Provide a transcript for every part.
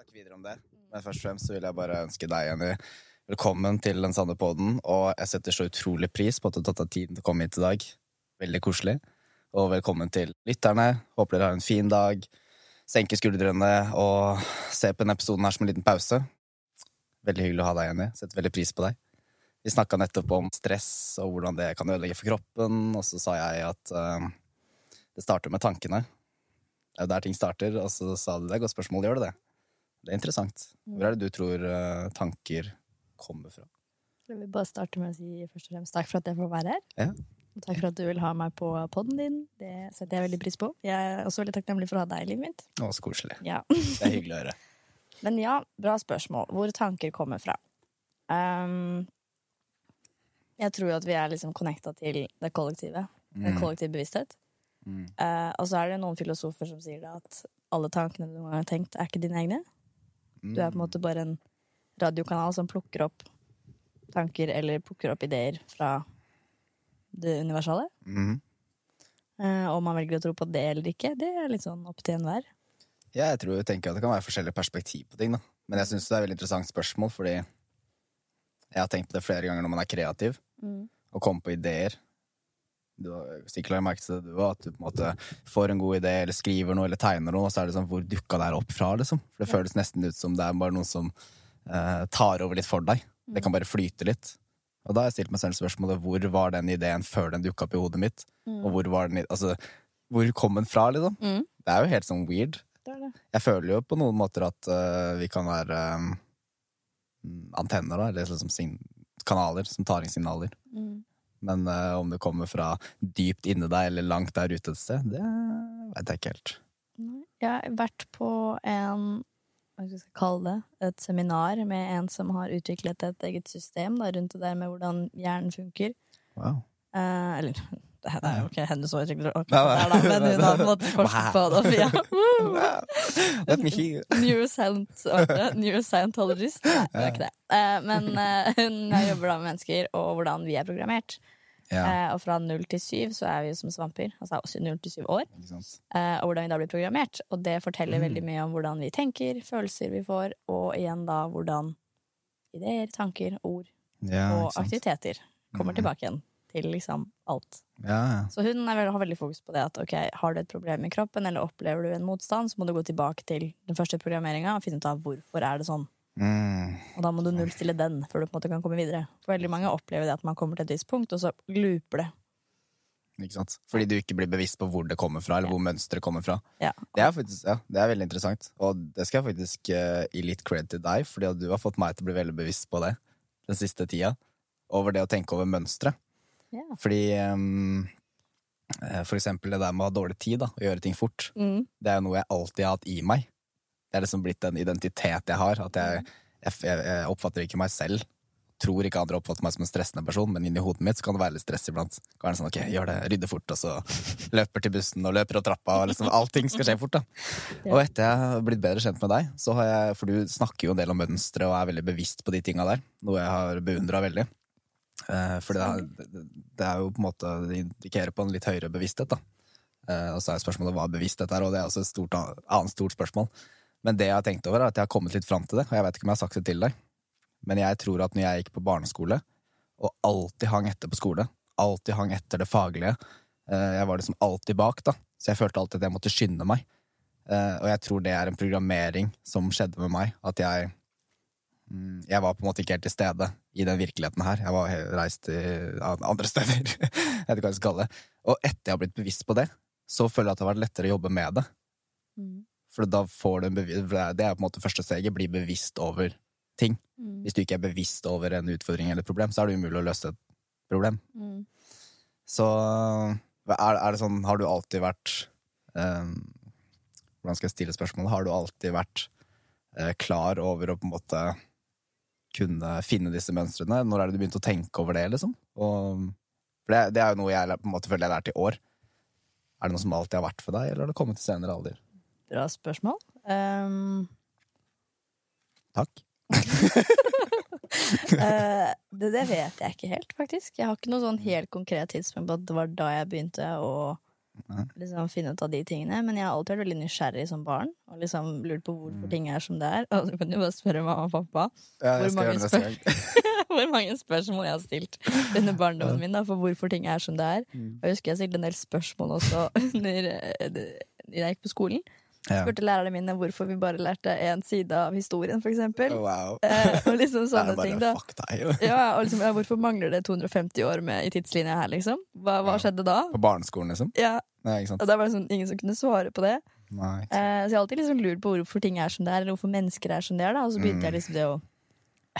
snakke videre om det. Men først og fremst så vil jeg bare ønske deg, Jenny, velkommen til den sanne podden. Og jeg setter så utrolig pris på at du har tatt deg tiden til å komme hit i dag. Veldig koselig. Og velkommen til lytterne. Håper dere har en fin dag. Senker skuldrene og ser på denne episoden her som en liten pause. Veldig hyggelig å ha deg, Jenny. Setter veldig pris på deg. Vi snakka nettopp om stress og hvordan det kan ødelegge for kroppen, og så sa jeg at uh, det starter med tankene. Det er jo der ting starter, og så sa du det er et godt spørsmål. Gjør det det? Det er interessant. Hvor er det du tror uh, tanker kommer fra? Jeg vil bare starte med å si først og fremst takk for at jeg får være her. Ja. Og takk for at du vil ha meg på poden din. Det setter jeg veldig pris på. Jeg er også veldig takknemlig for å ha deg i livet mitt. Å, så koselig. Ja. Det er hyggelig å høre. Men ja, bra spørsmål. Hvor tanker kommer fra. Um, jeg tror jo at vi er liksom connecta til det kollektive. Mm. Mm. kollektiv bevissthet. Mm. Uh, og så er det noen filosofer som sier det at alle tankene du har tenkt, er ikke dine egne. Mm. Du er på en måte bare en radiokanal som plukker opp tanker eller plukker opp ideer fra det universale. Mm. Eh, om man velger å tro på det eller ikke, det er litt sånn opp til enhver. Ja, jeg tror jeg tenker at det kan være forskjellige perspektiv på ting. da. Men jeg syns det er et veldig interessant spørsmål, fordi jeg har tenkt på det flere ganger når man er kreativ, og kommer på ideer. Du har sikkert lagt merke til det, du òg, at du på en måte får en god idé, eller skriver noe, eller tegner noe, og så er det sånn hvor dukka det her opp fra, liksom? For det føles nesten ut som det er bare noe som eh, tar over litt for deg. Det kan bare flyte litt. Og da har jeg stilt meg selv spørsmålet hvor var den ideen før den dukka opp i hodet mitt? Og hvor var den Altså, hvor kom den fra, liksom? Mm. Det er jo helt sånn weird. Det det. Jeg føler jo på noen måter at uh, vi kan være um, antenner, da, eller liksom kanaler som tar inn signaler. Mm. Men uh, om det kommer fra dypt inni deg eller langt der ute et sted, det veit jeg ikke helt. Jeg har vært på en hva skal jeg kalle det, et seminar med en som har utviklet et eget system da, rundt det der med hvordan hjernen funker. Wow. Uh, eller det er jo ikke henne som akkurat der, da, men hun har på en forsket på det. Ja. Let me hear. Nei, det er ikke det. Eh, men eh, hun jobber da med mennesker og hvordan vi er programmert. Ja, Eh, og fra null til syv så er vi som svamper. Altså også null til syv år. eh, og hvordan vi da blir programmert. Og det forteller Mm. veldig mye om hvordan vi tenker, følelser vi får, og igjen da hvordan ideer, tanker, ord Ja, og aktiviteter kommer Mhm. tilbake igjen til liksom alt. Ja, ja. Så hun vel, har veldig fokus på det at ok, har du et problem i kroppen, eller opplever du en motstand, så må du gå tilbake til den første programmeringa og finne ut av hvorfor er det sånn. Mm. Og da må du nullstille den før du på en måte kan komme videre. For veldig mange opplever det at man kommer til et visst punkt, og så looper det. Ikke sant? Fordi du ikke blir bevisst på hvor det kommer fra, eller hvor mønsteret kommer fra. Ja. Det er faktisk, ja, det er veldig interessant, og det skal jeg faktisk uh, gi litt cred til deg, fordi du har fått meg til å bli veldig bevisst på det den siste tida. Over det å tenke over mønstre. Ja. Fordi eh, For eksempel det der med å ha dårlig tid, da, og gjøre ting fort. Mm. Det er jo noe jeg alltid har hatt i meg. Det er liksom blitt en identitet jeg har. At jeg, jeg, jeg, oppfatter ikke meg selv. Tror ikke andre oppfatter meg som en stressende person, men inni hodet mitt så kan det være litt stress iblant. Kan være sånn, ok, gjør det, rydde fort, og så løper til bussen og løper opp trappa, og liksom allting skal skje fort, da. Og etter jeg har blitt bedre kjent med deg, så har jeg, for du snakker jo en del om mønstre og er veldig bevisst på de tinga der, noe jeg har beundra veldig. Eh, for det, er- det, er jo på en måte, det indikerer på en litt høyere bevissthet, da. Eh, og så er spørsmålet hva bevissthet er, og det er også et stort, annet stort spørsmål. Men det jeg har tenkt over, er at jeg har kommet litt fram til det, og jeg vet ikke om jeg har sagt det til deg. Men jeg tror at når jeg gikk på barneskole, og alltid hang etter på skole, alltid hang etter det faglige, eh, jeg var liksom alltid bak, da. Så jeg følte alltid at jeg måtte skynde meg. Og jeg tror det er en programmering som skjedde med meg, at jeg mm, jeg var på en måte ikke helt til stede i den virkeligheten her. Jeg var reist til andre steder. jeg vet ikke hva jeg skal kalle det. Og etter jeg har blitt bevisst på det, så føler jeg at det har vært lettere å jobbe med det. Mm. For da får du en bevis det er- Det er på en måte første steget. Bli bevisst over ting. Mm. Hvis du ikke er bevisst over en utfordring eller et problem, så er det umulig å løse et problem. Mm. Så er, er det sånn Har du alltid vært eh, Hvordan skal jeg stille spørsmålet? Har du alltid vært eh, klar over å på en måte kunne finne disse mønstrene? Når er det du begynte å tenke over det, liksom? Og, for det, det er jo noe jeg på en måte føler jeg har lært i år. Er det noe som alltid har vært for deg, eller har det kommet i senere alder? Bra spørsmål. Um, Takk. uh, det, det vet jeg ikke helt, faktisk. Jeg har ikke noe sånn helt konkret tidspunkt på at det var da jeg begynte å. Liksom finne ut av de tingene. Men jeg har alltid vært veldig nysgjerrig som barn, og liksom lurt på hvorfor ting er som det er. Og så kan du bare spørre mamma og pappa Ja, Hvor mange gang. hvor mange spørsmål jeg har stilt under barndommen min da, for hvorfor ting er som det er. Mm. Og jeg husker jeg stilte en del spørsmål også under, eh, jeg gikk på skolen. Ja. Spurte lærerne mine hvorfor vi bare lærte én side av historien, for eksempel. Wow. Eh, og liksom sånne ting, da. Ja, og liksom, ja, hvorfor mangler det 250 år med, i tidslinja her, liksom? Hva, hva skjedde da? På barneskolen, liksom? Ja, Nei, og da var det sånn, ingen som kunne svare på det. Nei. Eh, så jeg har alltid liksom lurt på hvorfor ting er som det er, eller hvorfor mennesker er som det er. da Og så begynte Mm. jeg liksom det å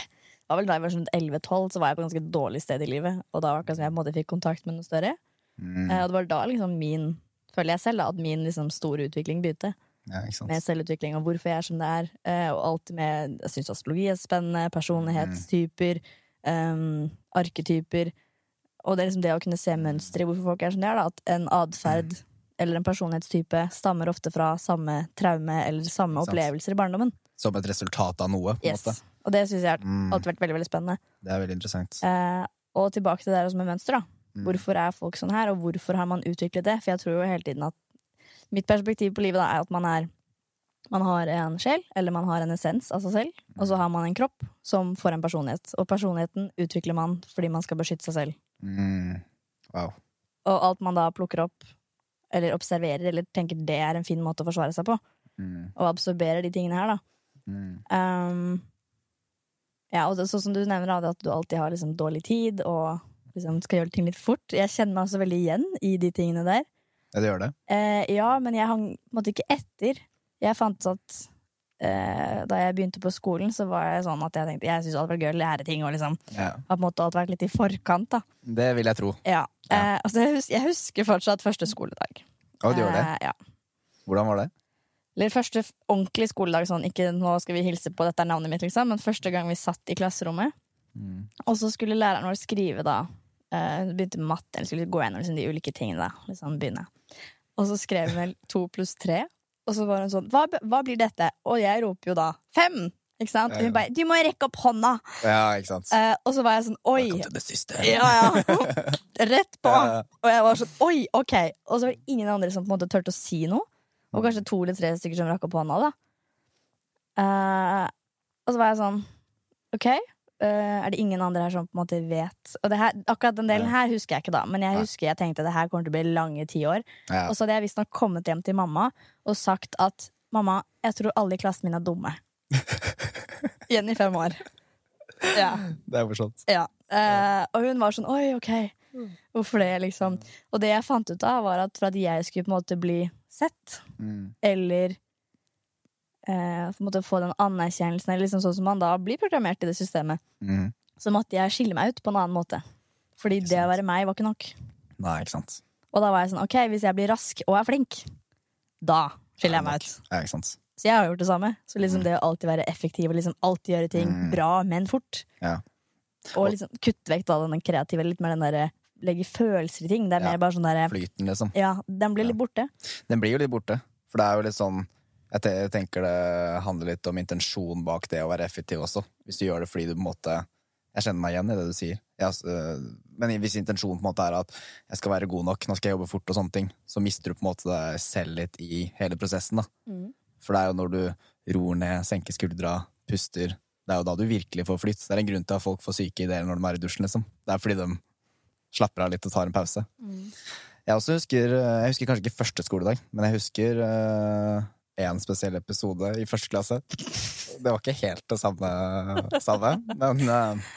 Det var vel Da jeg var sånn 11-12, så var jeg på et ganske dårlig sted i livet. Og da var det akkurat som jeg på en måte fikk kontakt med noe større. Mm. Eh, og det var da liksom min Føler jeg selv da, at min liksom store utvikling begynte. Ja. Med selvutvikling og hvorfor jeg er som det er. Eh, og alt med Jeg syns astrologi er spennende. Personlighetstyper. Um, arketyper. Og det er liksom det å kunne se mønstre i hvorfor folk er som de er. Da. At en atferd eller en personlighetstype stammer ofte fra samme traume eller samme opplevelser i barndommen. Som et resultat av noe, på Yes. måte. Og det syns jeg har Mm. alltid vært veldig veldig spennende. Det er veldig interessant. Eh, og tilbake til det der også med mønster. da Mm. Hvorfor er folk sånn her, og hvorfor har man utviklet det? For jeg tror jo hele tiden at mitt perspektiv på livet da, er at man er man har en sjel, eller man har en essens av seg selv, og så har man en kropp som får en personlighet. Og personligheten utvikler man fordi man skal beskytte seg selv. Mm. Wow. Og alt man da plukker opp, eller observerer, eller tenker det er en fin måte å forsvare seg på, Mm. og absorberer de tingene her, da. Mm. Um, ja, og sånn som du nevner, da, at du alltid har liksom dårlig tid, og liksom skal gjøre ting litt fort. Jeg kjenner meg også veldig igjen i de tingene der. Ja, det gjør det. Eh, ja, men jeg hang på en måte ikke etter. Jeg fant ut at eh, da jeg begynte på skolen, så var jeg sånn at jeg tenkte jeg syntes alt var gøy å lære ting, og liksom Ja. har på en måte alt vært litt i forkant, da. Det vil jeg tro. Ja. Eh, altså, jeg, hus jeg husker fortsatt første skoledag. Å, du gjør det? Eh, ja. Hvordan var det? Eller første ordentlig skoledag, sånn ikke nå skal vi hilse på, dette er navnet mitt, liksom, men første gang vi satt i klasserommet. Mm. Og så skulle læreren vår skrive, da. Eh, Hun begynte med matte, eller skulle gå gjennom liksom, de ulike tingene, da. Liksom begynne. Og så skrev hun vel to pluss tre, og så var hun sånn hva, hva blir dette? Og jeg roper jo da fem! Ikke sant? Og hun bare 'du må rekke opp hånda'! Ja, ikke sant? Uh, og så var jeg sånn oi! Velkommen til det siste. Ja, ja. Rett på! Ja. Og jeg var sånn oi, ok. Og så var det ingen andre som på en måte turte å si noe. Og kanskje to eller tre stykker som rakk opp hånda, da. uh, og så var jeg sånn ok. Eh, er det ingen andre her som på en måte vet Og det her, akkurat den delen her husker jeg ikke, da. Men jeg husker jeg tenkte det her kommer til å bli lange ti år. Ja. Og så hadde jeg visstnok kommet hjem til mamma og sagt at mamma, jeg tror alle i klassen min er dumme. Igjen i fem år. Ja. Det er morsomt. Ja. Eh, og hun var sånn oi, ok. Hvorfor det, liksom? Og det jeg fant ut av, var at for at jeg skulle på en måte bli sett, Mm. eller eh, måtte få den anerkjennelsen, eller liksom sånn som man da blir programmert i det systemet, Mm. så måtte jeg skille meg ut på en annen måte. Fordi det å være meg var ikke nok. Nei, ikke sant. Og da var jeg sånn, ok, hvis jeg blir rask og er flink, da skiller jeg meg ut. Ja, ikke sant. Så jeg har gjort det samme. Så liksom det å alltid være effektiv og liksom alltid gjøre ting Mm. bra, men fort. Ja. Og liksom kutte vekk da den kreative, litt mer den derre legge følelser i ting. Det er Ja. mer bare sånn derre Flyten, liksom. Ja, den blir litt borte. Den blir jo litt borte. For det er jo litt sånn Jeg jeg tenker det handler litt om intensjon bak det å være effektiv også. Hvis du gjør det fordi du på en måte Jeg kjenner meg igjen i det du sier. Jeg, øh, men hvis intensjonen på en måte er at jeg skal være god nok, nå skal jeg jobbe fort og sånne ting, så mister du på en måte deg selv litt i hele prosessen. da. Mm. For det er jo når du roer ned, senker skuldra, puster Det er jo da du virkelig får flytt. Det er en grunn til at folk får syke ideer når de er i dusjen, liksom. Det er fordi de slapper av litt og tar en pause. Jeg også husker Jeg husker kanskje ikke første skoledag, men jeg husker eh, en spesiell episode i første klasse. Det var ikke helt det samme, samme men uh,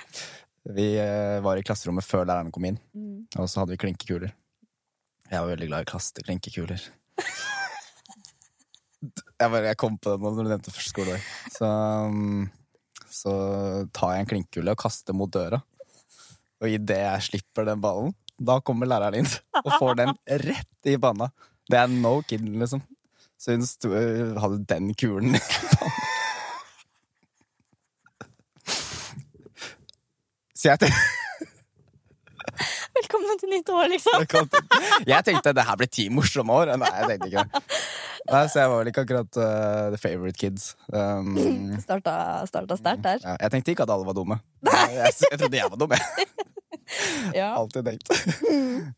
vi eh, var i klasserommet før læreren kom inn, Mm. og så hadde vi klinkekuler. Jeg var veldig glad i å kaste klinkekuler. Jeg, bare, jeg kom på det nå når du nevnte første skoledag. Så, um, så tar jeg en klinkekule og kaster mot døra. Og idet jeg slipper den ballen, da kommer læreren inn og får den rett i banna. Det er no kid, liksom. Så hun sto, hadde den kulen. Så jeg tenkte, Velkommen til nytt år, liksom! jeg tenkte det her ble ti morsomme år. Nei, jeg tenkte ikke det. Nei, så jeg var vel ikke akkurat uh, the favorite kids. Um, Starta, starta sterkt der. ja, jeg tenkte ikke at alle var dumme. Jeg, jeg, trodde jeg var dum, jeg. Ja. Alltid tenkt.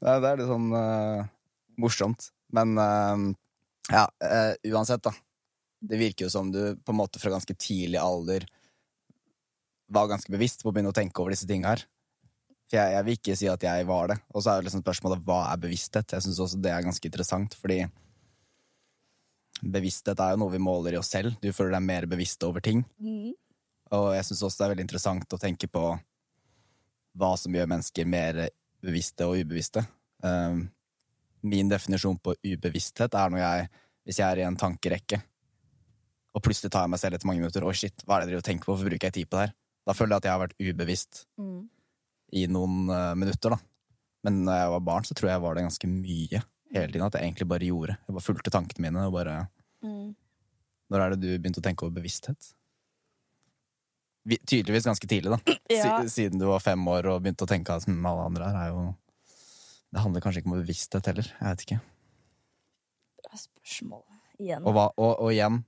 Nei, det er litt sånn uh, morsomt. Men eh, ja, uh, uansett, da. Det virker jo som du på en måte fra ganske tidlig alder var ganske bevisst på å begynne å tenke over disse tingene her. For jeg, jeg vil ikke si at jeg var det. Og så er jo liksom spørsmålet hva er bevissthet? Jeg syns også det er ganske interessant, fordi bevissthet er jo noe vi måler i oss selv. Du føler deg mer bevisst over ting. Og jeg syns også det er veldig interessant å tenke på hva som gjør mennesker mer bevisste og ubevisste. Um, min definisjon på ubevissthet er når jeg, hvis jeg er i en tankerekke, og plutselig tar jeg meg selv etter mange minutter Oi, shit, hva er det jeg driver og tenker på? Hvorfor bruker jeg tid på det her? Da føler jeg at jeg har vært ubevisst Mm. i noen uh, minutter, da. Men når jeg var barn, så tror jeg jeg var det ganske mye hele tiden. At jeg egentlig bare gjorde. Jeg bare fulgte tankene mine. og bare... Mm. Når er det du begynte å tenke over bevissthet? Tydeligvis ganske tidlig, da. Ja. Siden du var fem år og begynte å tenke at hm, alle andre her er jo Det handler kanskje ikke om bevissthet heller. Jeg vet ikke. Bra spørsmål. Igjen. Og, hva, og, og igjen,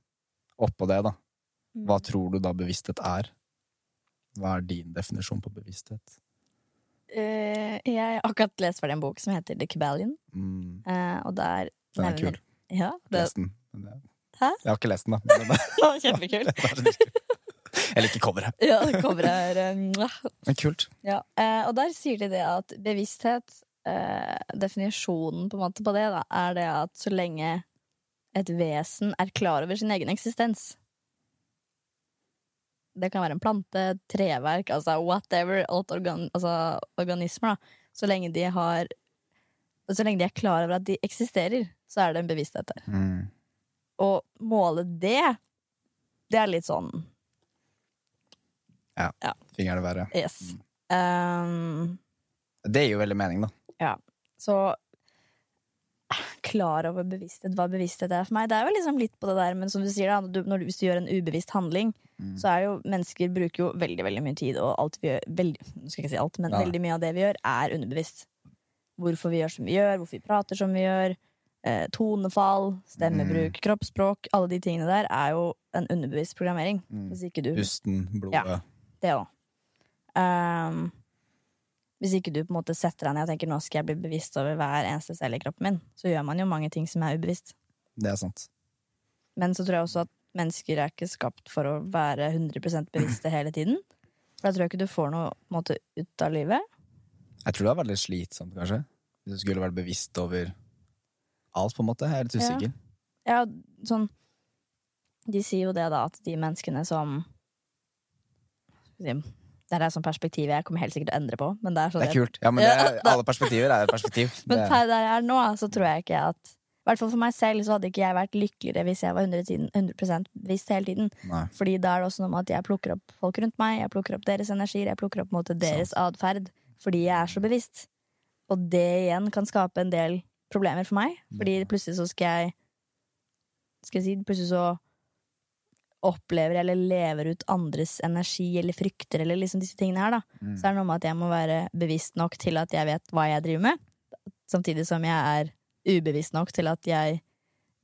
oppå det, da. Hva Mm. tror du da bevissthet er? Hva er din definisjon på bevissthet? Uh, jeg har akkurat lest ferdig en bok som heter The Cabalion, Mm, Uh, og der den er kul. Ja, det Lest den. Hæ? Jeg har ikke lest den, da. Men kjempekul. Jeg liker coveret. ja, det coveret er um. Men kult. Ja, uh, og der sier de det at bevissthet, eh, definisjonen på, på det, da, er det at så lenge et vesen er klar over sin egen eksistens Det kan være en plante, treverk, altså whatever, alt organ, altså organismer, da. Så lenge de har Så lenge de er klar over at de eksisterer, så er det en bevissthet der. Mm. Og måle det, det er litt sånn ja, Fingeren verre. yes. Um, Det gir jo veldig mening, da. Så klar over bevissthet, hva bevissthet er for meg. Det er jo liksom litt på det der, men som du sier, da, når du, hvis du gjør en ubevisst handling, Mm. så er jo mennesker bruker jo veldig veldig mye tid, og alt vi gjør veldig, Nå skal jeg ikke si alt, men Ja. veldig mye av det vi gjør, er underbevisst. Hvorfor vi gjør som vi gjør, hvorfor vi prater som vi gjør, eh, tonefall, stemmebruk, Mm. kroppsspråk, alle de tingene der er jo en underbevisst programmering. Mm. Hvis ikke du Pusten, blodet Ja. Det òg. Um, hvis ikke du på en måte setter deg ned og tenker nå skal jeg bli bevisst over hver eneste celle i kroppen min, så gjør man jo mange ting som er ubevisst. Det er sant. Men så tror jeg også at mennesker er ikke skapt for å være 100% bevisste hele tiden. For da tror jeg ikke du får noe måte, ut av livet. Jeg tror det vært litt slitsomt, kanskje. Hvis du skulle vært bevisst over alt, på en måte. Jeg er litt Ja. usikker. Ja, sånn De sier jo det, da, at de menneskene som skal vi si, Det er sånn perspektiv jeg kommer helt sikkert til å endre på, men det er sånn Det er kult. Ja, men er, alle perspektiver er et perspektiv. Men per der jeg er nå, så tror jeg ikke at I hvert fall for meg selv så hadde ikke jeg vært lykkeligere hvis jeg var 100, tiden, 100 bevisst hele tiden. Nei. Fordi da er det også noe med at jeg plukker opp folk rundt meg, jeg plukker opp deres energier, jeg plukker opp måte, deres atferd. Fordi jeg er så bevisst. Og det igjen kan skape en del problemer for meg. Fordi plutselig så skal jeg Skal jeg si Plutselig så opplever eller lever ut andres energi eller frykter eller liksom disse tingene her, da. Mm. Så er det noe med at jeg må være bevisst nok til at jeg vet hva jeg driver med, samtidig som jeg er ubevisst nok til at jeg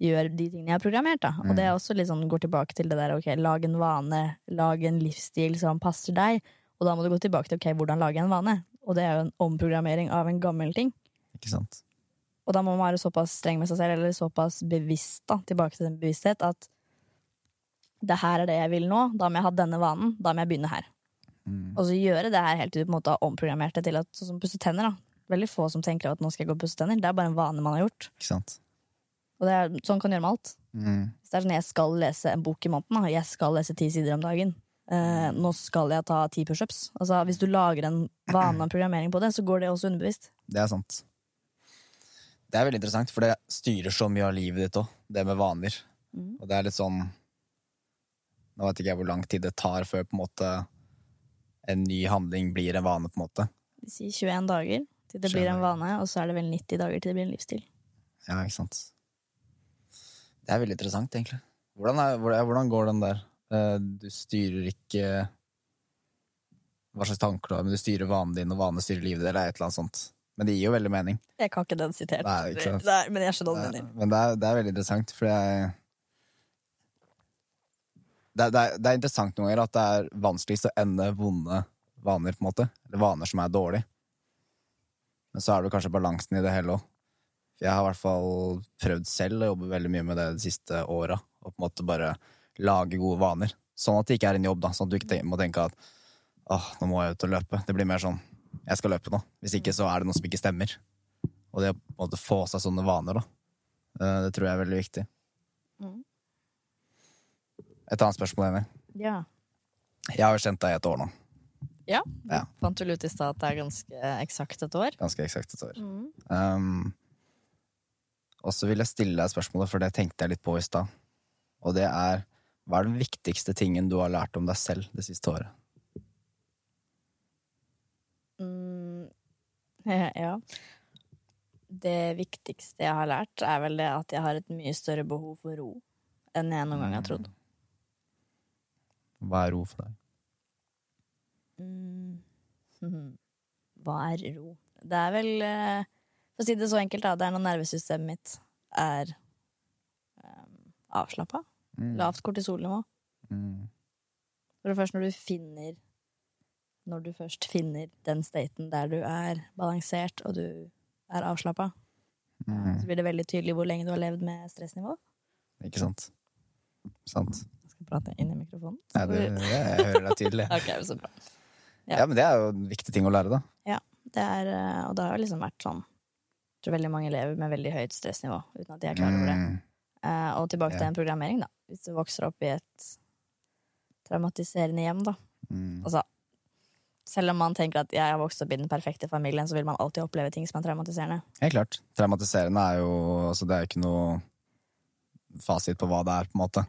gjør de tingene jeg har programmert. Da. Og Mm. det er også litt sånn, går tilbake til det der ok, lag en vane, lag en livsstil som passer deg. Og da må du gå tilbake til ok, hvordan lage en vane. Og det er jo en omprogrammering av en gammel ting. Ikke sant? Og da må man være såpass streng med seg selv, eller såpass bevisst, da, tilbake til den bevissthet, at det her er det jeg vil nå, da må jeg ha denne vanen, da må jeg begynne her. Mm. Og så gjøre det her helt til du på en måte har omprogrammert det til at sånn som pusse tenner, da. Veldig få som tenker at nå skal jeg gå og pusse tenner. Det er bare en vane man har gjort. Ikke sant? Og det er, sånn kan du gjøre med alt. Mm. Hvis det er sånn jeg skal lese en bok i måneden, jeg skal lese ti sider om dagen. Eh, nå skal jeg ta ti pushups. Altså, hvis du lager en vane og programmering på det, så går det også underbevisst. Det er sant. Det er veldig interessant, for det styrer så mye av livet ditt òg, det med vaner. Mm. Og det er litt sånn Nå vet ikke jeg hvor lang tid det tar før på en måte en ny handling blir en vane, på en måte. Vi sier 21 dager til det blir en vane, og så er det vel 90 dager til det blir en livsstil. Ja, ikke sant. Det er veldig interessant, egentlig. Hvordan, er, hvordan- går den der? Eh, Du styrer ikke hva slags tanker du har, men du styrer vanen din, og vanene styrer livet ditt, eller et eller annet sånt. Men det gir jo veldig mening. Jeg kan ikke den sitert, Nei, ikke sant. Det er- men jeg skjønner hva du mener. Men det er, det er veldig interessant, for jeg det det, er, det er interessant noen ganger at det er vanskeligst å ende vonde vaner, på en måte. Eller vaner som er dårlige. Men så er det kanskje balansen i det hele òg. Jeg har i hvert fall prøvd selv å jobbe veldig mye med det de siste åra. Og på en måte bare lage gode vaner. Sånn at det ikke er en jobb, da. Sånn at du ikke må tenke at åh, nå må jeg ut og løpe. Det blir mer sånn jeg skal løpe nå. Hvis ikke så er det noe som ikke stemmer. Og det å på en måte få seg sånne vaner, da. eh, Det tror jeg er veldig viktig. Mm. Et annet spørsmål, Jenny. Ja. Jeg har jo kjent deg i et år nå. ja. Ja. Fant vel ut i stad at det er ganske eksakt et år. Ganske eksakt et år. Mm. Um, og så vil jeg stille deg spørsmålet, for det tenkte jeg litt på i stad. Og det er hva er den viktigste tingen du har lært om deg selv det siste året? Mm. Ja. Det viktigste jeg har lært, er vel det at jeg har et mye større behov for ro enn jeg noen gang har trodd. Hva er ro for deg? Mm. Hva er ro? Det er vel eh, For å si det så enkelt, da. Det er når nervesystemet mitt er um, avslappa. Mm. Lavt kortisolnivå. Mm. For det første når du finner Når du først finner den staten der du er balansert og du er avslappa, Mm. så blir det veldig tydelig hvor lenge du har levd med stressnivå. Ikke sant? Sant. Jeg prate inn i mikrofonen. Nei, det, jeg hører deg tydelig. okay, så bra. Ja. Ja, men det er jo en viktig ting å lære, da. Det er, eh, og det har jo liksom vært sånn Jeg tror veldig mange lever med veldig høyt stressnivå uten at de er klar over det. Mm. Eh, og tilbake til en programmering, da. Hvis du vokser opp i et traumatiserende hjem, da. Mm. Altså, selv om man tenker at jeg har vokst opp i den perfekte familien, så vil man alltid oppleve ting som er traumatiserende. Helt klart. Traumatiserende er jo altså, Det er jo ikke noe fasit på hva det er, på en måte.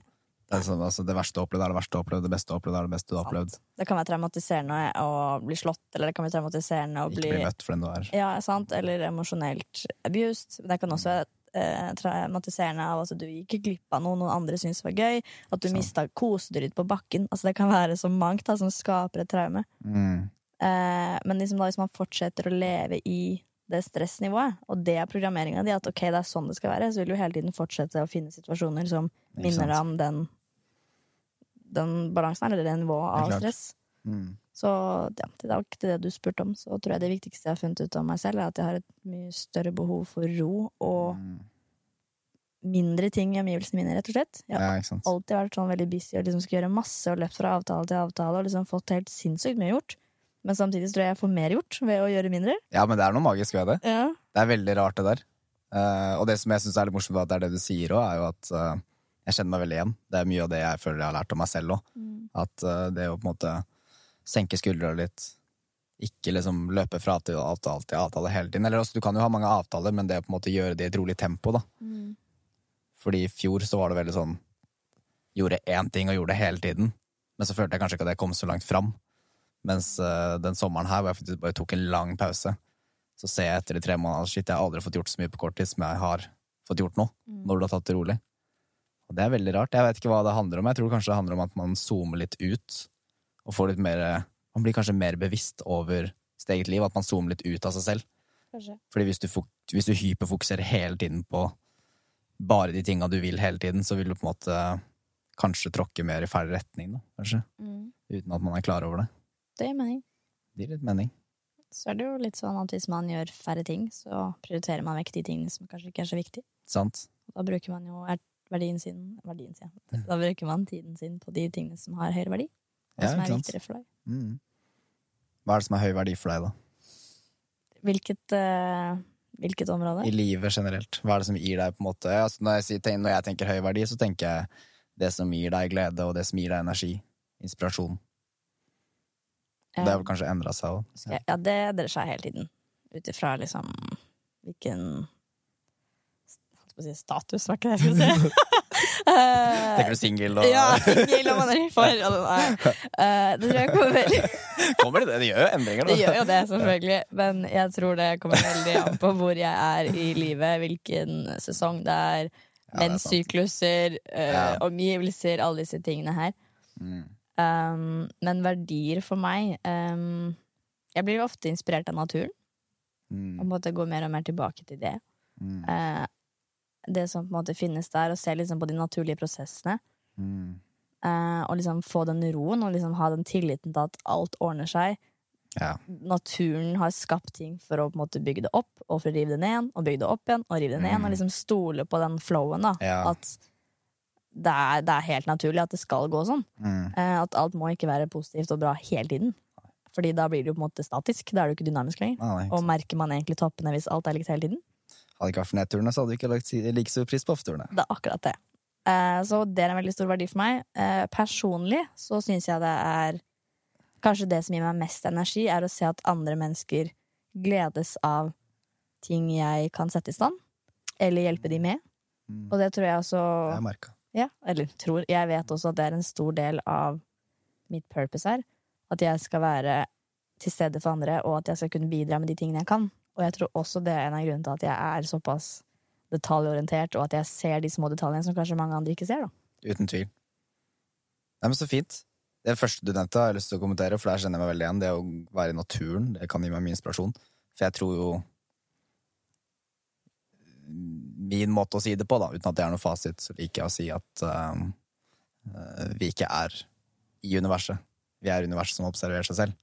Det, sånn, altså, det verste du har opplevd, er det verste du har opplevd. Det beste du har opplevd, er det beste du har opplevd. Det kan være traumatiserende å bli slått, eller det kan være traumatiserende å Ikke bli bli møtt for den du er. Ja, sant? Eller emosjonelt abused. Det kan også være eh, traumatiserende av at du gikk glipp av noe noen andre syntes var gøy. At du Sant. mista kosedyret på bakken. Altså, det kan være så mangt da, som skaper et traume. Mm. Eh, men liksom da, hvis man fortsetter å leve i det stressnivået, og det er programmeringa di, at ok, det er sånn det skal være, så vil du hele tiden fortsette å finne situasjoner som minner deg om den, den balansen, eller det nivået av det stress. Mm. Så ja, tilbake til det du spurte om, så tror jeg det viktigste jeg har funnet ut om meg selv, er at jeg har et mye større behov for ro og Mm. mindre ting i omgivelsene mine, rett og slett. Jeg har Ja, alltid vært sånn veldig busy og liksom skal gjøre masse og løpt fra avtale til avtale og liksom fått helt sinnssykt mye gjort. Men samtidig tror jeg jeg får mer gjort ved å gjøre mindre. Ja, men det er noe magisk ved det. Ja. Det er veldig rart, det der. Uh, og det som jeg syns er litt morsomt, at det er det du sier òg, er jo at uh, jeg kjenner meg veldig igjen. Det er mye av det jeg føler jeg har lært om meg selv òg. At uh, det å på en måte senke skuldra litt, ikke liksom løpe fra til avtale til avtale hele tiden. Eller også, du kan jo ha mange avtaler, men det å på en måte gjøre det i et rolig tempo, da. Fordi i fjor så var det veldig sånn Gjorde én ting og gjorde det hele tiden. Men så følte jeg kanskje ikke at jeg kom så langt fram. Mens uh, den sommeren her, hvor jeg faktisk bare tok en lang pause, så ser jeg etter de tre månedene shit, jeg har aldri fått gjort så mye på kort tid som jeg har fått gjort nå. Når du har tatt det rolig. Og det er veldig rart. Jeg vet ikke hva det handler om. Jeg tror kanskje det handler om at man zoomer litt ut. Og får litt mer Man blir kanskje mer bevisst over sitt eget liv. At man zoomer litt ut av seg selv. Kanskje. Fordi hvis du, hvis du hyperfokuserer hele tiden på bare de tinga du vil hele tiden, så vil du på en måte kanskje tråkke mer i feil retning, da, kanskje. Mm. Uten at man er klar over det. Det gir mening. Det gir litt mening. Så er det jo litt sånn at hvis man gjør færre ting, så prioriterer man vekk de tingene som kanskje ikke er så viktige. Sant? Da bruker man jo er- verdien sin, verdien sin Da bruker man tiden sin på de tingene som har høyere verdi, og Ja, som er sant? viktigere for deg. Mm. Hva er det som er høy verdi for deg, da? Hvilket, uh, hvilket område? I livet generelt. Hva er det som gir deg på en måte altså når, jeg, sier- når jeg tenker høy verdi, så tenker jeg det som gir deg glede, og det som gir deg energi. Inspirasjon. Det har vel kanskje endra seg òg. Ja. Ja, det endrer seg hele tiden. Ut ifra liksom hvilken holdt på å si status, var ikke det jeg skulle si? Tenker du singel og ja, singel og man er i forhold. Eh, Det tror jeg kommer veldig Kommer det det? Det gjør jo endringer, da. Det gjør jo det, selvfølgelig. Men jeg tror det kommer veldig an på hvor jeg er i livet, hvilken sesong det er, Ja, er menssykluser, eh, Ja. omgivelser, alle disse tingene her. Mm. Um, men verdier for meg um, Jeg blir ofte inspirert av naturen. Og Mm. på en måte går mer og mer tilbake til det. Mm. Uh, det som på en måte finnes der, og se liksom på de naturlige prosessene. Mm. Uh, og liksom få den roen og liksom ha den tilliten til at alt ordner seg. Ja. naturen har skapt ting for å på en måte bygge det opp, og for å rive det ned, igjen, og bygge det opp igjen, og rive det ned igjen, Mm. og liksom stole på den flowen, da. Ja. At det er, det er helt naturlig at det skal gå sånn. Mm. Eh, at alt må ikke være positivt og bra hele tiden. Fordi da blir det jo på en måte statisk. Da er det jo ikke dynamisk lenger. Nei, ikke Og merker man egentlig toppene hvis alt er likt hele tiden? Hadde det ikke vært for nedturene, så hadde du ikke lagt like stor pris på oppturene. Det er akkurat det. Eh, så det er en veldig stor verdi for meg. Eh, personlig så syns jeg det er Kanskje det som gir meg mest energi, er å se at andre mennesker gledes av ting jeg kan sette i stand. Eller hjelpe de med. Mm. Og det tror jeg også Jeg merker merka. Ja, eller tror. Jeg vet også at det er en stor del av mitt purpose her. At jeg skal være til stede for andre, og at jeg skal kunne bidra med de tingene jeg kan. Og jeg tror også det er en av grunnene til at jeg er såpass detaljorientert, og at jeg ser de små detaljene som kanskje mange andre ikke ser. da. Uten tvil. Nei, men Så fint. Det første du nevnte, har jeg lyst til å kommentere, for der kjenner jeg meg veldig igjen. Det å være i naturen det kan gi meg mye inspirasjon. For jeg tror jo Min måte å si det på, da, uten at det er noe fasit, så liker jeg å si at eh, vi ikke er i universet. Vi er universet som observerer seg selv.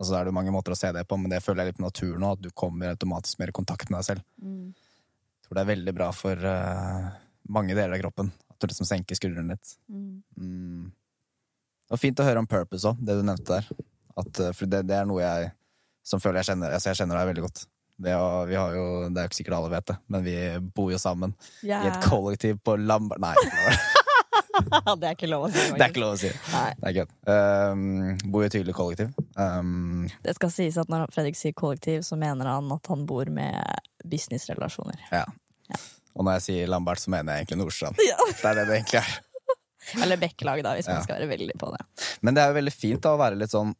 Og så er det mange måter å se det på, men det føler jeg litt på naturen nå, at du kommer automatisk mer i kontakt med deg selv. Jeg tror det er veldig bra for uh, mange deler av kroppen. At du liksom senker skuldrene litt. Mm. Det var fint å høre om purpose òg, det du nevnte der. At, for det, det er noe jeg som føler jeg kjenner altså jeg kjenner deg veldig godt. Det, er vi har jo, det er jo ikke sikkert alle vet det, men vi bor jo sammen i et kollektiv på Lamber... Nei, det er ikke lov å si. det er ikke lov å si. Nei. Det er kødd. Um, bor i et tydelig kollektiv. Um, Det skal sies at når Fredrik sier kollektiv, så mener han at han bor med businessrelasjoner. ja. Og når jeg sier Lambert, så mener jeg egentlig Nordstrand. Ja. Det er det det egentlig er. Eller Bekkelaget, da, hvis Ja. man skal være veldig på det. Men det er jo veldig fint da, å være litt sånn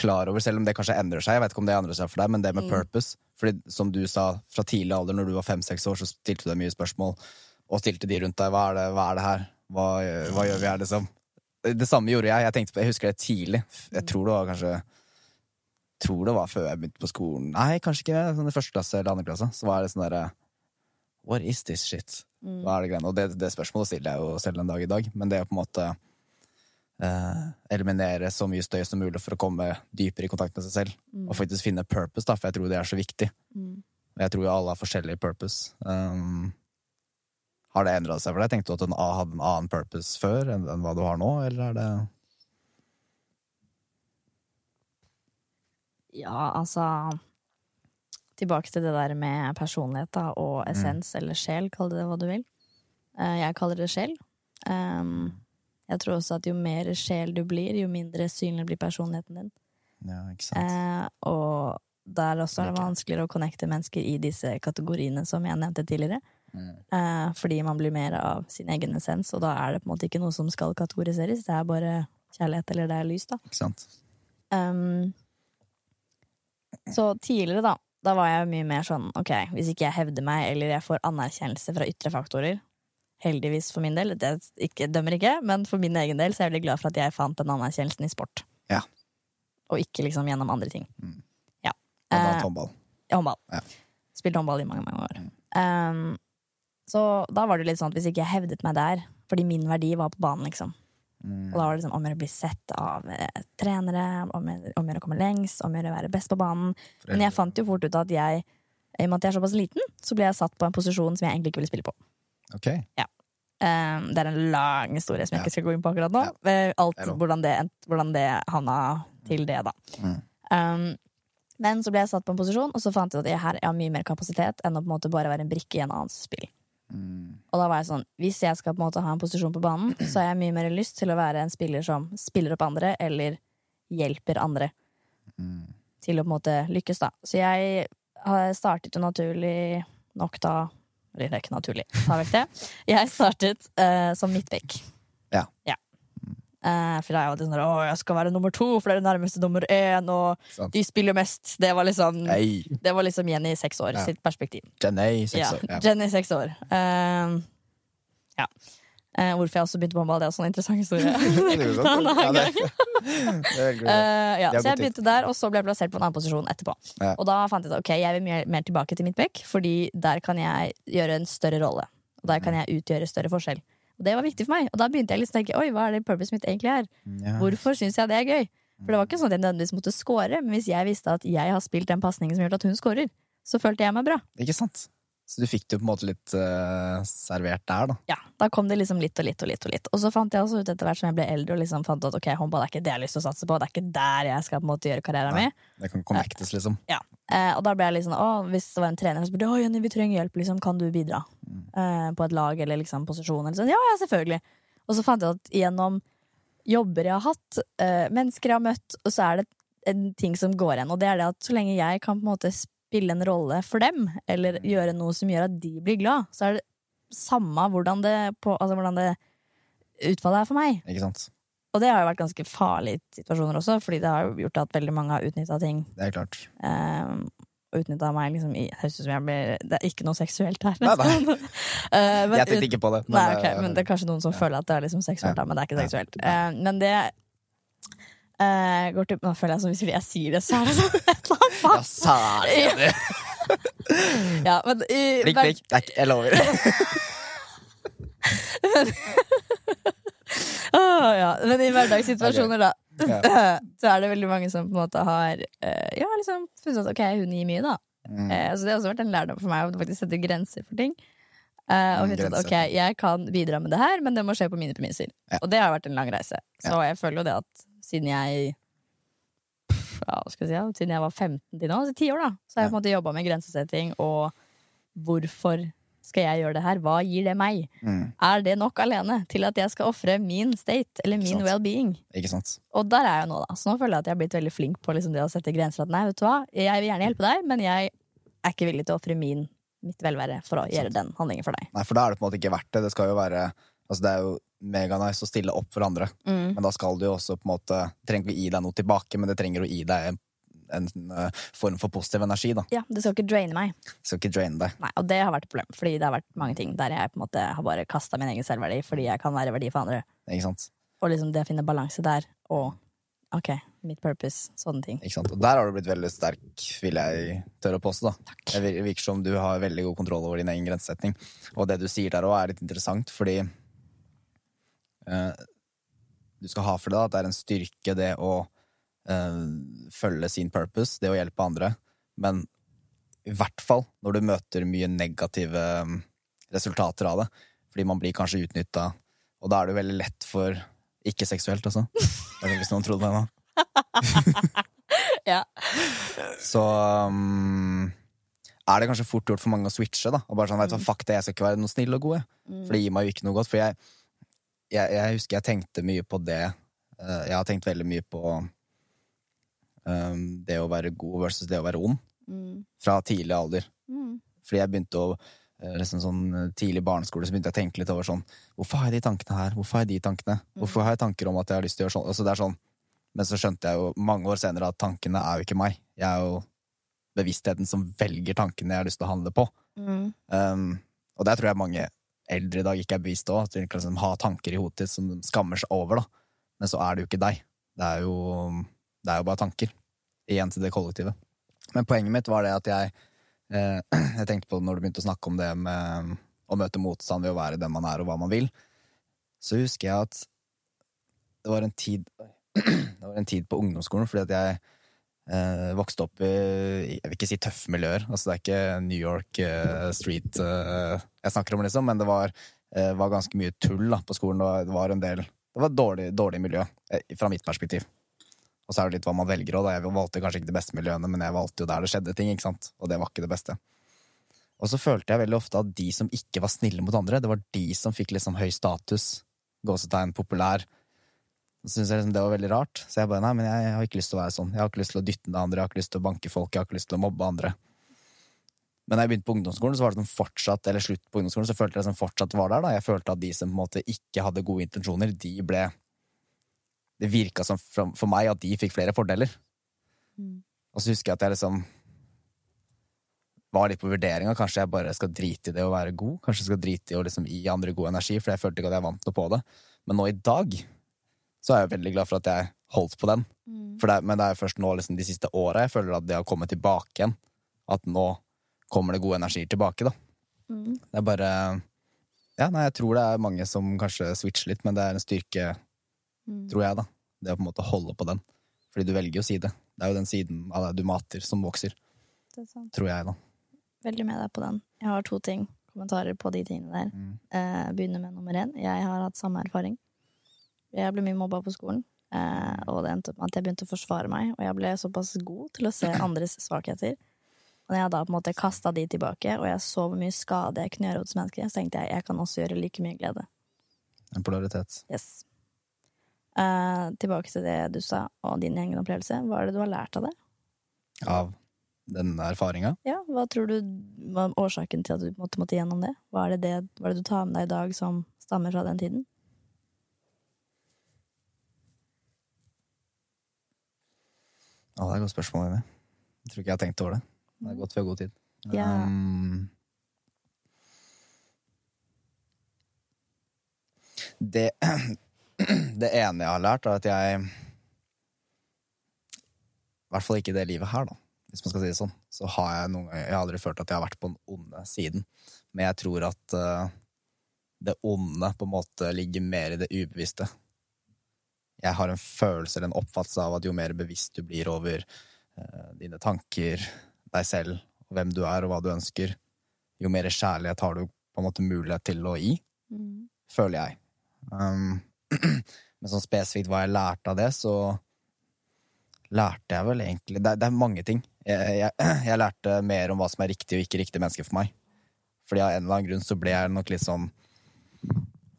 klar over, selv om det kanskje endrer seg. Jeg vet ikke om det endrer seg for deg, men det med Mm. purpose. Fordi som du sa, fra tidlig alder, når du var fem-seks år, så stilte du deg mye spørsmål. Og stilte de rundt deg. Hva er det, hva er det her? Hva, hva gjør vi her, liksom? Det samme gjorde jeg. Jeg, tenkte på, jeg husker det tidlig. Jeg tror det var kanskje tror det var før jeg begynte på skolen. Nei, kanskje ikke sånn i første klasse eller andre klasse. Så var det sånn derre What is this shit? Hva er det greiene? Og det, det spørsmålet stiller jeg jo selv en dag i dag, men det er på en måte eliminere så mye støy som mulig for å komme dypere i kontakt med seg selv, og faktisk finne purpose, da, for jeg tror det er så viktig. Mm. jeg tror jo alle har forskjellig purpose. Um, har det endra seg for deg? Tenkte du at du hadde en annen purpose før enn, enn hva du har nå, eller er det Ja, altså Tilbake til det der med personlighet da, og essens eller sjel, kall det det hva du vil. Eh, Jeg kaller det sjel. Um, jeg tror også at jo mer sjel du blir, jo mindre synlig blir personligheten din. Ja, ikke sant? Eh, og der også er det vanskeligere å connecte mennesker i disse kategoriene som jeg nevnte tidligere. Mm. Eh, fordi man blir mer av sin egen essens, og da er det på en måte ikke noe som skal kategoriseres. Det er bare kjærlighet eller det er lys, da. Ikke sant? Um, så tidligere, da, da var jeg mye mer sånn ok, hvis ikke jeg hevder meg, eller jeg får anerkjennelse fra ytre faktorer, heldigvis for min del, det ikke, dømmer ikke, men for min egen del så er jeg veldig glad for at jeg fant den anerkjennelsen i sport. Ja. Og ikke liksom gjennom andre ting. Mm. Ja. Blant Eh, annet håndball. håndball. Ja. Spilt håndball i mange, mange år. Um, så da var det litt sånn at hvis ikke jeg hevdet meg der, fordi min verdi var på banen, liksom, Mm. og da var det liksom om å bli sett av eh, trenere, om å gjøre å komme lengst, om å gjøre å være best på banen. Men jeg fant jo fort ut at jeg, i og med at jeg er såpass liten, så ble jeg satt på en posisjon som jeg egentlig ikke ville spille på. Ok. Um, det er en lang historie som jeg Ja. ikke skal gå inn på akkurat nå. Ja. Alt, hvordan, det, hvordan det havna til det, da. Mm. Um, men så ble jeg satt på en posisjon, og så fant jeg at jeg her jeg har mye mer kapasitet enn å på en måte bare være en brikke i en annens spill. Mm. Og da var jeg sånn, hvis jeg skal på en måte ha en posisjon på banen, så har jeg mye mer lyst til å være en spiller som spiller opp andre, eller hjelper andre Mm. til å på en måte lykkes, da. Så jeg har startet jo naturlig nok da det er ikke naturlig. Jeg startet uh, som midtbekk. Ja. Eh, for da var det sånn Å, jeg skal være nummer to, for det er det nærmeste nummer én, og Sant. de spiller mest. Det var liksom Hei, Det var liksom Jenny seks år Ja. sitt perspektiv. Jenny, seks Ja, år. Ja. Jenny seks år. Uh, ja. Eh, hvorfor jeg også begynte på håndball, det er også en interessant historie. Det. Ja, det- det. Eh, ja, så jeg begynte der, og så ble jeg plassert på en annen posisjon etterpå. Ja. Og da fant jeg ut ok, jeg vil mer, mer tilbake til midtback, fordi der kan jeg gjøre en større rolle. Og der kan jeg utgjøre større forskjell. Og det var viktig for meg. Og da begynte jeg liksom å tenke oi, hva er det purpose mitt egentlig er? Hvorfor syns jeg det er gøy? For det var ikke sånn at jeg nødvendigvis måtte score, men hvis jeg visste at jeg har spilt den pasningen som gjør at hun scorer, så følte jeg meg bra. Ikke sant? Så du fikk det på en måte litt uh, servert der, da. Ja, Da kom det liksom litt og litt og litt. Og litt Og så fant jeg også ut etter hvert som jeg ble eldre og liksom fant ut at ok, håndball er ikke det jeg har lyst til å satse på. Det er ikke der jeg skal på en måte gjøre karrieren Nei. min. Det kan connectes, liksom. Eh, og da ble jeg sånn, å, hvis det var en trener som spurte å Jenny, vi trenger hjelp, liksom, kan du bidra Mm. eh, på et lag eller liksom posisjon? Eller sånn, ja, ja, selvfølgelig. Og så fant jeg at gjennom jobber jeg har hatt, eh, mennesker jeg har møtt, og så er det en ting som går igjen, og det er det at så lenge jeg kan på en måte spille en rolle for dem, eller gjøre noe som gjør at de blir glad, så er det samme hvordan det, på, altså hvordan det utfallet er for meg. Ikke sant? Og det har jo vært ganske farlige situasjoner også, fordi det har jo gjort at veldig mange har utnytta ting. Det er klart. Um, og utnytta meg liksom i Høres ut som jeg blir Det er ikke noe seksuelt her. Nei, nei. Eh, men Jeg tenkte ikke på det. Nei, okay, ok, men det er kanskje noen som føler at det er liksom seksuelt, da, men det er ikke Ja. seksuelt. Eh, men det eh, går til Nå føler jeg som hvis jeg sier det, så er det sånn et eller annet Ja, særlig det. Ja, men i, Prikk, prikk. Det er ikke, jeg lover. oh, ja. Men i hverdagssituasjoner, da, Ja. så er det veldig mange som på en måte har uh, Ja, liksom funnet ut ok, hun gir mye, da. Mm. Uh, så det har også vært en lærdom for meg å faktisk sette grenser for ting. Uh, og Mm, finne ut ok, jeg kan bidra med det her, men det må skje på mine premisser. Ja. Og det har vært en lang reise. Så jeg føler jo det at siden jeg ja, skal jeg si, Siden jeg var 15 til nå, altså 10 år, da, så har jeg på en måte jobba med grensesetting og hvorfor skal jeg gjøre det her? Hva gir det meg? Mm. Er det nok alene til at jeg skal ofre min state eller min well-being? Og der er jeg jo nå, da. Så nå føler jeg at jeg har blitt veldig flink på liksom det å sette grenser. At nei, vet du hva, jeg vil gjerne hjelpe deg, men jeg er ikke villig til å ofre min mitt velvære for å gjøre den handlingen for deg. Nei, for da er det på en måte ikke verdt det. Det skal jo være Altså, det er jo meganice å stille opp for andre, Mm. men da skal du jo også på en måte trenger ikke å gi deg noe tilbake, men det trenger å gi deg en, en eh, form for positiv energi, da. Ja, Det skal ikke draine meg. Det skal ikke draine deg. Nei, Og det har vært et problem, fordi det har vært mange ting der jeg på en måte har bare kasta min egen selvverdi fordi jeg kan være verdi for andre. Ikke sant? Og liksom det å finne balanse der, og ok, mitt purpose, sånne ting. Ikke sant? Og der har du blitt veldig sterk, vil jeg tørre å påstå. da. Det virker som du har veldig god kontroll over din egen grensesetting. Og det du sier der òg, er litt interessant, fordi du skal ha for deg at det er en styrke, det å eh, følge sin purpose, det å hjelpe andre. Men i hvert fall når du møter mye negative mm, resultater av det. Fordi man blir kanskje utnytta, og da er det jo veldig lett for Ikke seksuelt, altså. Hvis noen trodde det nå. Ja. så um, er det kanskje fort gjort for mange å switche. da Og bare sånn, vet du fuck det, jeg skal ikke være noe snill og god. jeg. Mm. For det gir meg jo ikke noe godt. For jeg, jeg, jeg husker jeg tenkte mye på det. Eh, jeg har tenkt veldig mye på um, det å være god versus det å være ond. Mm. Fra tidlig alder. Mm. Fordi jeg begynte å eh, liksom sånn eh, Tidlig barneskole så begynte jeg å tenke litt over sånn Hvorfor har jeg de tankene her? Hvorfor har jeg de tankene? Hvorfor har jeg tanker om at jeg har lyst til å gjøre sånn? Altså, det er sånn men så skjønte jeg jo mange år senere at tankene er jo ikke meg. Jeg er jo bevisstheten som velger tankene jeg har lyst til å handle på. Mm. Um, og der tror jeg mange eldre i dag ikke er bevisst òg. At de liksom har tanker i hodet som de skammer seg over. da Men så er det jo ikke deg. Det er jo, det er jo bare tanker. Igjen til det kollektive. Men poenget mitt var det at jeg eh, Jeg tenkte på når du begynte å snakke om det med å møte motstand ved å være den man er, og hva man vil. Så husker jeg at det var en tid Det var en tid på ungdomsskolen fordi at jeg eh, vokste opp i Jeg vil ikke si tøffe miljøer. Altså, det er ikke New York eh, street eh, jeg snakker om, liksom, men det var, eh, var ganske mye tull da, på skolen. Det var, en del Det var dårlig, dårlig miljø, eh, fra mitt perspektiv. Og så er det litt hva man velger òg. Jeg valgte kanskje ikke de beste miljøene, men jeg valgte jo der det skjedde ting, ikke sant? og det var ikke det beste. Og så følte jeg veldig ofte at de som ikke var snille mot andre, det var de som fikk liksom høy status, gåsetegn, populær. Syntes jeg liksom det var veldig rart. Så jeg bare nei, men jeg, har ikke lyst til å være sånn. Jeg har ikke lyst til å dytte ned andre, jeg har ikke lyst til å banke folk, jeg har ikke lyst til å mobbe andre. Men da jeg begynte på ungdomsskolen, så var det som fortsatt, eller slutt på ungdomsskolen, så følte jeg som fortsatt var der. da. Jeg følte at de som på en måte ikke hadde gode intensjoner, de ble Det virka som for meg at de fikk flere fordeler. Mm. Og så husker jeg at jeg liksom var litt på vurderinga. Kanskje jeg bare skal drite i det å være god. Kanskje jeg skal drite i å liksom gi andre god energi, for jeg følte ikke at jeg vant noe på det. Men nå i dag så er jeg veldig glad for at jeg holdt på den. Mm. Det, men det er først nå liksom, de siste åra jeg føler at det har kommet tilbake igjen. At nå kommer det gode energier tilbake, da. Mm. Det er bare Ja, nei, jeg tror det er mange som kanskje switcher litt, men det er en styrke, Mm. tror jeg, da. Det å på en måte holde på den. Fordi du velger å si det. Er jo den siden av deg du mater, som vokser. Det er sant. Tror jeg, da. Veldig med deg på den. Jeg har to ting, kommentarer på de tingene der. Mm. Eh, begynner med nummer én. Jeg har hatt samme erfaring. Jeg ble mye mobba på skolen, eh, og det endte opp med at jeg begynte å forsvare meg, og jeg ble såpass god til å se andres svakheter. Og når jeg da på en måte kasta de tilbake, og jeg så hvor mye skade jeg kunne gjøre hos mennesker, så tenkte jeg jeg kan også gjøre like mye glede. En polaritet. Yes. Eh, tilbake til det du sa, og din egen opplevelse. Hva er det du har lært av det? Av den erfaringa. Ja, Hva tror du var årsaken til at du måtte, måtte gjennom det? Hva er det, det, hva er det du tar med deg i dag som stammer fra den tiden? Å, det er et godt spørsmål, Jenny. Jeg tror ikke jeg har tenkt over det. Det er godt vi har god tid. Ja. Um, det, det ene jeg har lært, er at jeg I hvert fall ikke i det livet her, da. Hvis man skal si det sånn. Så har jeg noen Jeg har aldri følt at jeg har vært på den onde siden. Men jeg tror at uh, det onde på en måte ligger mer i det ubevisste. Jeg har en følelse eller en oppfattelse av at jo mer bevisst du blir over eh, dine tanker, deg selv, hvem du er, og hva du ønsker, jo mer kjærlighet har du på en måte mulighet til å gi, føler jeg. Um, men sånn spesifikt hva jeg lærte av det, så lærte jeg vel egentlig Det, det er mange ting. Jeg, jeg, jeg lærte mer om hva som er riktig og ikke riktig menneske for meg. Fordi av en eller annen grunn så ble jeg nok litt sånn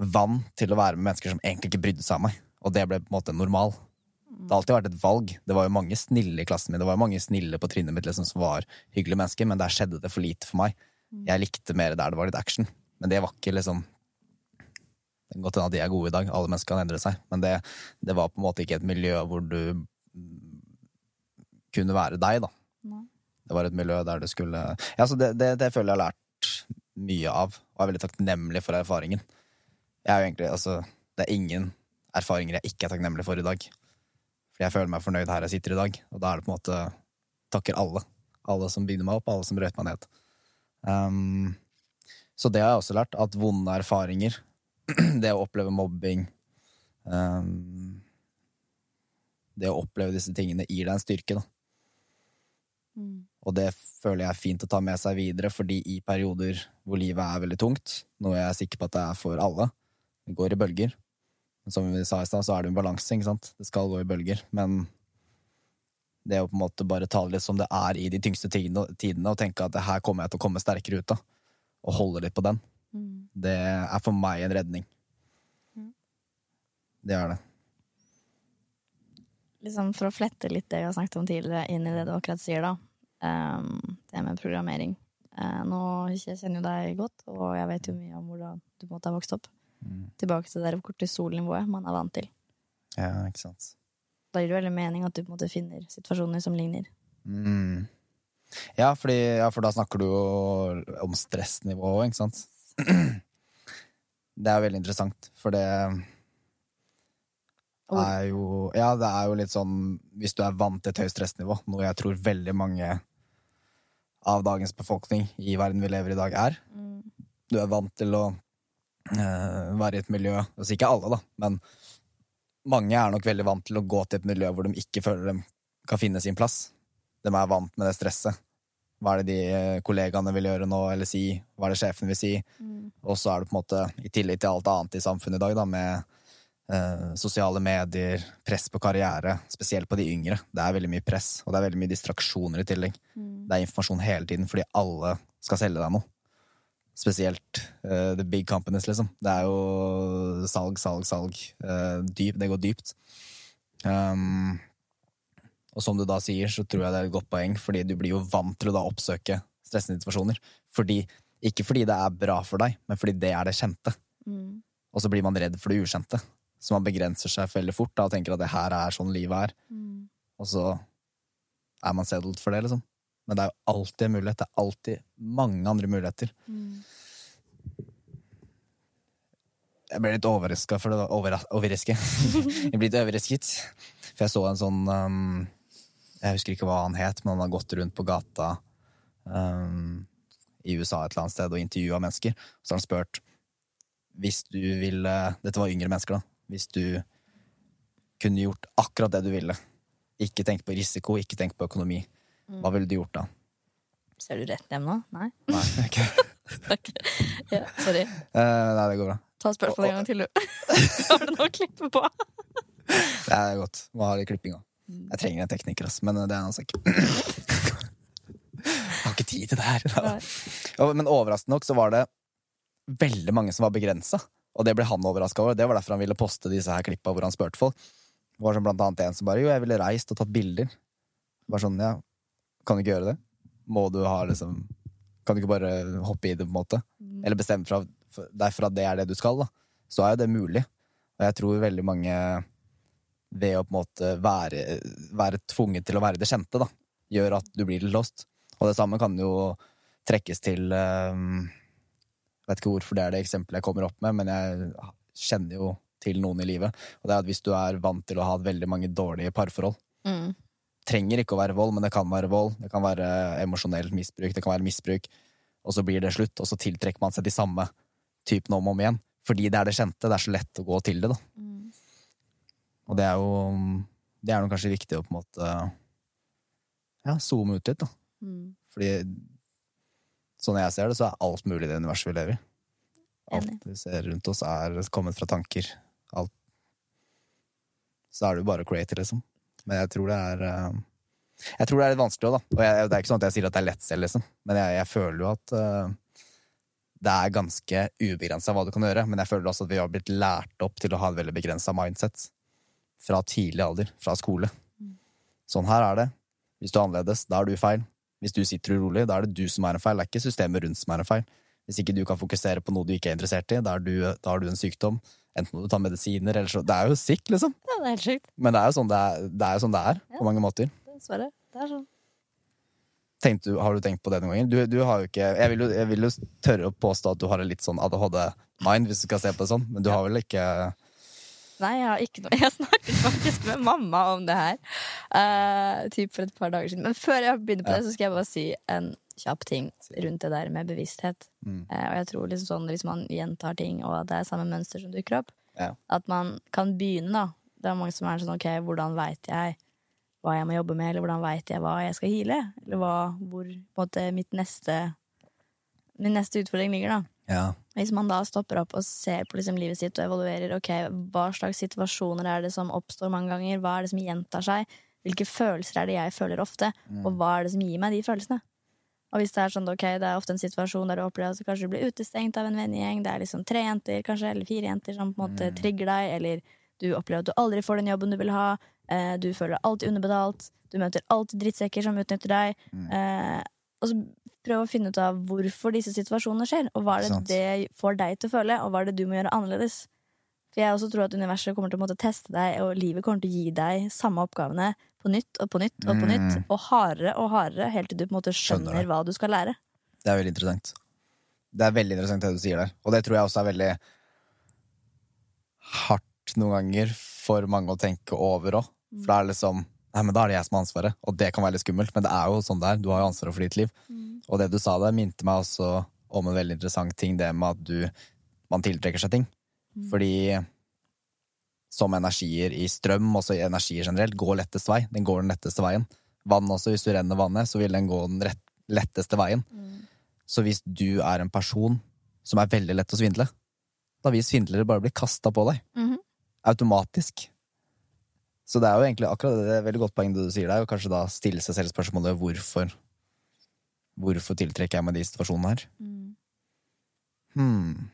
vant til å være med mennesker som egentlig ikke brydde seg om meg. Og det ble på en måte normal. Det har alltid vært et valg. Det var jo mange snille i klassen min. Det var jo mange snille på trinnet mitt liksom, som var hyggelige mennesker, men der skjedde det for lite for meg. Jeg likte mer der det var litt action. Men det var ikke liksom Det kan godt hende at de er gode i dag. Alle mennesker kan endre seg. Men det, det var på en måte ikke et miljø hvor du kunne være deg, da. Nei. Det var et miljø der du skulle Ja, så det, det, det føler jeg har lært mye av, og er veldig takknemlig for erfaringen. Jeg er jo egentlig, altså, Det er ingen erfaringer jeg ikke er takknemlig for i dag. Fordi jeg føler meg fornøyd her jeg sitter i dag, og da er det på en måte Takker alle. Alle som bygde meg opp, alle som brøt meg ned. Um, så det har jeg også lært, at vonde erfaringer, det å oppleve mobbing um, Det å oppleve disse tingene gir deg en styrke, da. Og det føler jeg er fint å ta med seg videre, fordi i perioder hvor livet er veldig tungt, noe jeg er sikker på at det er for alle, det går i bølger. Som vi sa i stad, så er det en balanse, ikke sant. Det skal gå i bølger. Men det å på en måte bare ta det litt som det er i de tyngste tidene, og tenke at det her kommer jeg til å komme sterkere ut av, og holde litt på den, det er for meg en redning. Det er det. liksom for å flette litt det vi har snakket om tidligere, inn i det du akkurat sier, da. Um, det med programmering. Uh, nå jeg kjenner jo deg godt, og jeg vet jo mye om hvordan du måtte ha vokst opp. Tilbake til det der kortisolnivået man er vant til. Ja, ikke sant. Da gir det veldig mening at du på en måte finner situasjoner som ligner. Mm. Ja, fordi, ja, for da snakker du jo om stressnivå òg, ikke sant? Det er veldig interessant, for det er jo Ja, det er jo litt sånn Hvis du er vant til et høyt stressnivå, noe jeg tror veldig mange av dagens befolkning i verden vi lever i i dag, er. Du er vant til å være i et miljø Altså ikke alle, da, men mange er nok veldig vant til å gå til et miljø hvor de ikke føler de kan finne sin plass. De er vant med det stresset. Hva er det de eh, kollegaene vil gjøre nå, eller si? Hva er det sjefen vil si? Og så er det på en måte, i tillegg til alt annet i samfunnet i dag, da, med eh, sosiale medier, press på karriere, spesielt på de yngre. Det er veldig mye press, og det er veldig mye distraksjoner i tillegg. Det er informasjon hele tiden fordi alle skal selge deg noe. Spesielt uh, the big companies, liksom. Det er jo salg, salg, salg. Uh, dyp, det går dypt. Um, og som du da sier, så tror jeg det er et godt poeng, fordi du blir jo vant til å da oppsøke stressende situasjoner. Fordi, ikke fordi det er bra for deg, men fordi det er det kjente. Og så blir man redd for det ukjente. Så man begrenser seg veldig fort da, og tenker at det her er sånn livet er. Og så er man settled for det, liksom. Men det er jo alltid en mulighet. Det er alltid mange andre muligheter. Jeg ble litt overraska for det overra overraske. jeg ble litt overrasket. For jeg så en sånn um, Jeg husker ikke hva han het, men han har gått rundt på gata um, i USA et eller annet sted og intervjua mennesker. Så har han spurt hvis du ville Dette var yngre mennesker, da. Hvis du kunne gjort akkurat det du ville Ikke tenkt på risiko, ikke tenkt på økonomi. Hva ville du gjort da? Ser du rett hjem nå? Nei? Nei, ikke. Takk. Ja, sorry. Uh, nei, det går bra. Ta spørsmålet en gang til, du. Har du noe å klippe på? Det er godt. Må ha litt klipping òg. Jeg trenger en tekniker, altså. men det er en sak. Jeg har ikke tid til det her. Nei. Men overraskende nok så var det veldig mange som var begrensa. Og det ble han overraska over. Det var derfor han ville poste disse her klippa hvor han spurte folk. Det var sånn blant annet en som bare Jo, jeg ville reist og tatt bilder. Bare sånn, ja, kan du ikke gjøre det? Må du ha liksom Kan du ikke bare hoppe i det, på en måte? Eller bestemme fra, deg for at det er det du skal, da. Så er jo det mulig. Og jeg tror veldig mange ved å på en måte være, være tvunget til å være det kjente, da, gjør at du blir litt lost. Og det samme kan jo trekkes til um, Vet ikke hvorfor det er det eksempelet jeg kommer opp med, men jeg kjenner jo til noen i livet. Og det er at hvis du er vant til å ha veldig mange dårlige parforhold Mm. Trenger ikke å være vold, men det kan være vold. Det kan være emosjonelt misbruk, det kan være misbruk. Og så blir det slutt, og så tiltrekker man seg de samme typene om og om igjen. Fordi det er det kjente. Det er så lett å gå til det, da. Mm. Og det er jo Det er kanskje viktig å på en måte Ja, zoome ut litt, da. Mm. Fordi sånn jeg ser det, så er alt mulig i det universet vi lever i. Alt vi ser rundt oss, er kommet fra tanker. Alt. Så er det jo bare å create, liksom. Men jeg tror det er eh, Jeg tror det er litt vanskelig òg, da. Og jeg, det er ikke sånn at jeg sier at det er lett selv, liksom. Men jeg, jeg føler jo at eh, det er ganske ubegrensa hva du kan gjøre. Men jeg føler også at vi har blitt lært opp til å ha et veldig begrensa mindset. Fra tidlig alder. Fra skole. Sånn her er det. Hvis du er annerledes, da er du feil. Hvis du sitter urolig, da er det du som er en feil. Det er ikke systemet rundt som er en feil. Hvis ikke du kan fokusere på noe du ikke er interessert i, da, du, da har du en sykdom. Enten du tar medisiner, eller så Det er jo sick, liksom. Ja, det er helt sykt. Men det er jo sånn det er, det er, sånn det er på mange måter. Dessverre. Det er sånn. Du, har du tenkt på det noen ganger? Du, du har jo ikke jeg vil, jo, jeg vil jo tørre å påstå at du har en litt sånn ADHD-mind, hvis du skal se på det sånn, men du har vel ikke Nei, jeg har ikke noe Jeg snakket faktisk med mamma om det her uh, typ for et par dager siden. Men før jeg begynner på Ja. det, så skal jeg bare si en kjapp ting rundt det der med bevissthet. Mm. Eh, og jeg tror liksom sånn hvis man gjentar ting, og at det er samme mønster som dukker opp, Ja. at man kan begynne, da. Det er mange som er sånn ok, hvordan veit jeg hva jeg må jobbe med, eller hvordan veit jeg hva jeg skal heale? Eller hva, hvor måte mitt neste Min neste utfordring ligger, da. Ja. Hvis man da stopper opp og ser på liksom livet sitt og evaluerer ok, hva slags situasjoner er det som oppstår mange ganger, hva er det som gjentar seg, hvilke følelser er det jeg føler ofte, og hva er det som gir meg de følelsene? Og hvis det er sånn, ok, det er ofte en situasjon der du opplever at du kanskje blir utestengt av en vennegjeng, det er liksom tre jenter kanskje, eller fire jenter som på en måte trigger deg, eller du opplever at du aldri får den jobben du vil ha, eh, du føler deg alltid underbetalt, du møter alltid drittsekker som utnytter deg, eh, og så prøv å finne ut av hvorfor disse situasjonene skjer, og hva er det det får deg til å føle, og hva er det du må gjøre annerledes. For jeg også tror at universet kommer til å måtte teste deg, og livet kommer til å gi deg samme oppgavene på nytt og på nytt og på nytt, Mm. og hardere og hardere, helt til du på en måte Skjønner skjønner hva du skal lære. Det er veldig interessant. Det er veldig interessant det du sier der. Og det tror jeg også er veldig hardt noen ganger for mange å tenke over òg. For da er det liksom Nei, men da er det jeg som har ansvaret, og det kan være litt skummelt, men det er jo sånn det er. Du har jo ansvaret for ditt liv. Og det du sa der, minte meg også om en veldig interessant ting, det med at du man tiltrekker seg ting. Fordi som energier i strøm, også i energier generelt, går lettest vei. Den går den letteste veien. Vann også, hvis du renner vannet, så vil den gå den rett, letteste veien. Så hvis du er en person som er veldig lett å svindle, da vil svindlere bare bli kasta på deg. Mhm. Automatisk. Så det er jo egentlig akkurat det, det er veldig godt poeng det du sier der, og kanskje da stille seg selv spørsmålet hvorfor Hvorfor tiltrekker jeg meg de situasjonene her? Hmm.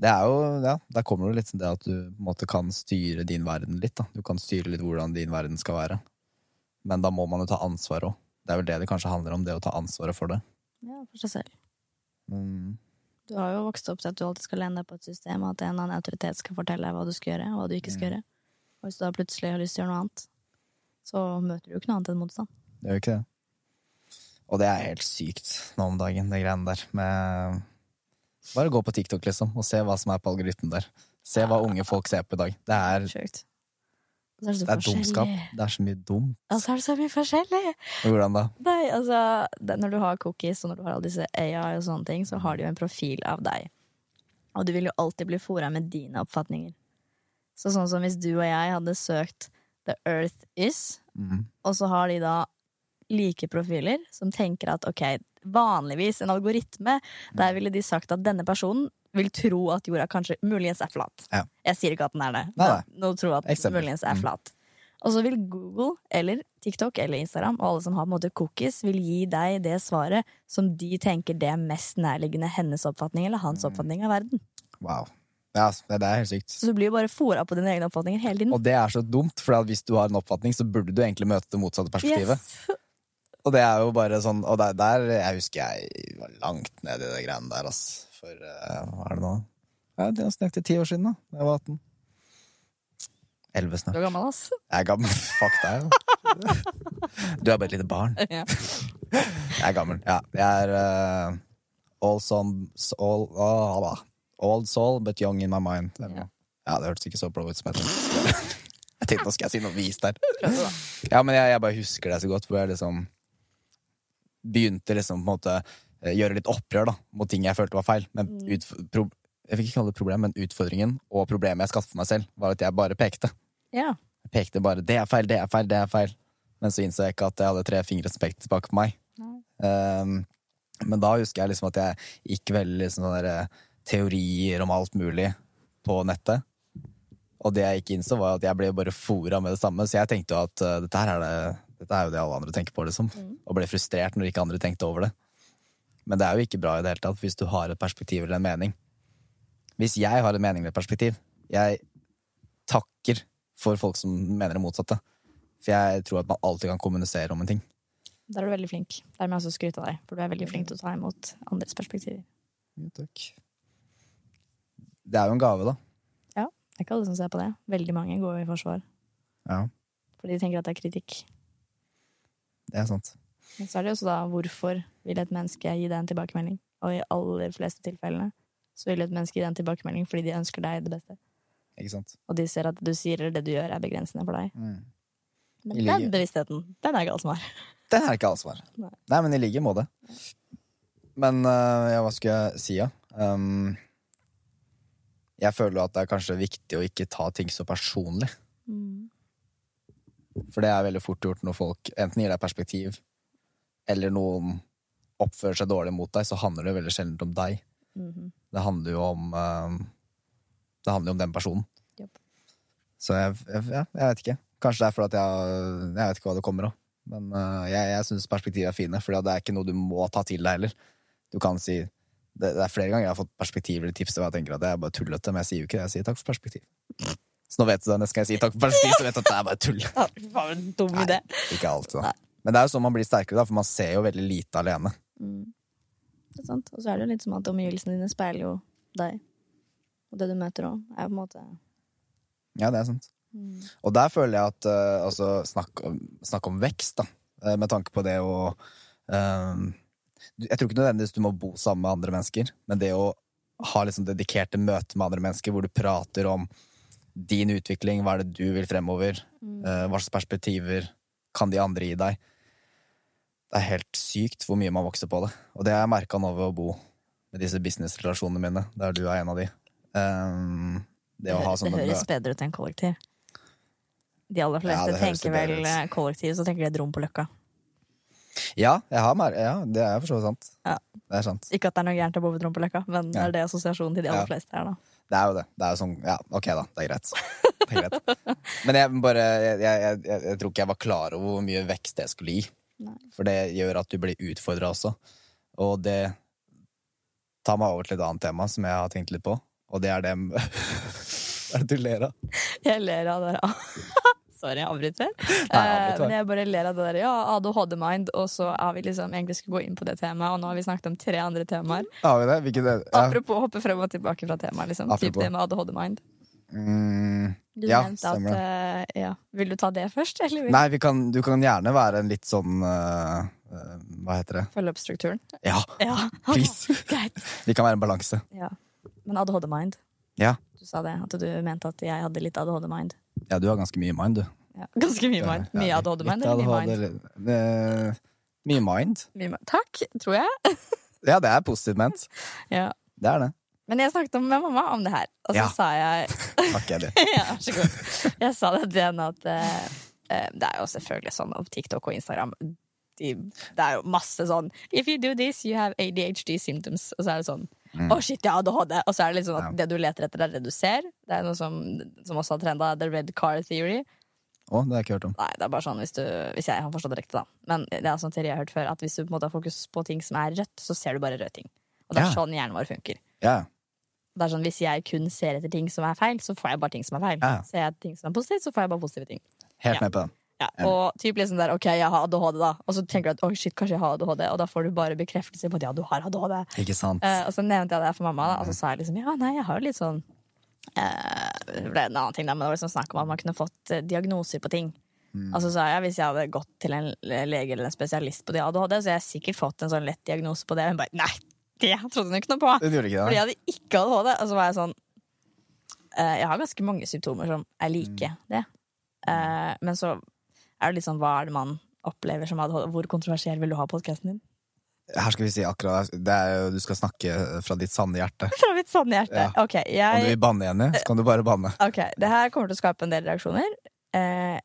Det er jo, ja, Der kommer det litt det at du på en måte kan styre din verden litt. da. Du kan styre litt hvordan din verden skal være. Men da må man jo ta ansvar òg. Det er vel det det kanskje handler om, det å ta ansvaret for det. Ja, for seg selv. Mm. Du har jo vokst opp til at du alltid skal lene deg på et system, og at en eller annen autoritet skal fortelle deg hva du skal gjøre, og hva du ikke skal gjøre. Og hvis du da plutselig har lyst til å gjøre noe annet, så møter du jo ikke noe annet enn motstand. Det gjør ikke det. Og det er helt sykt nå om dagen, det greiene der. Med Bare gå på TikTok, liksom, og se hva som er på algoritmen der. Se hva unge folk ser på i dag. Det er, det er det er dumskap. Det er så mye dumt. Og så er det så mye forskjellig! Hvordan da? Nei, altså, det, når du har cookies og når du har alle disse AI og sånne ting, så har de jo en profil av deg. Og du vil jo alltid bli fora med dine oppfatninger. Så sånn som hvis du og jeg hadde søkt The Earth Is. mm. Og så har de da like profiler som tenker at ok, vanligvis en algoritme, der ville de sagt at denne personen vil tro at jorda kanskje muligens er flat. Ja. Jeg sier ikke at den er det. Nei, nei. Nå tror at Eksempel. muligens er Mm. flat. Og så vil Google eller TikTok eller Instagram og alle som har på en måte cookies, vil gi deg det svaret som de tenker det er mest nærliggende hennes oppfatning eller Mm. hans oppfatning av verden. Wow. Ja, det er helt sykt. Så du blir jo bare fora på dine egne oppfatninger hele tiden. Og det er så dumt, for hvis du har en oppfatning, så burde du egentlig møte det motsatte perspektivet. Yes. Og det er jo bare sånn Og der, der jeg husker jeg var langt nede i det greiene der, ass. For uh, hva er det nå? Ja, det er nøyaktig ti år siden, da. Jeg var 18. Elleve snart. Du er gammel, ass. Jeg er gammel. Fuck deg. Du er bare et lite barn. Ja. Jeg er gammel. Ja. Jeg er uh, all son all, all, Old soul, but young in my mind. Ja. Ja, det hørtes ikke så blå ut som jeg tenkte. Jeg tenkte nå skal jeg si noe vist der. Ja, men jeg, jeg bare husker det så godt, hvor jeg liksom begynte liksom på en måte eh, gjøre litt opprør da, mot ting jeg følte var feil. Men ut, pro jeg fikk ikke kalle det problem, men utfordringen og problemet jeg skaffet for meg selv, var at jeg bare pekte. Ja. Jeg pekte bare 'det er feil, det er feil, det er feil'. Men så innså jeg ikke at jeg hadde tre fingre som pekte tilbake på meg. Um, men da husker jeg liksom at jeg gikk veldig liksom sånne der, teorier om alt mulig på nettet. Og det jeg ikke innså, var at jeg ble bare fora med det samme. Så jeg tenkte jo at uh, dette, her er det, dette er jo det alle andre tenker på, liksom. Mm. Og ble frustrert når ikke andre tenkte over det. Men det er jo ikke bra i det hele tatt hvis du har et perspektiv eller en mening. Hvis jeg har en mening eller et perspektiv, jeg takker for folk som mener det motsatte. For jeg tror at man alltid kan kommunisere om en ting. Der er du veldig flink. Der må jeg også skryte av deg, for du er veldig flink til å ta imot andres perspektiver. Jo, takk. Det er jo en gave, da. Ja. Det er ikke alle som ser på det. Veldig mange går i forsvar, Ja, fordi de tenker at det er kritikk. Det er sant. Men så er det jo også da hvorfor vil et menneske gi deg en tilbakemelding? Og i aller fleste tilfellene så vil et menneske gi deg en tilbakemelding fordi de ønsker deg det beste. Ikke sant? Og de ser at du sier eller det du gjør, er begrensende for deg. Mm. Men I den like. bevisstheten, den er ikke alle som har. Den er ikke alle som har. Nei. Nei, men i like måte. Men uh, ja, hva skulle jeg si, ja? Um, jeg føler jo at det er kanskje viktig å ikke ta ting så personlig. Mm. For det er veldig fort gjort når folk enten gir deg perspektiv, eller noen oppfører seg dårlig mot deg, så handler det veldig sjelden om deg. Mhm. Det handler jo om uh, Det handler jo om den personen. Yep. Så jeg, jeg, ja, jeg vet ikke. Kanskje det er fordi at jeg Jeg vet ikke hva det kommer av. Men uh, jeg, jeg syns perspektiv er fine, for det er ikke noe du må ta til deg heller. Du kan si det, det er flere ganger jeg har fått perspektiv eller tips og jeg tenker at det er bare tullete, men jeg sier jo ikke det. Jeg sier takk for perspektiv. Så nå vet du det. Neste gang jeg sier takk for perspektiv, så vet du at det er bare tull. Ja, faen, en dum Nei. idé. Ikke alt, da. Men det er jo sånn man blir sterkere, da, for man ser jo veldig lite alene. Mm. Det er sant. Og så er det jo litt som at omgivelsene dine speiler jo deg. Og det du møter òg, er på en måte Ja, det er sant. mm. Og der føler jeg at uh, altså, snakk, om, snakk om vekst, da. eh, med tanke på det å uh, Jeg tror ikke nødvendigvis du må bo sammen med andre mennesker, men det å ha liksom dedikerte møter med andre mennesker hvor du prater om din utvikling, hva er det du vil fremover, Mm. eh, hva slags perspektiver kan de andre gi deg. Det er helt sykt hvor mye man vokser på det. Og det har jeg merka nå ved å bo med disse businessrelasjonene mine, der du er en av de. Um, det Det, å ha hø- det høres bedre ut enn kollektiv. De aller fleste ja, tenker vel kollektiv, så tenker de et rom på Løkka. Ja, jeg har mer, ja, det er for så vidt sant. Ja. Det er sant. Ikke at det er noe gærent å bo på et rom på Løkka, men det er det assosiasjonen til de aller fleste er, da. Det er jo det. Det er jo sånn, ja, ok da, det er greit. Det er greit. Men jeg, bare, jeg, jeg, jeg, jeg tror ikke jeg var klar over hvor mye vekst det skulle gi. Nei. For det gjør at du blir utfordra også. Og det tar meg over til et annet tema som jeg har tenkt litt på, og det er det Hva er det du ler av? Jeg ler av det der. Sorry, jeg avbryter. Uh, Eh, men jeg bare ler av det der. Ja, ADHD-mind, og så har vi liksom egentlig skulle gå inn på det temaet, og nå har vi snakket om tre andre temaer. Har vi det? Hvilket det? Ja. Apropos hoppe frem og tilbake fra temaet, liksom. Typ det med ADHD-mind. Mm, Du Ja, nevnte at eh, ja. Vil du ta det først, eller vil nei, vi kan, du kan gjerne være en litt sånn uh, uh, Hva heter det? følge opp strukturen? Ja, Ja, please! greit. Vi kan være en balanse. Ja. Men ADHD-mind. Ja. Du sa det, at du mente at jeg hadde litt ADHD-mind. Ja, du har ganske mye mind, du. Ja. Ganske mye mind. Mye ja, ADHD-mind eller mye mind? Mye mind. Mye. Takk, tror jeg. Ja, det er positivt ment. Ja. Det er det. Men jeg snakket med mamma om det her, og så Ja. sa jeg Takk, Eddie. ja, vær så god. Jeg sa det til henne at eh, det er jo selvfølgelig sånn om TikTok og Instagram de, Det er jo masse sånn If you do this, you have ADHD symptoms. Og så er det sånn Mm. Oh shit, jeg har ADHD. Og så er det sånn at Ja. det du leter etter, er det du ser. Det er noe som, som også har trenda, the red car theory. Å, det har jeg ikke hørt om. Nei, det er bare sånn hvis, du, hvis jeg har forstått det riktig, da. Men det er sånn teori jeg har hørt før, at hvis du på en måte har fokus på ting som er rødt, så ser du bare røde ting. Og det er Ja. sånn hjernen vår funker. Ja, Det er sånn, Hvis jeg kun ser etter ting som er feil, så får jeg bare ting som er feil. Ja. Ser jeg ting som er positivt, så får jeg bare positive ting. Helt med på den. Ja, og typ liksom der, ok, jeg har ADHD da. Og så tenker du at oh shit, kanskje jeg har ADHD Og da får du bare bekreftelse på at ja, du har ADHD Ikke sant? Eh, Og så nevnte jeg det for mamma da Og så sa jeg liksom, ja, nei, jeg har jo litt sånn eh, Det ble en annen ting da Men det var liksom snakk om at man kunne fått eh, diagnoser på ting. Og så sa jeg, hvis jeg hadde gått til en lege Eller en spesialist på det ADHD Så hadde jeg sikkert fått en sånn lett diagnose på det. Og hun bare, nei, det trodde hun ikke noe på. Ikke Fordi jeg hadde ikke ADHD Og så var jeg sånn eh, Jeg har ganske mange symptomer som er like Mm. det. Eh, Men så er det litt sånn Hva er det man opplever som ADHD Hvor kontroversiell vil du ha podcasten din? Her skal vi si akkurat det er Du skal snakke fra ditt sanne hjerte. Fra mitt sanne hjerte Ja. Ok, Om du vil banne, Jenny, så kan du bare banne. ok, det her kommer til å skape en del reaksjoner Eh,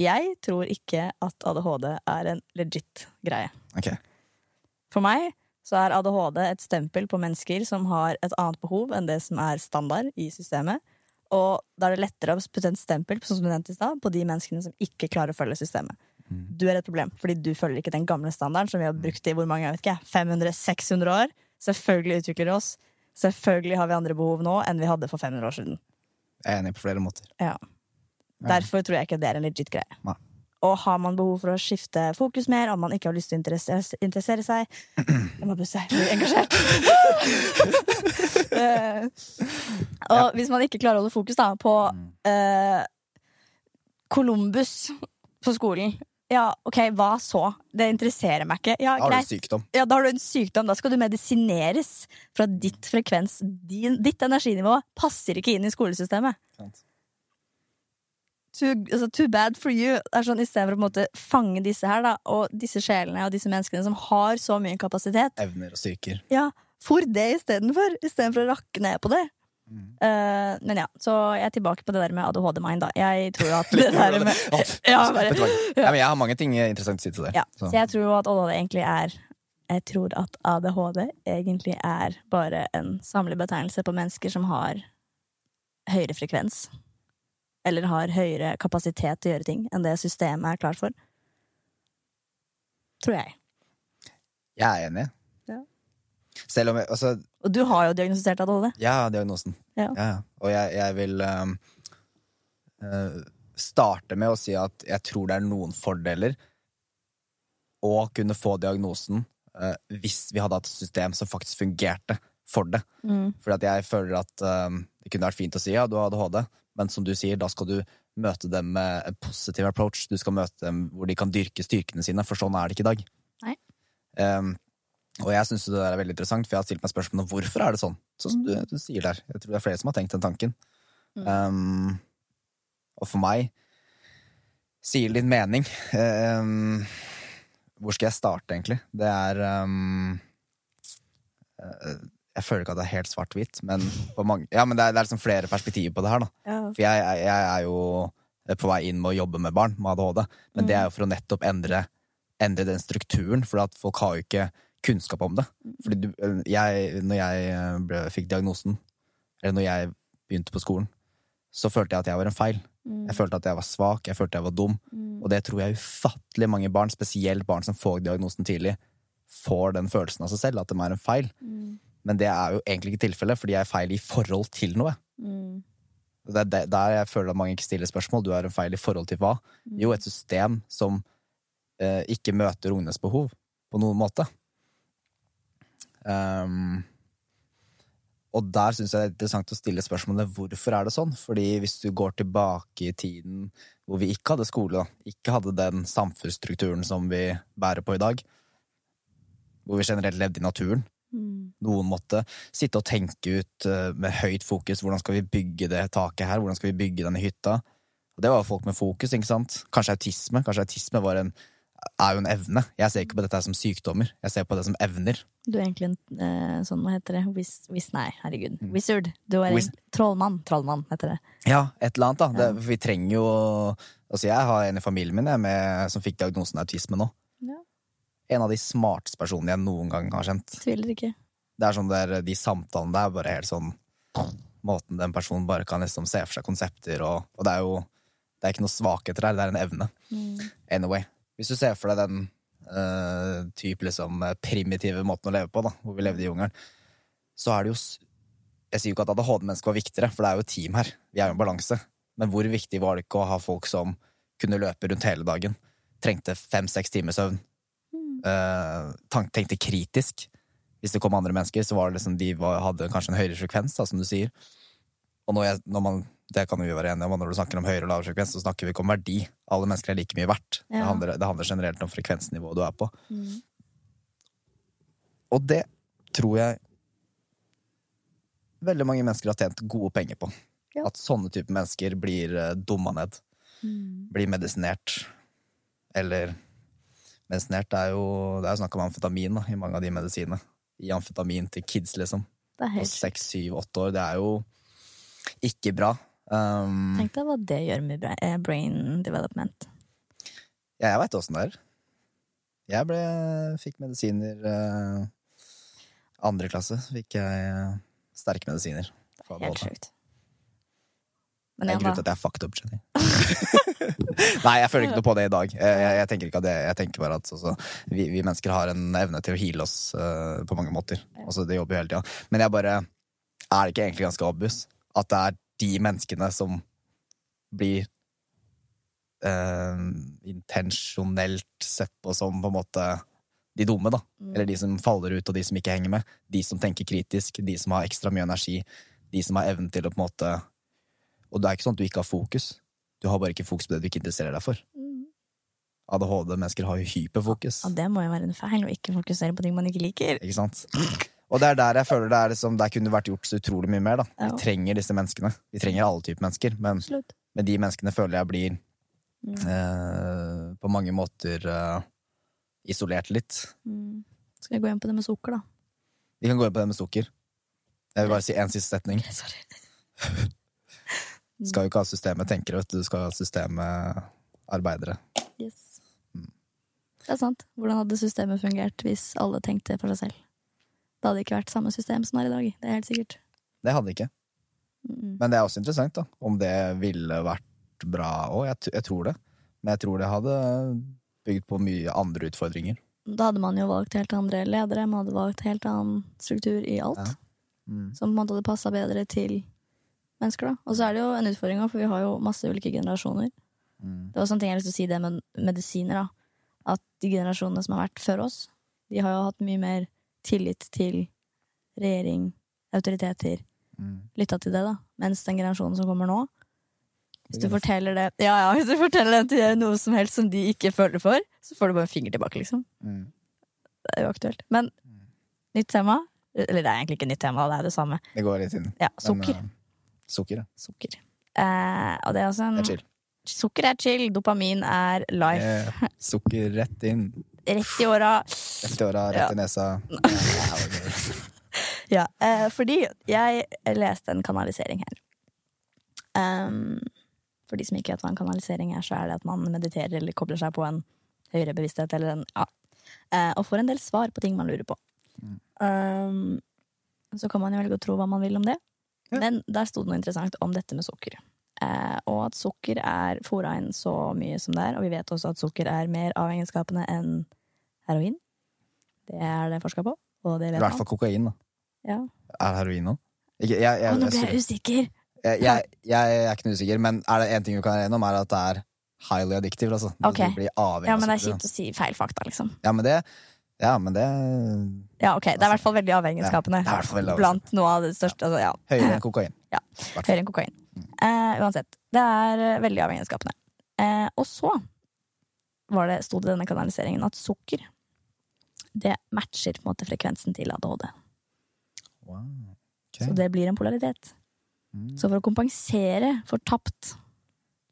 Jeg tror ikke at ADHD er en legit greie Ok. For meg så er ADHD et stempel på mennesker som har et annet behov enn det som er standard i systemet. Og da er det lettere å putte en stempel sånn som du nevnte i sted, på de menneskene som ikke klarer å følge systemet. Du er et problem, fordi du følger ikke den gamle standarden som vi har brukt i hvor mange, jeg vet ikke, 500-600 år. Selvfølgelig utvikler vi oss. Selvfølgelig har vi andre behov nå enn vi hadde for 500 år siden. Jeg er enig på flere måter. Ja. Derfor tror jeg ikke det er en legit greie. Nei. Og har man behov for å skifte fokus mer, om man ikke har lyst til å interessere, interessere seg Jeg må pusse, jeg blir engasjert. uh, og hvis man ikke klarer å holde fokus da, på uh, Columbus på skolen Ja, OK, hva så? Det interesserer meg ikke. Ja, Da har du greit. sykdom. Ja, da har du en sykdom. Da skal du medisineres fra ditt frekvens. Din, ditt energinivå passer ikke inn i skolesystemet. Too, altså, too bad for you. Det er sånn, Istedenfor å på en måte fange disse her da, og disse sjelene og disse menneskene som har så mye kapasitet, Evner og styrker. ja, for det istedenfor. Istedenfor å rakke ned på det. Eh, men ja, så jeg er tilbake på det der med ADHD-mind. da Jeg tror at det der med ja, bare? Ja, men jeg har mange ting interessant å si til det. ja, Så. Så jeg tror at ADHD egentlig er Jeg tror at ADHD egentlig er bare en samlebetegnelse på mennesker som har høyere frekvens. Eller har høyere kapasitet til å gjøre ting enn det systemet er klar for. Tror jeg. Jeg er enig. Ja. Selv om jeg, altså, Og du har jo diagnostisert ADHD. Ja, diagnosen. Ja. Ja, og jeg, jeg vil um, uh, starte med å si at jeg tror det er noen fordeler å kunne få diagnosen uh, hvis vi hadde hatt et system som faktisk fungerte for det. Mm. Fordi at jeg føler at um, det kunne vært fint å si ja, du har ADHD, men som du sier, da skal du møte dem med en positiv approach. Du skal møte dem hvor de kan dyrke styrkene sine, for sånn er det ikke i dag. Nei. Um, og jeg syns det der er veldig interessant, for jeg har stilt meg spørsmål om hvorfor er det sånn. Sånn som du, du sier der. Jeg tror det er flere som har tenkt den tanken. Um, og for meg sier din litt mening. Um, hvor skal jeg starte, egentlig? Det er um, eh, Jeg føler ikke at det er helt svart-hvitt, men, på mange, ja, men det er, det er liksom flere perspektiver på det her. Ja. For jeg, jeg, jeg er jo på vei inn med å jobbe med barn med ADHD, men det er jo for å nettopp endre, endre den strukturen, for at folk har jo ikke kunnskap om det. Fordi du, jeg, når jeg ble, fikk diagnosen, eller når jeg begynte på skolen, så følte jeg at jeg var en feil. Jeg følte at jeg var svak, jeg følte jeg var dum. Og det tror jeg ufattelig mange barn, spesielt barn som får diagnosen tidlig, får den følelsen av seg selv, at de er en feil. Men det er jo egentlig ikke tilfellet, fordi jeg er feil i forhold til noe. Mm. Det er der jeg føler at mange ikke stiller spørsmål. Du er en feil i forhold til hva? Jo, et system som eh, ikke møter ungenes behov på noen måte. Um, og der syns jeg det er interessant å stille spørsmålet hvorfor er det sånn? Fordi hvis du går tilbake i tiden hvor vi ikke hadde skole, da, ikke hadde den samfunnsstrukturen som vi bærer på i dag, hvor vi generelt levde i naturen, Mm. noen måtte sitte og tenke ut eh, med høyt fokus hvordan skal vi bygge det taket her, hvordan skal vi bygge denne hytta. Og det var folk med fokus, ikke sant? Kanskje autisme. Kanskje autisme var en, er jo en evne. Jeg ser ikke på dette som sykdommer. Jeg ser på det som evner. Du er egentlig en eh, sånn, hva heter det, Wiz, Wiz, nei, herregud, wizard. Du er en trollmann. Trollmann heter det. Ja, et eller annet, da. Det, vi trenger jo Altså, jeg har en i familien min jeg, med, som fikk diagnosen autisme nå. Ja. En av de smarteste personene jeg noen gang har kjent. Tviler ikke. Det er sånn der, De samtalene der er bare helt sånn Måten den personen bare kan liksom se for seg konsepter og, og det er jo Det er ikke noe svakheter her, det er en evne. Anyway. Hvis du ser for deg den uh, type liksom eh, primitive måten å leve på, da, hvor vi levde i jungelen, så er det jo Jeg sier jo ikke at ADHD-mennesket var viktigere, for det er jo et team her. Vi er jo en balanse. Men hvor viktig var det ikke å ha folk som kunne løpe rundt hele dagen? Trengte fem-seks timer søvn. Eh, tank- tenkte kritisk. Hvis det kom andre mennesker, så var det liksom de var, hadde kanskje en høyere frekvens, da, som du sier. Og når jeg, når man, det kan vi være enige om, når du snakker om høyere og lavere frekvens, så snakker vi ikke om verdi. Alle mennesker er like mye verdt. Det, handler, det handler generelt om frekvensnivået du er på. Mm. Og det tror jeg veldig mange mennesker har tjent gode penger på. Ja. At sånne typer mennesker blir uh, dumma ned. Mm. Blir medisinert. Eller Medisinert er jo Det er jo snakk om amfetamin da, i mange av de medisinene. I amfetamin til kids, liksom. Det er helt seks, syv, åtte år. Det er jo ikke bra. Um, Tenk deg hva det gjør med eh, brain development. ja, jeg veit åssen det er. Jeg ble, fikk medisiner uh, Andre klasse fikk jeg uh, sterke medisiner. Helt sjukt. Det er en grunn til at jeg er fucked up, Jenny. Nei, jeg føler ikke noe på det i dag. Jeg, jeg, jeg tenker ikke at det, jeg tenker bare at altså, vi, vi mennesker har en evne til å heale oss uh, på mange måter. Altså, det jobber jo hele tida. Men jeg bare Er det ikke egentlig ganske obvious at det er de menneskene som blir uh, intensjonelt sett på som på en måte de dumme, da. Mm. Eller de som faller ut, og de som ikke henger med. De som tenker kritisk, de som har ekstra mye energi. De som har evnen til å på en måte Og det er ikke sånn at du ikke har fokus. Du har bare ikke fokus på det du ikke interesserer deg for. Mm. ADHD-mennesker har jo hyperfokus. Ja, det må jo være en feil å ikke fokusere på ting man ikke liker. Ikke sant? Og det er der jeg føler det er liksom, der kunne vært gjort så utrolig mye mer. da Ja. Vi trenger disse menneskene. Vi trenger alle typer mennesker. Men, Absolutt. men de menneskene føler jeg blir Mm. eh, på mange måter eh, isolert litt. Mm. Skal vi gå inn på det med sukker, da? Vi kan gå inn på det med sukker. Jeg vil bare si en siste setning. Sorry. Skal jo ikke ha systemet tenkere, vet du. Du skal ha systemet arbeidere. Yes. Mm. Det er sant. Hvordan hadde systemet fungert hvis alle tenkte for seg selv? Det hadde ikke vært samme system som det er i dag. Det er helt sikkert. Det hadde ikke. Mm. Men det er også interessant, da. Om det ville vært bra òg. Jeg, jeg tror det. Men jeg tror det hadde bygd på mye andre utfordringer. Da hadde man jo valgt helt andre ledere, man hadde valgt helt annen struktur i alt. Ja. Mm. Som på en måte hadde passa bedre til mennesker. da. Og så er det jo en utfordring, for vi har jo masse ulike generasjoner. Mm. Det var sånne ting jeg har lyst til å si det med medisiner. da. At de generasjonene som har vært før oss, de har jo hatt mye mer tillit til regjering, autoriteter. Mm. Lytta til det, da. Mens den generasjonen som kommer nå Hvis du forteller det Ja, ja, hvis du forteller dem til noe som helst som de ikke føler for, så får du bare en finger tilbake, liksom. Mm. Det er jo aktuelt. Men nytt tema. Eller det er egentlig ikke nytt tema, det er det samme. Det går litt inn. Ja, Men, sukker. Sukker, ja. Sukker. Eh, og det er også en Det er chill. Sukker er chill, dopamin er life. Eh, sukker rett inn. Rett i åra. Rett i åra, rett Ja. i nesa. Ja. Ja, eh, fordi jeg leste en kanalisering her. Um, for de som ikke vet hva en kanalisering er, så er det at man mediterer eller kobler seg på en høyere bevissthet eller en ja. eh, Og får en del svar på ting man lurer på. Um, så kan man jo velge å tro hva man vil om det. Ja. Men der sto det noe interessant om dette med sukker. Eh, og at sukker er fora inn så mye som det er. Og vi vet også at sukker er mer avhengighetsskapende enn heroin. Det er det forska på, og det I hvert fall kokain, da. Ja. Er heroin Å, nå ble jeg, usikker! jeg, jeg, jeg er ikke noe usikker, men er det én ting vi kan være enige om, er at det er highly addictive. Altså. Okay. Du Ja, men det er kjipt å si feil fakta, liksom. Ja, men det Ja, men det Ja, ok, Det er i hvert fall veldig avhengighetsskapende. Ja, veldig Blant noe av det største. Altså, ja. Høyere enn kokain. Ja. Høyere enn kokain. Eh, uansett. Det er eh, veldig avhengighetsskapende. Uh, og så var det, sto det i denne kanaliseringen at sukker det matcher på en måte frekvensen til ADHD. Wow. Okay. Så det blir en polaritet. Mm. Så for å kompensere for tapt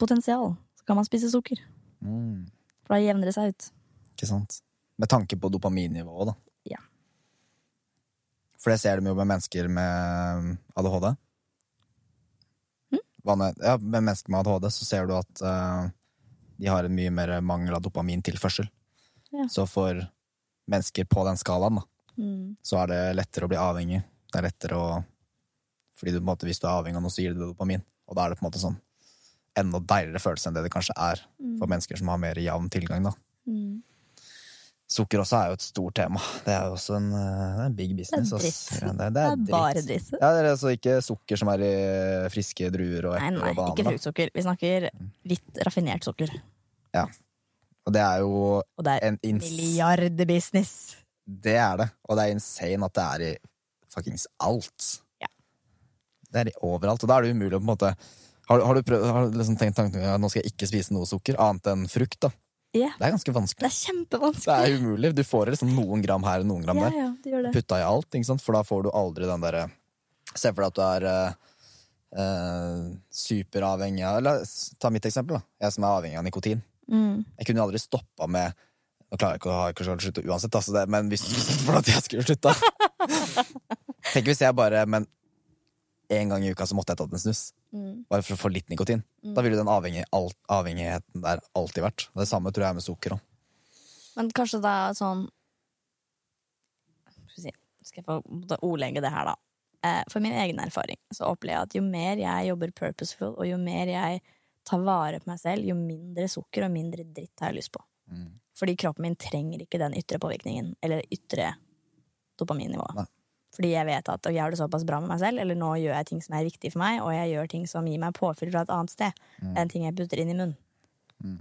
potensial, så kan man spise sukker. Mm. For da jevner det seg ut. Ikke sant? Med tanke på dopaminnivået, da. Ja. For det ser de jo med mennesker med ADHD. Mm. Ja, med mennesker med ADHD så ser du at uh, de har en mye mer mangel av dopamintilførsel. Ja. Så for mennesker på den skalaen, da, Mm. så er det lettere å bli avhengig. Det er lettere å Fordi du, måte, hvis du er avhengig av noe, så gir det dopamin. Og da er det på en måte sånn enda deiligere følelse enn det det kanskje er for mennesker som har mer jevn tilgang. da. Mm. Sukker også er jo et stort tema. Det er jo også en, eh, det er en big business. Det er dritt. Ja, Det, det Det er, er dritt. bare dritt. Ja, det er altså ikke sukker som er i friske druer og Nei, epler nei, og bananer. ikke fruktsukker. Vi snakker litt raffinert sukker. Ja. Og det er jo Og det er en ins milliardbusiness. Det er det. Og det er insane at det er i fuckings alt. Ja. Det er i overalt. Og da er det umulig å på en måte Har, har du, prøvd, har du liksom tenkt tanken at nå skal jeg ikke spise noe sukker, annet enn frukt? da? Ja. Det er ganske vanskelig. Det er kjempevanskelig. Det er umulig. Du får liksom noen gram her og noen gram der. ja, ja, det. Putta i alt, for da får du aldri den derre Se for deg at du er eh, eh, superavhengig av Eller ta mitt eksempel, da. Jeg som er avhengig av nikotin. Mm. Jeg kunne aldri stoppa med Nå klarer jeg ikke å ha slutte uansett, altså det, men hvis for at jeg skulle slutta Tenk hvis jeg bare Men en gang i uka så måtte jeg tatt en snus. Mm. Bare for å få litt nikotin. Da ville den avhengig, alt, avhengigheten der alltid vært. Og det samme tror jeg med sukker òg. Men kanskje det er sånn Skal jeg få ordlegge det her, da. Eh, For min egen erfaring så opplever jeg at jo mer jeg jobber purposeful, og jo mer jeg tar vare på meg selv, jo mindre sukker og mindre dritt har jeg lyst på. Mm. Fordi kroppen min trenger ikke den ytre påvirkningen, eller ytre dopaminnivået. Nei. Fordi jeg vet at jeg har det såpass bra med meg selv, eller nå gjør jeg ting som er viktig for meg, og jeg gjør ting som gir meg påfyll fra et annet sted enn ting jeg putter inn i munnen. Mm.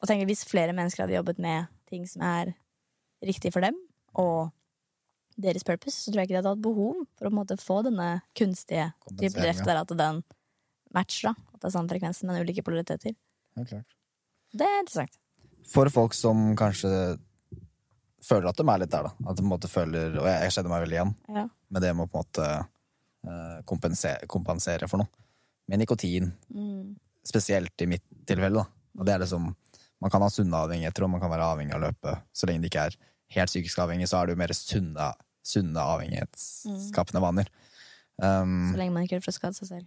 Og tenker hvis flere mennesker hadde jobbet med ting som er riktig for dem, og deres purpose, så tror jeg ikke de hadde hatt behov for å måte få denne kunstige type drift der at den matcher, da. At det er samme frekvens, men ulike polariteter. Ja, klart. Det er interessant. For folk som kanskje føler at de er litt der, da. At de på en måte føler, Og jeg, jeg kjenner meg veldig igjen Ja. med det med å på en måte eh, kompensere, kompensere for noe. Med nikotin, Mm. spesielt i mitt tilfelle. da. Og det er liksom, Man kan ha sunne avhengigheter, og man kan være avhengig av å løpe. Så lenge det ikke er helt psykisk avhengig, så er det jo mer sunne, sunne avhengighetsskapende vaner. Um, Så lenge man ikke gjør det for å skade seg selv.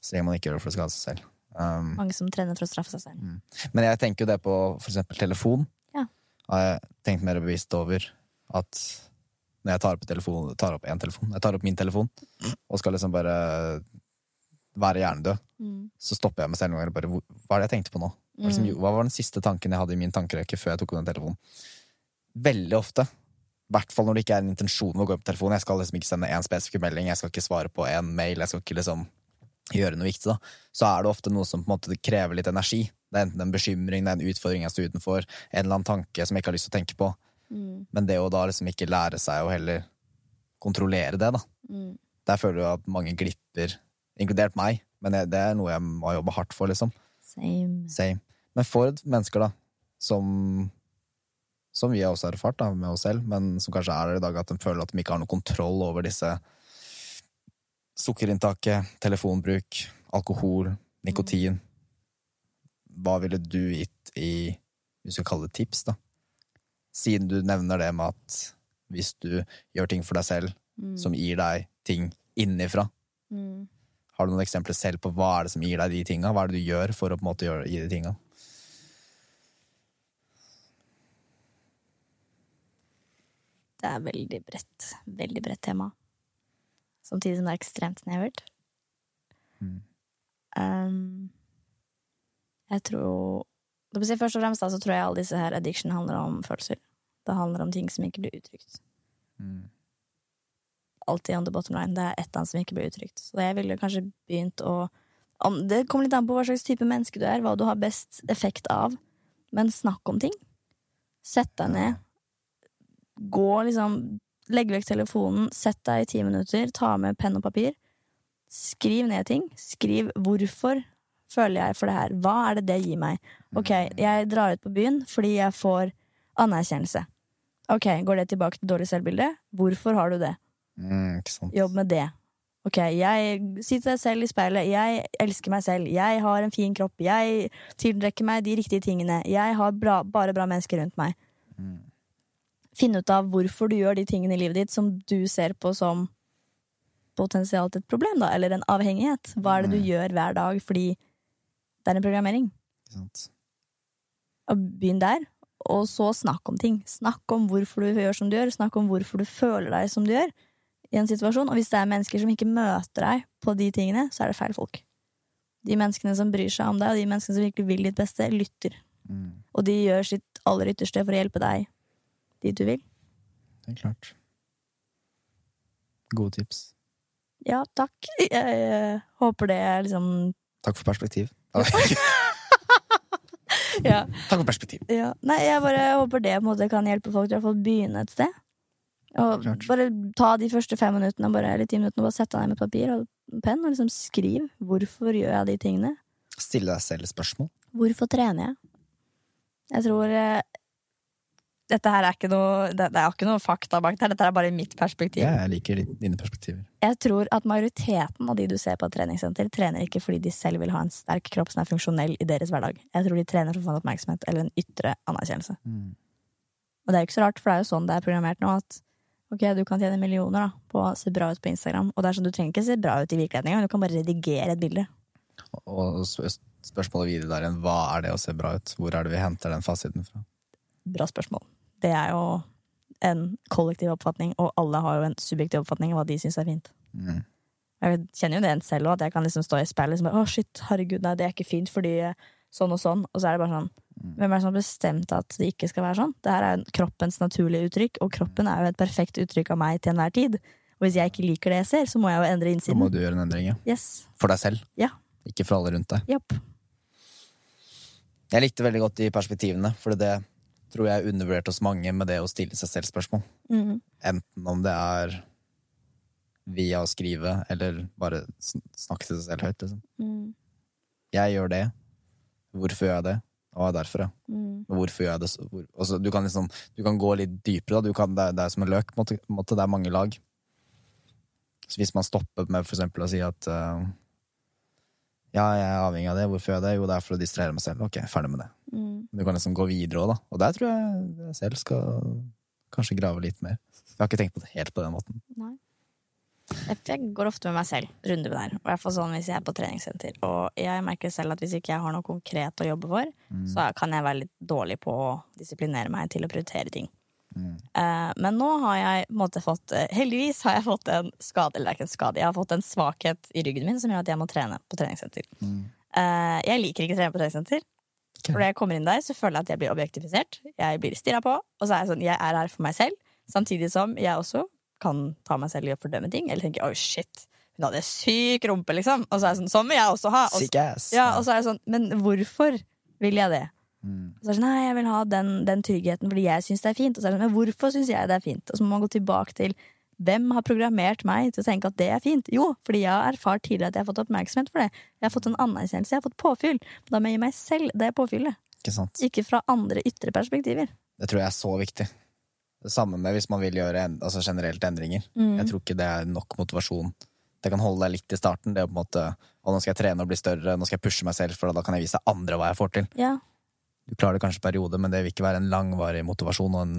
så lenge man ikke gjør det for å skade seg selv. Um, Mange som trener for å straffe seg selv. men jeg tenker jo det på for eksempel telefon. Har jeg tenkt mer bevisst over at når jeg tar opp, telefon, tar opp en telefon, jeg tar opp min telefon, og skal liksom bare være hjernedød, Mm. så stopper jeg meg selv noen ganger og bare Hva er det jeg tenkte på nå? Hva, som, Mm. hva var den siste tanken jeg hadde i min tankerekke før jeg tok opp den telefonen? Veldig ofte. I hvert fall når det ikke er en intensjon med å gå opp telefonen. Jeg skal liksom ikke sende én spesifikk melding, jeg skal ikke svare på en mail, jeg skal ikke liksom gjøre noe viktig, da. Så er det ofte noe som på en måte krever litt energi. Det er enten en bekymring, det er en utfordring jeg står utenfor, en eller annen tanke som jeg ikke har lyst til å tenke på. Mm. Men det å da liksom ikke lære seg å heller kontrollere det, da. Mm. Der føler jeg at mange glipper, inkludert meg. Men det er noe jeg må jobbe hardt for, liksom. Same. Same. Men for mennesker da som Som vi har også erfart da, med oss selv, men som kanskje er der i dag, at de føler at de ikke har noe kontroll over disse sukkerinntaket, telefonbruk, alkohol, nikotin. Hva ville du gitt i Vi skal kalle det tips, da? Siden du nevner det med at hvis du gjør ting for deg selv Mm. som gir deg ting innifra, Mm. har du noen eksempler selv på hva er det som gir deg de tinga? Hva er det du gjør for å på en måte gi de tinga? Det er veldig bredt. Veldig bredt tema. Samtidig som det er ekstremt snevert. Mm. Um, jeg tror Først og fremst da, så tror jeg alle disse her addiction handler om følelser. Det handler om ting som ikke blir uttrykt. Mm. Alltid on the bottom line. Det er et eller annet som ikke blir uttrykt. Så jeg ville kanskje begynt å Det kommer litt an på hva slags type menneske du er, hva du har best effekt av. Men snakk om ting. Sett deg ned. Gå liksom Legg vekk telefonen, sett deg i ti minutter, ta med penn og papir. Skriv ned ting. Skriv hvorfor føler jeg for det her. Hva er det det gir meg? Ok, jeg drar ut på byen fordi jeg får anerkjennelse. Ok, Går det tilbake til dårlig selvbilde? Hvorfor har du det? Mm? Jobb med det. Ok, jeg sitter deg selv i speilet jeg elsker meg selv, jeg har en fin kropp, jeg tilrekker meg de riktige tingene, jeg har bra, bare bra mennesker rundt meg. Finn ut av hvorfor du gjør de tingene i livet ditt som du ser på som potensielt et problem, da, eller en avhengighet. Hva er det du gjør hver dag fordi det er en programmering? Og begynn der, og så snakk om ting. Snakk om hvorfor du gjør som du gjør, snakk om hvorfor du føler deg som du gjør i en situasjon. Og hvis det er mennesker som ikke møter deg på de tingene, så er det feil folk. De menneskene som bryr seg om deg, og de menneskene som virkelig vil ditt beste, lytter. Mm. Og de gjør sitt aller ytterste for å hjelpe deg dit du vil. Det er klart. Gode tips. Ja, takk. Jeg jeg håper det er liksom Takk for perspektiv. ja. Takk for perspektiv. Ja. Nei, jeg bare håper det måte kan hjelpe folk til å få begynne et sted. Og Klart. bare ta de første fem minuttene bare, eller ti minuttene og bare sette deg ned med papir og penn og liksom skriv. Hvorfor gjør jeg de tingene? Stille deg selv spørsmål. Hvorfor trener jeg? Jeg tror eh, Dette her er ikke noe Det, det er ikke noe fakta bak det her, dette er bare mitt perspektiv. Ja, jeg liker dine perspektiver. Jeg tror at majoriteten av de du ser på et treningssenter, trener ikke fordi de selv vil ha en sterk kropp som er funksjonell i deres hverdag. Jeg tror de trener for å få en oppmerksomhet eller en ytre anerkjennelse. Mm. Og det er jo ikke så rart, for det er jo sånn det er programmert nå, at ok, du kan tjene millioner da, på å se bra ut på Instagram, og det er sånn, du trenger ikke se bra ut i virkeligheten du kan bare redigere et bilde. Og spørsmålet videre der igjen, hva er det å se bra ut? Hvor er det vi henter den fasiten fra? Bra spørsmål. Det er jo en kollektiv oppfatning, og alle har jo en subjektiv oppfatning av hva de syns er fint. Mm. Jeg kjenner jo det en selv òg, at jeg kan liksom stå i speilet og bare, å shit, herregud, nei, det er ikke fint fordi sånn og sånn, og så er det bare sånn Hvem er det som har bestemt at det ikke skal være sånn? Det her er jo kroppens naturlige uttrykk, og kroppen er jo et perfekt uttrykk av meg til enhver tid. Og hvis jeg ikke liker det jeg ser, så må jeg jo endre Da innsiden. må du gjøre en endring, ja. Yes. For deg selv. Ja. Ikke for alle rundt deg. Yep. Jeg likte veldig godt de perspektivene, for det tror jeg er undervurdert hos mange med det å stille seg selv spørsmål. Mm. Enten om det er via å skrive, eller bare snakke til seg selv høyt. Liksom. Mm. Jeg gjør det. Hvorfor gjør jeg det? Og derfor, ja. Mm. Hvorfor gjør jeg det? så- altså, du, kan liksom, du kan gå litt dypere. Kan, det, er, det er som en løk. Måte, måte. Det er mange lag. Så hvis man stopper med for eksempel å si at eh, ja, jeg er avhengig av det, hvorfor gjør jeg det? Jo, det er for å distrahere meg selv. Ok, ferdig med det. Mm. Du kan liksom gå videre òg, da. Og der tror jeg jeg selv skal kanskje grave litt mer. Jeg har ikke tenkt på det helt på den måten. Nei. Jeg, går ofte med meg selv runder der. I hvert fall sånn hvis jeg er på treningssenter. Og jeg merker selv at hvis ikke jeg har noe konkret å jobbe for, så kan jeg være litt dårlig på å disiplinere meg til å prioritere ting. Mm. Eh, men nå har jeg måtte, fått eh, Heldigvis har jeg fått en skade, eller er ikke en skade, jeg har fått en svakhet i ryggen min som gjør at jeg må trene på treningssenter. Mm. Eh, jeg liker ikke å trene på treningssenter. For når jeg kommer inn der, så føler jeg at jeg blir objektifisert. Jeg blir stirra på, og så er jeg sånn, jeg er her for meg selv, samtidig som jeg også kan ta meg selv i å fordømme ting. Eller tenke 'oh shit, hun hadde syk rumpe, liksom. Og så er jeg sånn, sånn vil jeg også ha. Og, ja, og så er jeg sånn, men hvorfor vil jeg det? Mm. Og så er det sånn, nei, jeg vil ha den, den tryggheten fordi jeg syns det er fint. Og så er det sånn, men hvorfor syns jeg det er fint? Og så må man gå tilbake til hvem har programmert meg til å tenke at det er fint? Jo, fordi jeg har erfart tidligere at jeg har fått oppmerksomhet for det. Jeg har fått en anerkjennelse, jeg har fått påfyll. Da må jeg gi meg selv det påfyllet. Ikke? Ikke fra andre ytre perspektiver. Det tror jeg er så viktig. Det samme med hvis man vil gjøre en, altså generelt endringer. Mm. Jeg tror ikke det er nok motivasjon. Det kan holde deg litt i starten. Det er på en måte, å, nå skal jeg trene og bli større, nå skal jeg pushe meg selv, for da kan jeg vise andre hva jeg får til. Ja. Du klarer det kanskje en periode, men det vil ikke være en langvarig motivasjon og en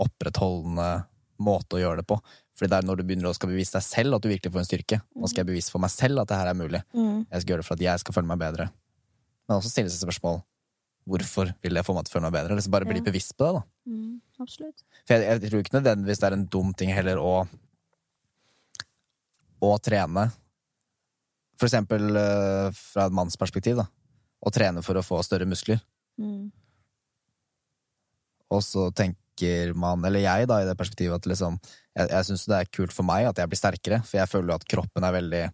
opprettholdende måte å gjøre det på. Fordi det er når du begynner å skal bevise deg selv at du virkelig får en styrke. Nå skal jeg bevise for meg selv at det her er mulig. Mm. Jeg skal gjøre det for at jeg skal føle meg bedre. Men også stille seg spørsmål hvorfor vil det få meg til å føle meg bedre? Liksom bare bli bevisst på det. da Mm. Absolutt. For jeg, jeg tror ikke nødvendigvis det er en dum ting heller å å trene. For eksempel eh, fra et mannsperspektiv, da. Å trene for å få større muskler. Mm. Og så tenker man, eller jeg da, i det perspektivet at liksom Jeg, jeg syns det er kult for meg at jeg blir sterkere, for jeg føler jo at kroppen er veldig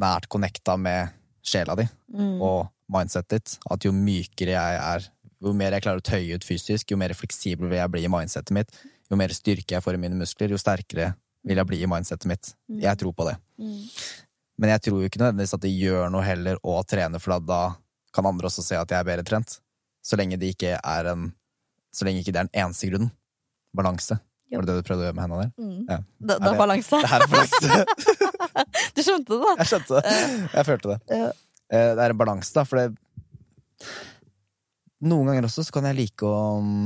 nært connecta med sjela di Mm. og mindsetet ditt. At jo mykere jeg er, jo mer jeg klarer å tøye ut fysisk, jo mer fleksibel vil jeg bli i mindsetet mitt, jo mer styrke jeg får i mine muskler, jo sterkere vil jeg bli i mindsetet mitt. Jeg tror på det. Mm. Men jeg tror jo ikke nødvendigvis at det gjør noe heller å trene, for da kan andre også se at jeg er bedre trent. Så lenge det ikke er en Så lenge ikke det er den eneste grunnen. Balanse. Jo. Var det det du prøvde å gjøre med hendene der? Mm. Ja. Da, Er balanse. Det her er balanse. Du skjønte det, da? Jeg skjønte det. Jeg følte det. Ja. Eh, Det er en balanse, da, for det Noen ganger også så kan jeg like å mm,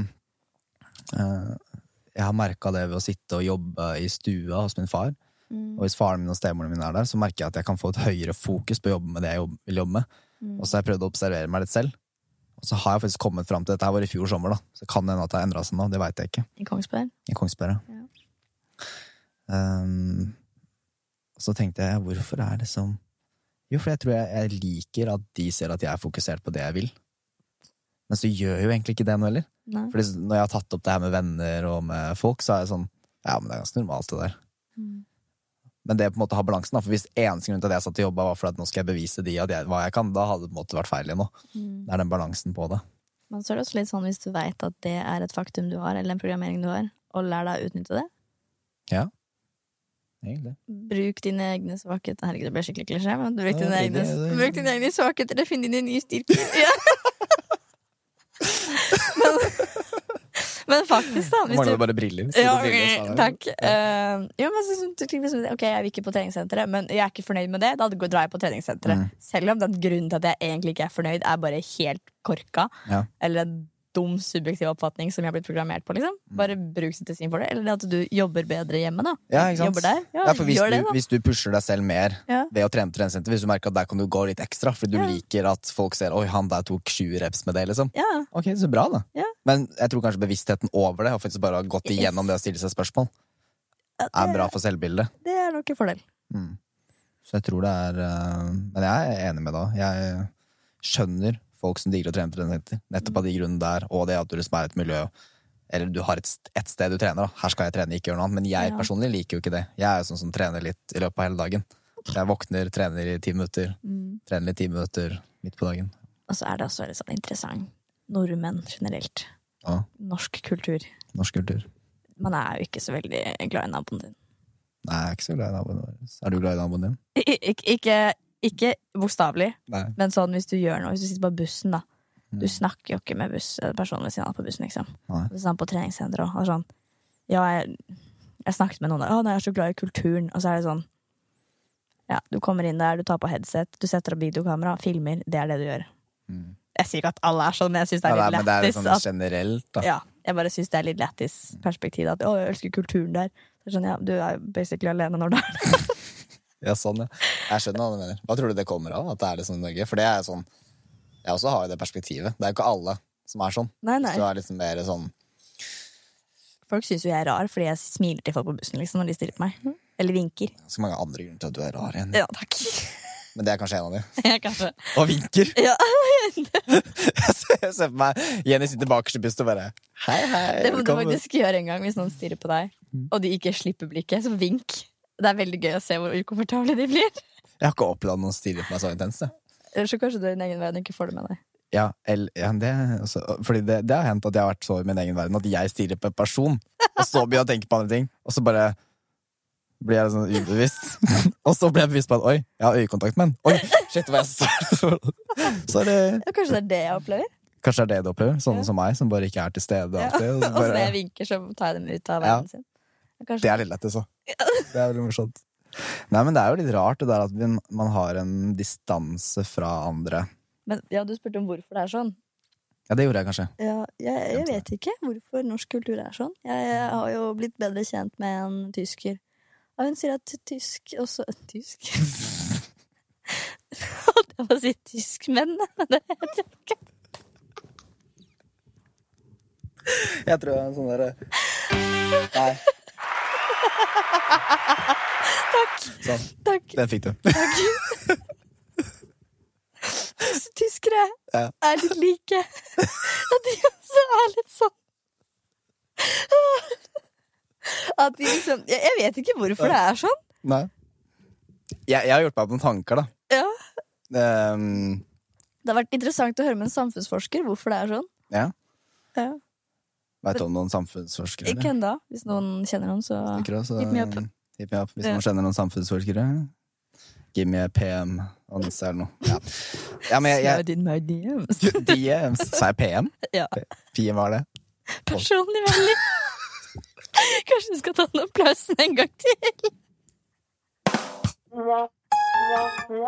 eh, Jeg har merka det ved å sitte og jobbe i stua hos min far. Mm. Og hvis faren min og stemoren min er der, så merker jeg at jeg kan få et høyere fokus på å jobbe med det jeg vil jobbe med. Mm. Og så har jeg prøvd å observere meg litt selv. Og så har jeg faktisk kommet fram til Dette her var i fjor sommer, da. Så kan det hende at det har endra seg nå. Det veit jeg ikke. I Kongsberg? I Kongsberg, Ja. Um, så tenkte jeg, hvorfor er det som Jo, for jeg tror jeg, jeg liker at de ser at jeg er fokusert på det jeg vil. Men så gjør jeg jo egentlig ikke det nå heller. For Fordi når jeg har tatt opp det her med venner og med folk, så er jeg sånn Ja, men det er ganske normalt, det der. Mm. Men det på en måte har balansen, da. For hvis eneste grunn til at jeg satt i jobba, var for at nå skal jeg bevise de at jeg, hva jeg kan, da hadde det på en måte vært feil igjen. Mm. Det er den balansen på det. Men så er det også litt sånn hvis du veit at det er et faktum du har, eller en programmering du har, og lær deg å utnytte det. Ja. Egentlig. Bruk dine egne svakheter Herregud, det ble skikkelig klisjé, men bruk dine, ja, egne, det- det- bruk dine egne svakheter å finne dine nye styrker. Ja. men, men faktisk, da. Hvis mangler bare briller. Ja, er briller, er takk. Eh, jo, men så, liksom, ok, jeg vil ikke på treningssenteret, men jeg er ikke fornøyd med det. Da drar jeg på treningssenteret. Mm. Selv om den grunnen til at jeg egentlig ikke er fornøyd, er bare helt korka. Ja. Eller en dum subjektiv oppfatning som jeg har blitt programmert på. liksom Bare bruk det for det. Eller at du jobber bedre hjemme, da. Ja? Jobber der. Ja, Ja, hvis, gjør det, du, da. hvis du pusher deg selv mer ved å trene på treningssenter, hvis du merker at der kan du gå litt ekstra, fordi du liker at folk ser 'oi, han der tok 20 reps med det', liksom. Ja, Ok, så bra, da. Ja. Men jeg tror kanskje bevisstheten over det, og faktisk bare har gått igjennom det å stille seg spørsmål, ja, er bra for selvbildet. det er nok en fordel. Mm. Så jeg tror det er eh, Men jeg er enig med deg. Jeg skjønner folk som digger å trene på treningssenter. Nettopp av de grunnene der, og det at du liksom er et miljø Eller du har et, et sted du trener. da Her skal jeg trene, ikke gjøre noe annet. Men jeg personlig liker jo ikke det. Jeg er jo sånn som trener litt i løpet av hele dagen. Jeg våkner, trener i ti minutter, Mm. trener i ti minutter midt på dagen. Og så er det også veldig sånn interessant. Nordmenn generelt. Ja, Norsk kultur. norsk kultur. Man er jo ikke så veldig glad i naboen din. Nei, jeg er ikke så glad i naboen vår. Er du glad i naboen din? I- i- Ikke, ikke, bokstavelig, men sånn hvis du gjør noe. Hvis du sitter på bussen, da. Du Mm. snakker jo ikke med buss, personen ved siden av på bussen, liksom. Han er på treningssenteret og sånn Ja, jeg, jeg snakket med noen der. Å, nei, jeg er så glad i kulturen. Og så er det sånn Ja, du kommer inn der, du tar på headset, du setter opp videokamera, filmer. Det er det du gjør. Mm. Jeg sier ikke at alle er sånn, men jeg syns det er ja, litt litt men det er litt sånn at- generelt, da. ja, jeg bare syns det er litt lættis perspektiv. At å, jeg elsker kulturen der. Det er sånn, ja, du er basically alene når du er der. Ja, sånn, ja. Jeg skjønner hva du mener. Hva tror du det kommer av? At det er det sånn i Norge? For det er sånn Jeg også har jo det perspektivet. Det er jo ikke alle som er sånn. Nei, nei. Så det er liksom mer sånn Folk syns jo jeg er rar fordi jeg smiler til folk på bussen liksom, når de stirrer på meg. Eller vinker. Så mange andre grunner til at du er rar igjen. Ja, takk. Men det er kanskje en av dem. Ja, kanskje. Og vinker! Ja, Jeg ser, på meg Jenny sitter bakerst i bussen og bare Hei, hei. Det må du faktisk gjøre en gang hvis noen stirrer på deg, og de ikke slipper blikket. Så vink. Det er veldig gøy å se hvor ukomfortable de blir. Jeg har ikke opplevd noen stirre på meg så intenst. Så kanskje du i din egen verden ikke får det med deg. Ja, el, ja, det, altså, fordi det, det har hendt at jeg har vært så i min egen verden at jeg stirrer på en person, og så begynner jeg å tenke på andre ting, og så bare blir jeg sånn ubevisst. og så blir jeg bevisst på at oi, jeg har øyekontakt med en. Oi, shit, hva jeg sa. det, Ja, kanskje det er det jeg opplever. Kanskje det er det du opplever? Sånne Ja. som meg, som bare ikke er til stede alltid. og så Og så når jeg vinker, så tar jeg dem ut av Ja. verden sin. Kanskje det er litt lættis òg. Det er veldig morsomt. Nei, men det er jo litt rart det der at man har en distanse fra andre. Men ja, du spurte om hvorfor det er sånn. Ja, det gjorde jeg kanskje. Ja, jeg, jeg vet ikke hvorfor norsk kultur er sånn. Jeg, jeg har jo blitt bedre kjent med en tysker. Og hun sier at tysk også Tysk? Holdt jeg på å si tyskmenn, men det heter jeg ikke. Jeg tror jeg er en sånn derre Nei. Takk. Sånn. Takk. Den fikk du. takk. Tyskere Ja. er litt like. At de også er litt sånn At de liksom Jeg, vet ikke hvorfor det er sånn. Nei. Jeg, jeg har gjort meg opp noen tanker, da. Ja. Um... Det har vært interessant å høre med en samfunnsforsker hvorfor det er sånn. ja. Ja. Veit du om noen samfunnsforskere? Ikke ennå. Hvis noen kjenner noen, så hit me up. hit me up. Hvis noen kjenner noen samfunnsforskere. Give me a PM on eller noe. Ja, ja men jeg, jeg in my DMs. DMs. Sa jeg PM? Ja. PM var det? Personlig melding. Kanskje du skal ta den applausen en gang til? Det var, det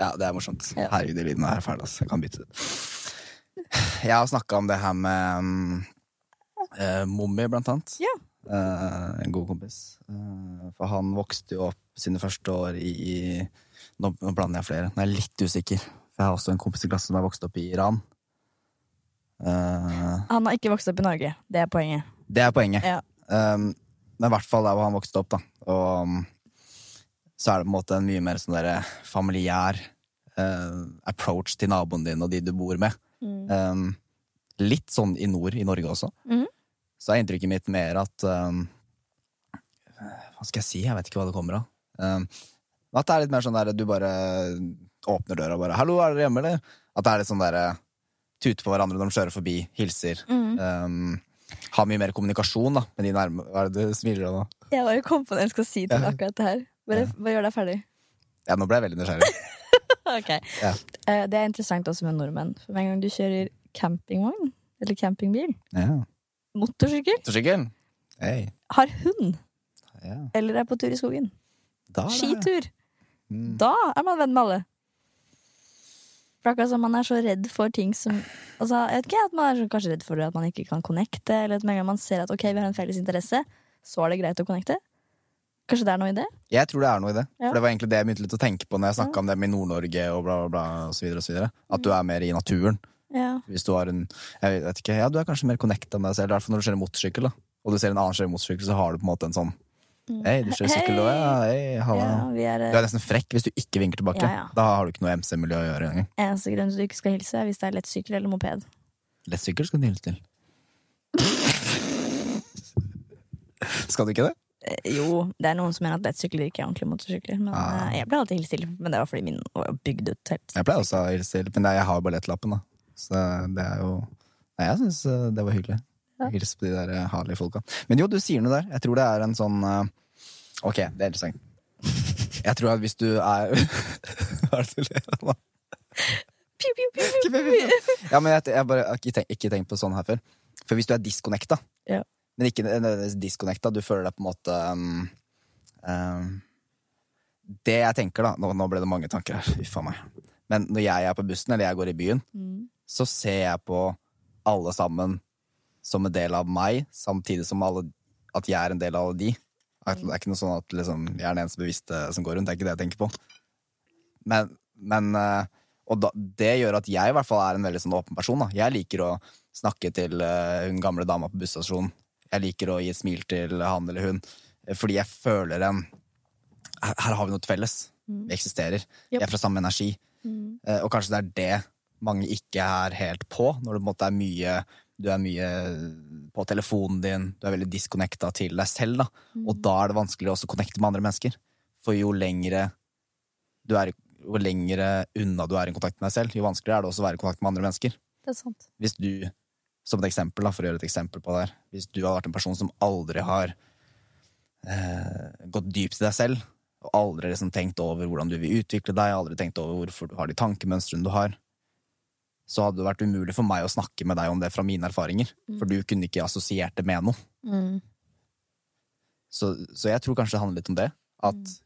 ja, det er morsomt. Herregud, de lydene er fæle. ass. Jeg kan bytte ut. Jeg har snakka om det her med um, uh, Mommi, blant annet. Ja. Uh, en god kompis. Uh, for han vokste jo opp sine første år i, i nå, nå blander jeg flere. Nå er jeg litt usikker. For jeg har også en kompis i klassen som har vokst opp i Iran. Eh, Han har ikke vokst opp i Norge. Det er poenget. det er poenget. Ja. Um, men i hvert fall der hvor han vokste opp, da. Og um, så er det på en måte en mye mer sånn der familiær eh, approach til naboen din og de du bor med. Um, litt sånn i nord i Norge også. Mm. Så er inntrykket mitt mer at um, Hva skal jeg si? Jeg vet ikke hva det kommer av. Um, at det er litt mer sånn der du bare åpner døra og bare 'Hallo, er dere hjemme', eller? At det er litt sånn derre tute på hverandre når de kjører forbi, hilser. Mm. Ha mye mer kommunikasjon da med de nærme Hva er det du smiler av nå? Jeg bare kom på det jeg skal si til Ja. akkurat det her. Bare, bare gjør deg ferdig. Ja, nå ble jeg veldig nysgjerrig. Ok. Ja. Eh, Det er interessant også med nordmenn. For med en gang du kjører campingvogn, eller campingbil, Ja. motorsykkel, Motorsykkel? Hey. har hund, Ja. eller er på tur i skogen, Da skitur, Mm. da er man venn med alle. For akkurat som man er så redd for ting som altså, Jeg vet ikke, at Man er så kanskje redd for at man ikke kan connecte, eller at med en gang man ser at ok, vi har en felles interesse, så er det greit å connecte. Kanskje det er noe i det? Jeg tror det er noe i det. Ja. For det var egentlig det jeg begynte litt å tenke på når jeg snakka om det med Nord-Norge og bla, bla, bla, og så videre og så videre. At du er mer i naturen. Ja. Hvis du har en Jeg vet ikke, ja, du er kanskje mer connecta med deg selv. I hvert fall når du kjører motorsykkel, da. Og du ser en annen kjøre motorsykkel, så har du på en måte en sånn Hei, du kjører sykkel, og ja, hei, halla. ja, er Du er nesten frekk hvis du ikke vinker tilbake. Ja, ja. Da har du ikke noe MC-miljø å gjøre engang. Eneste grunn til at du ikke skal hilse, er hvis det er lettsykkel eller moped. Lettsykkel skal du hilse til. skal du ikke det? Eh, Jo, det er noen som mener at lettsykler ikke er ordentlige motorsykler. Men Ah. eh, jeg ble alltid hilst til, men det var fordi min var bygd ut helt. Jeg pleier også å til, men jeg har jo ballettlappen, da. Så det er jo Nei, jeg syns det var hyggelig. Ja. Hils på de der eh, Harley-folka. Men jo, du sier noe der. Jeg tror det er en sånn eh, Ok, det er interessant. Jeg tror at hvis du er Hva er det du ler av nå? Piu, piu, piu, piu, piu. Ja, men jeg, jeg bare har ikke tenkt, ikke tenkt på sånn her før. For hvis du er disconnecta, Ja. Men ikke nødvendigvis disconnecta, du føler deg på en måte um, um, Det jeg tenker, da Nå, nå ble det mange tanker her, uff meg. Men når jeg er på bussen, eller jeg går i byen, Mm. så ser jeg på alle sammen som en del av meg, samtidig som alle, at jeg er en del av alle de. At Det er ikke noe sånn at liksom, jeg er den eneste bevisste som går rundt. Det er ikke det jeg tenker på. Men, men eh, Og da, det gjør at jeg i hvert fall er en veldig sånn åpen person. Da. Jeg liker å snakke til eh, hun gamle dama på busstasjonen. Jeg liker å gi et smil til han eller hun. Fordi jeg føler en Her, har vi noe felles. Vi eksisterer. Vi er fra samme energi. Mm. Eh, Og kanskje det er det mange ikke er helt på, når det på en måte er mye du er mye på telefonen din, du er veldig disconnecta til deg selv. Da. Og da er det vanskeligere også å connecte med andre mennesker. For jo lengre du er, jo lengre unna du er i kontakt med deg selv, jo vanskeligere er det også å være i kontakt med andre mennesker. Det er sant. Hvis du, som et eksempel, da, for å gjøre et eksempel på det her, hvis du har vært en person som aldri har eh, gått dypt i deg selv, og aldri liksom tenkt over hvordan du vil utvikle deg, aldri tenkt over hvorfor du har de tankemønstrene du har, så hadde det vært umulig for meg å snakke med deg om det fra mine erfaringer. For du kunne ikke assosiert det med noe. Mm. Så, så jeg tror kanskje det handler litt om det. At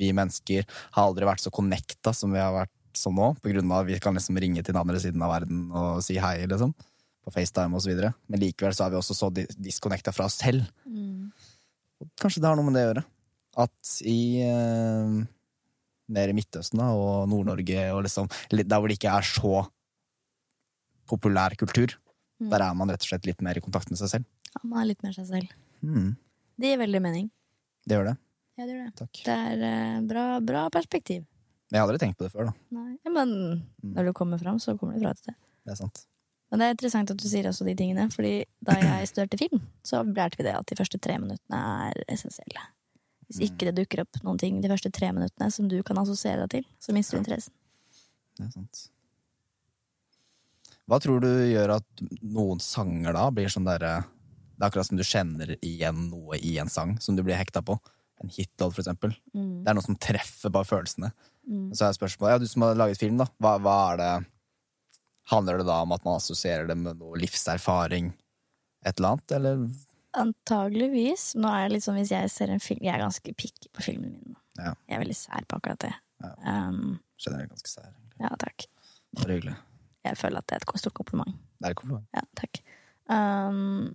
vi mennesker har aldri vært så connecta som vi har vært som nå, på grunn av at vi kan liksom ringe til den andre siden av verden og si hei, liksom. På FaceTime videre. Men likevel så er vi også så di- disconnecta fra oss selv. Mm. Kanskje det har noe med det å gjøre. At i eh, mer i Midtøsten da, og Nord-Norge og liksom der hvor det ikke er så populær kultur, Mm. der er man rett og slett litt mer i kontakt med seg selv. Ja, man er litt mer seg selv. Mm, Det gir veldig mening. det gjør det. Ja, det gjør det. Takk. Det er eh, bra, bra perspektiv. Jeg har aldri tenkt på det før, da. Nei. Men når du kommer fram, så kommer du fra et sted. Det er sant. Men det er interessant at du sier også de tingene, fordi da jeg studerte film, så lærte vi det at de første tre minuttene er essensielle. Hvis ikke det dukker opp noen ting de første tre minuttene som du kan assosiere deg til, så mister du interessen. Det er sant. Hva tror du gjør at noen sanger da blir sånn derre Det er akkurat som du kjenner igjen noe i en sang som du blir hekta på. En hitlåt, for eksempel. Mm. Det er noe som treffer bare følelsene. Mm. Så er spørsmålet Ja, du som har laget film, da. Hva, hva er det Handler det da om at man assosierer det med noe livserfaring? Et eller annet? Eller Antageligvis. Nå er det litt sånn hvis jeg ser en film Jeg er ganske picky på filmene mine. Ja. Jeg er veldig sær på akkurat det. Ja. Um, Generelt ganske sær. egentlig. ja, takk. Bare hyggelig. Jeg føler at det er et stort kompliment. Det er et kompliment. Ja, takk. Um,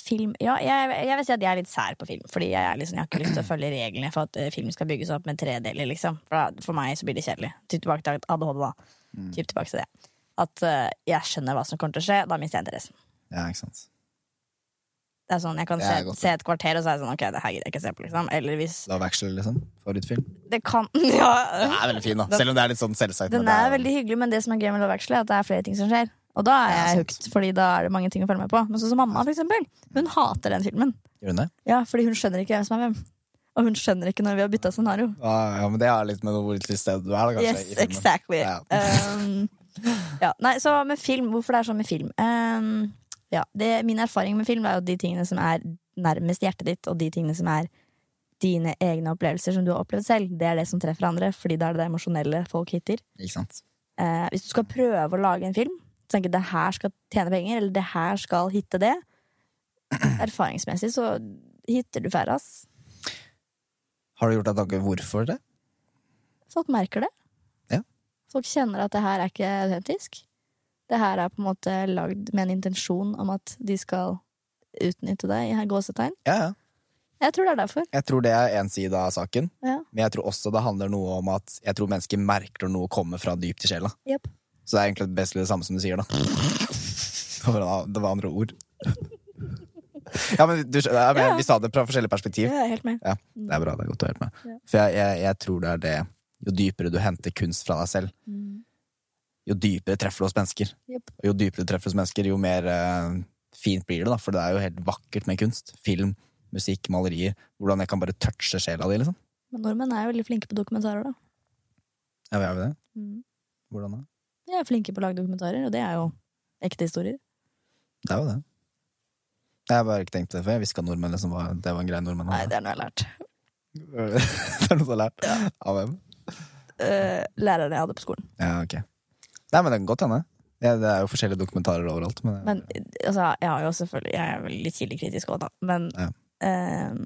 film Ja, jeg, jeg vil si at jeg er litt sær på film. Fordi jeg, er liksom, jeg har ikke lyst til å følge reglene for at eh, film skal bygges opp med tredeler. Liksom. For, da, for meg så blir det kjedelig. Tilbake til ADHD, da. Mm. Typ tilbake til det. At uh, jeg skjønner hva som kommer til å skje, da mister jeg interessen. Ja, ikke sant. Det er sånn, Jeg kan se, godt, se et kvarter, og så er det sånn Ok, det her gidder jeg ikke se på. liksom Eller hvis Love Actually, liksom. Favorittfilm. Det kan Ja. Den er veldig fin, da. Selv om det er litt sånn selvsagt. Den er, det er veldig hyggelig, men det som er gøy med Love Actually, er at det er flere ting som skjer. Og da er jeg hooked, fordi da er det mange ting å følge med på. Men sånn som mamma, for eksempel. Hun hater den filmen. Gjør hun det? Ja, fordi hun skjønner ikke hvem som er hvem. Og hun skjønner ikke når vi har bytta scenario. Ja, ja, men det har litt med hvor til stede du er, kanskje. Yes, exactly. Ja. Um, ja. Nei, så med film, hvorfor det er sånn med film? Um, ja, det, min erfaring med film er jo de tingene som er nærmest hjertet ditt, og de tingene som er dine egne opplevelser som du har opplevd selv. Det er det som treffer andre, fordi da er det det emosjonelle folk hitter. Ikke sant? Uh, hvis du skal prøve å lage en film, tenker det her skal tjene penger, eller det her skal hitte det, erfaringsmessig så hitter du færre, ass. Har du gjort deg tanke hvorfor det? Folk merker det. Ja. Folk kjenner at det her er ikke autentisk. Det her er på en måte lagd med en intensjon om at de skal utnytte deg i gåsetegn. Ja, ja. Jeg tror det er derfor. Jeg tror det er én side av saken, Ja. men jeg tror også det handler noe om at jeg tror mennesker merker når noe kommer fra dypt i sjela. Yep. Så det er egentlig best det samme som du sier, da. Det var andre ord. Ja, men du, ja, men Ja. Vi sa det fra forskjellige perspektiv. Er helt med. Ja, det er bra. det er godt å høre med. Ja. For jeg, jeg, jeg tror det er det Jo dypere du henter kunst fra deg selv, jo dypere treffer du hos mennesker. Yep. Og jo dypere du treffer hos mennesker, jo mer uh, fint blir det, da. For det er jo helt vakkert med kunst. Film, musikk, malerier. Hvordan jeg kan bare touche sjela di, liksom. Men nordmenn er jo veldig flinke på dokumentarer, da. Ja, er jo det? Mm. Hvordan da? Vi er flinke på å lage dokumentarer, og det er jo ekte historier. Det er jo det. Jeg har bare ikke tenkt det, for jeg visste ikke at nordmenn liksom var, det var en greie nordmenn Nei, det er noe jeg har lært. det er noe du har lært? Av hvem? Uh, læreren jeg hadde på skolen. Ja, ok. Nei, men det kan godt hende. Ja, det er jo forskjellige dokumentarer overalt. Men, Men altså, jeg har jo selvfølgelig Jeg er vel litt kildekritisk òg, da. Men Ja. uh,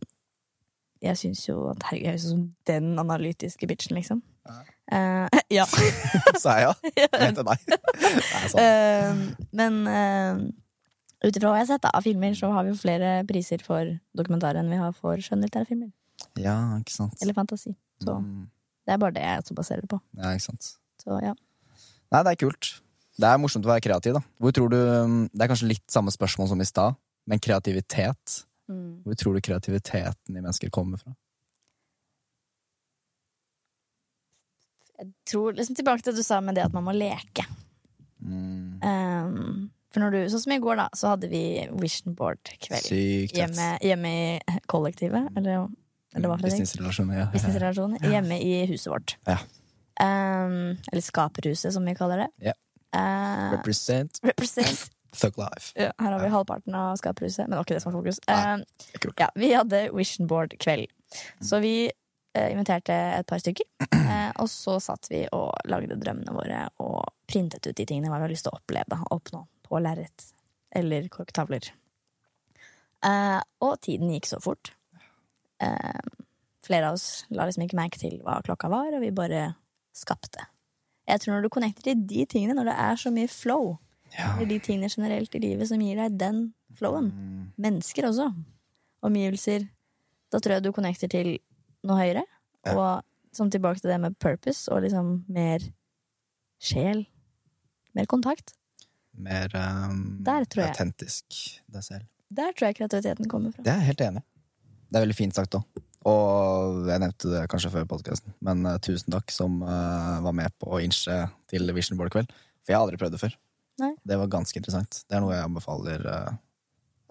jeg syns jo at herregud, jeg er jo som den analytiske bitchen, liksom. Uh, ja. sa jeg ja? Mente nei. Nei, sånn. Eh, men uh, ut ifra hva jeg har sett da, av filmer, så har vi jo flere priser for dokumentarer enn vi har for skjønnlitterære filmer. Ja, ikke sant. Eller fantasi. Så Mm, det er bare det jeg også baserer det på. ja, ikke sant. Så ja. Nei, det er kult. Det er morsomt å være kreativ, da. Hvor tror du Det er kanskje litt samme spørsmål som i stad, men kreativitet Hvor tror du kreativiteten i mennesker kommer fra? Jeg tror liksom tilbake til det du sa med det at man må leke. Mm, Um, for når du, sånn som i går, da, så hadde vi vision board-kveld. Hjemme, hjemme i kollektivet, eller, eller hva? Businessrelasjoner, ja. Businessrelasjoner. Hjemme i huset vårt. Ja. Um, eller Skaperhuset, som vi kaller det. Ja. Uh, Represent represent. Thug Life. Ja, her har vi halvparten av Skaperhuset, men det var ikke det som var fokus. Uh, ja, vi hadde vision board-kveld. Så vi uh, inviterte et par stykker. eh, og så satt vi og lagde drømmene våre og printet ut de tingene vi hadde lyst til å oppleve. da, Oppnå på lerret eller korktavler. Eh, og tiden gikk så fort. Eh, flere av oss la liksom ikke merke til hva klokka var, og vi bare skapte. Jeg tror når du connecter til de tingene, når det er så mye flow, Ja. eller de tingene generelt i livet som gir deg den flowen, Mm, mennesker også, omgivelser, da tror jeg du connecter til noe høyere. Ja. Og som tilbake til det med purpose, og liksom mer sjel. Mer kontakt. Mer um, autentisk deg selv. Der tror jeg kreativiteten kommer fra. Det er jeg helt enig. Det er veldig fint sagt òg. Og jeg nevnte det kanskje før podkasten, men uh, tusen takk som uh, var med på å innse til Vision Board-kveld. For jeg har aldri prøvd det før. Nei. Det var ganske interessant. Det er noe jeg anbefaler uh,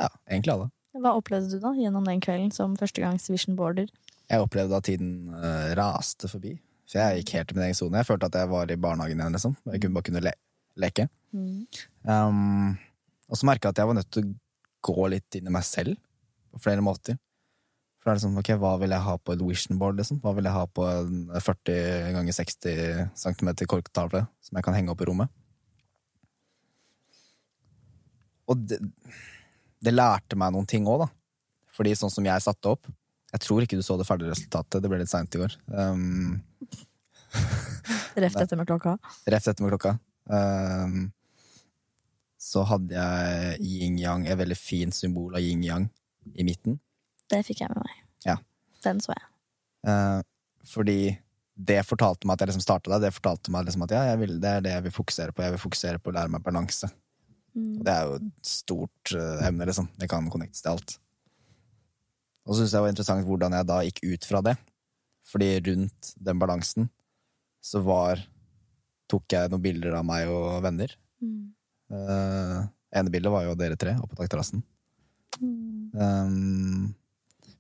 ja, egentlig alle. Hva opplevde du da gjennom den kvelden som førstegangs vision boarder? Jeg opplevde at tiden raste forbi. For jeg gikk helt i min egen sone. Jeg følte at jeg var i barnehagen igjen. liksom. Jeg kunne bare kunne le leke. Um, og så merka jeg at jeg var nødt til å gå litt inn i meg selv på flere måter. For det er liksom, ok, Hva vil jeg ha på et vision board? liksom? Hva vil jeg ha på en 40 ganger 60 cm korktavle som jeg kan henge opp i rommet? Og det, det lærte meg noen ting òg, da. Fordi sånn som jeg satte opp Jeg tror ikke du så det ferdige resultatet, det ble litt seint i går. Um, Reft etter med klokka. Reft etter med klokka. Um, så hadde jeg yin-yang, et veldig fint symbol av yin-yang i midten. Det fikk jeg med meg. Ja. Den så jeg. Eh, fordi det fortalte meg at jeg liksom starta der. Det fortalte meg liksom at ja, jeg vil, det er det jeg vil fokusere på. Jeg vil fokusere på å lære meg balanse. Mm. Det er jo et stort uh, emne, liksom. Det kan connectes til alt. Og så syns jeg det var interessant hvordan jeg da gikk ut fra det. Fordi rundt den balansen så var Tok jeg noen bilder av meg og venner. Mm. Uh, ene bildet var jo dere tre oppe på takterrassen. Mm. Um,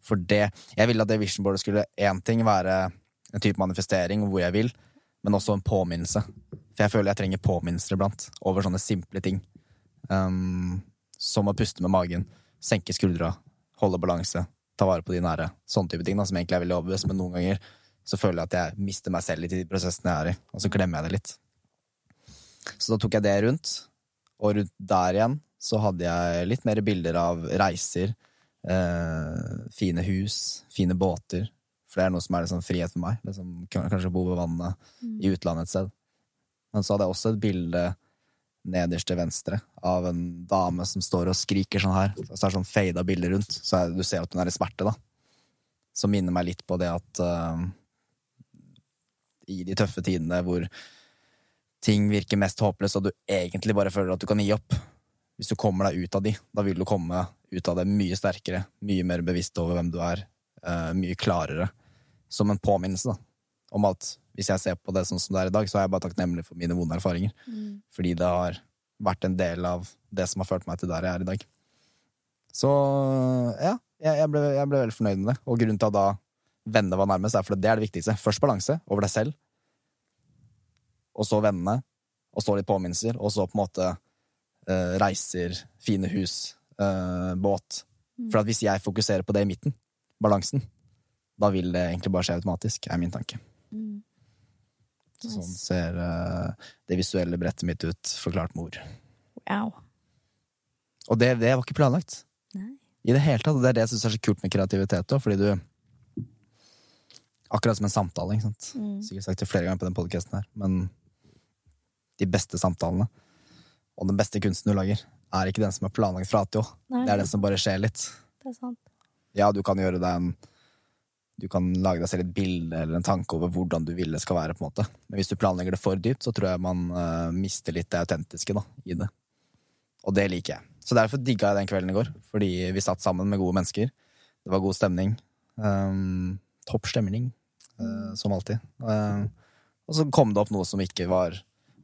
for det Jeg ville at det visionboardet skulle én ting være en type manifestering hvor jeg vil, men også en påminnelse. For jeg føler jeg trenger påminnelser iblant over sånne simple ting. Um, som å puste med magen, senke skuldra, holde balanse, ta vare på de nære. Sånne type ting da, som egentlig er veldig obvious, men noen ganger så føler jeg at jeg mister meg selv litt i de prosessene jeg er i, og så glemmer jeg det litt. Så da tok jeg det rundt, og rundt der igjen så hadde jeg litt mer bilder av reiser, eh, fine hus, fine båter. For det er noe som er liksom frihet for meg. Liksom, kan- kanskje bo ved vannet i utlandet et sted. Men så hadde jeg også et bilde nederst til venstre av en dame som står og skriker sånn her. Så det er sånn fada bilde rundt, så du ser at hun er i smerte, da. Som minner meg litt på det at eh, i de tøffe tidene hvor ting virker mest håpløst, og du egentlig bare føler at du kan gi opp. Hvis du kommer deg ut av de, da vil du komme ut av det mye sterkere, mye mer bevisst over hvem du er, eh, mye klarere. Som en påminnelse, da. Om at hvis jeg ser på det sånn som det er i dag, så er jeg bare takknemlig for mine vonde erfaringer. Mm. Fordi det har vært en del av det som har ført meg til der jeg er i dag. Så ja, jeg, jeg, ble, jeg ble veldig fornøyd med det. Og grunnen til at da vennene var nærmest, fordi det er det viktigste. Først balanse over deg selv, og så vennene, og så litt påminnelser, og så på en måte uh, reiser, fine hus, uh, båt. For at hvis jeg fokuserer på det i midten, balansen, da vil det egentlig bare skje automatisk, er min tanke. Mm. Nice. Sånn ser uh, det visuelle brettet mitt ut, forklart med ord. Wow. Og det, det var ikke planlagt. Nei. I det hele tatt. Og det er det jeg syns er så kult med kreativitet òg, fordi du Akkurat som en samtale, ikke sant. Mm. Sikkert sagt det flere ganger på den podkasten her, men de beste samtalene og den beste kunsten du lager, er ikke den som er planlagt fra A til Å. Det er den som bare skjer litt. det er sant. Ja, du kan gjøre deg en Du kan lage deg selv et bilde eller en tanke over hvordan du vil det skal være, på en måte. Men hvis du planlegger det for dypt, så tror jeg man uh, mister litt det autentiske da, i det. Og det liker jeg. Så derfor digga jeg den kvelden i går. Fordi vi satt sammen med gode mennesker. Det var god stemning. Um, topp stemning, som alltid. Eh, og så kom det opp noe som ikke var,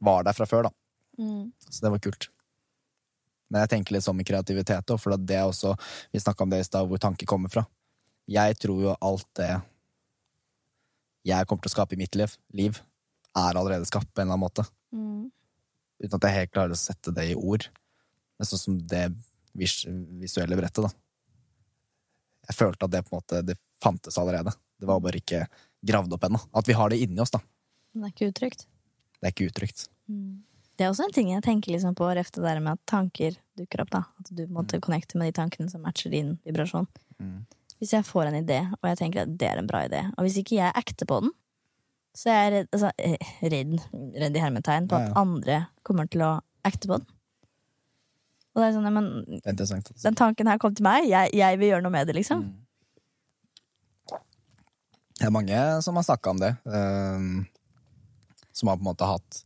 var der fra før, da. Mm. Så det var kult. Men jeg tenker litt sånn med kreativitet òg, for det er også Vi snakka om det i stad, hvor tanker kommer fra. Jeg tror jo alt det jeg kommer til å skape i mitt liv, liv er allerede skapt på en eller annen måte. Mm. Uten at jeg helt klarer å sette det i ord. Men sånn som det vis visuelle brettet, da. Jeg følte at det på en måte Det fantes allerede. Det var bare ikke gravd opp ennå. At vi har det inni oss, da. Men det er ikke uttrykt. Det er ikke uttrykt. Det er også en ting jeg tenker liksom på ref det der med at tanker dukker opp. da At du måtte connecte med de tankene som matcher din vibrasjon. Mm. Hvis jeg får en idé, og jeg tenker at det er en bra idé, og hvis ikke jeg acter på den, så er jeg redd, altså, eh, redd, redd i hermetegn på Ja, ja. at andre kommer til å acte på den. Og det er sånn, men Det er den tanken her kom til meg, jeg, jeg vil gjøre noe med det, liksom. Det er mange som har snakka om det. ehm, som har på en måte hatt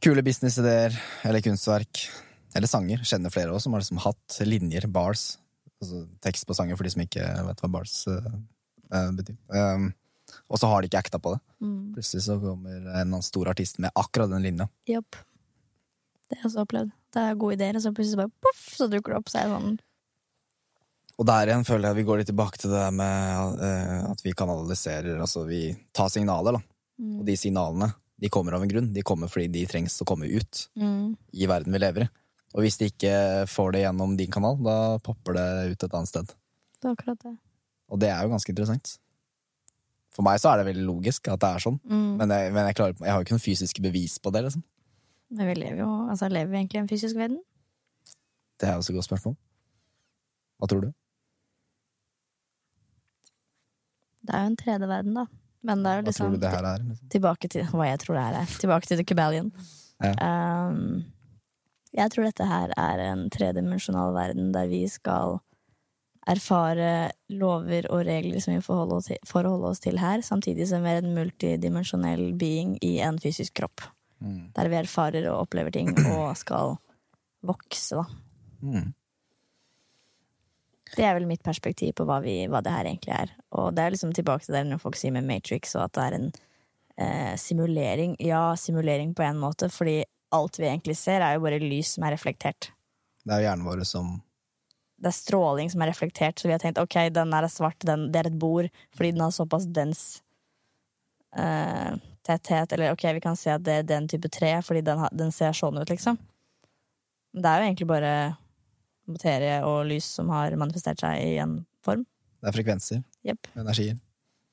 kule businessideer eller kunstverk. Eller sanger. Kjenner flere også, som har liksom hatt linjer, bars. Altså tekst på sanger for de som ikke vet hva bars eh, eh, betyr. Ehm, og så har de ikke acta på det. Mm. Plutselig så kommer en eller annen stor artist med akkurat den linja. Yep. Det har jeg også opplevd. Det er gode ideer, og så plutselig bare poff, så dukker det opp. Så er det sånn Og der igjen føler jeg at vi går litt tilbake til det der med uh, at vi kanaliserer, altså vi tar signaler, da. mm, Og de signalene, de kommer av en grunn. De kommer fordi de trengs å komme ut. mm, i verden vi lever i. Og hvis de ikke får det gjennom din kanal, da popper det ut et annet sted. Det er akkurat det. Og det er jo ganske interessant. For meg så er det veldig logisk at det er sånn, Mm. men, jeg, men jeg, klarer, jeg har jo ikke noen fysiske bevis på det. liksom. Men vi lever jo altså, lever vi egentlig i en fysisk verden? Det er også et godt spørsmål. Hva tror du? Det er jo en tredje verden, da. Men det er jo Hva tror liksom du det her er? Liksom? tilbake til hva jeg tror det her er. Tilbake til The Cabalion. Ja. Um, jeg tror dette her er en tredimensjonal verden der vi skal erfare lover og regler som vi forholder oss til, forholder oss til her, samtidig som vi er en multidimensjonell being i en fysisk kropp. Mm. Der vi erfarer og opplever ting og skal vokse, da. Mm. Det er vel mitt perspektiv på hva, vi, hva det her egentlig er. Og det er liksom tilbake til det når folk sier med Matrix, og at det er en eh, simulering. Ja, simulering på en måte, fordi alt vi egentlig ser, er jo bare lys som er reflektert. Det er jo hjernen vår som Det er stråling som er reflektert, så vi har tenkt ok, den der er svart, den, det er et bord, fordi den har såpass dens eh, tetthet. Eller ok, vi kan se at det er den type tre, fordi den, den ser sånn ut, liksom. Det er jo egentlig bare materie og lys som har manifestert seg i en form. Det er frekvenser. Yep. Energier.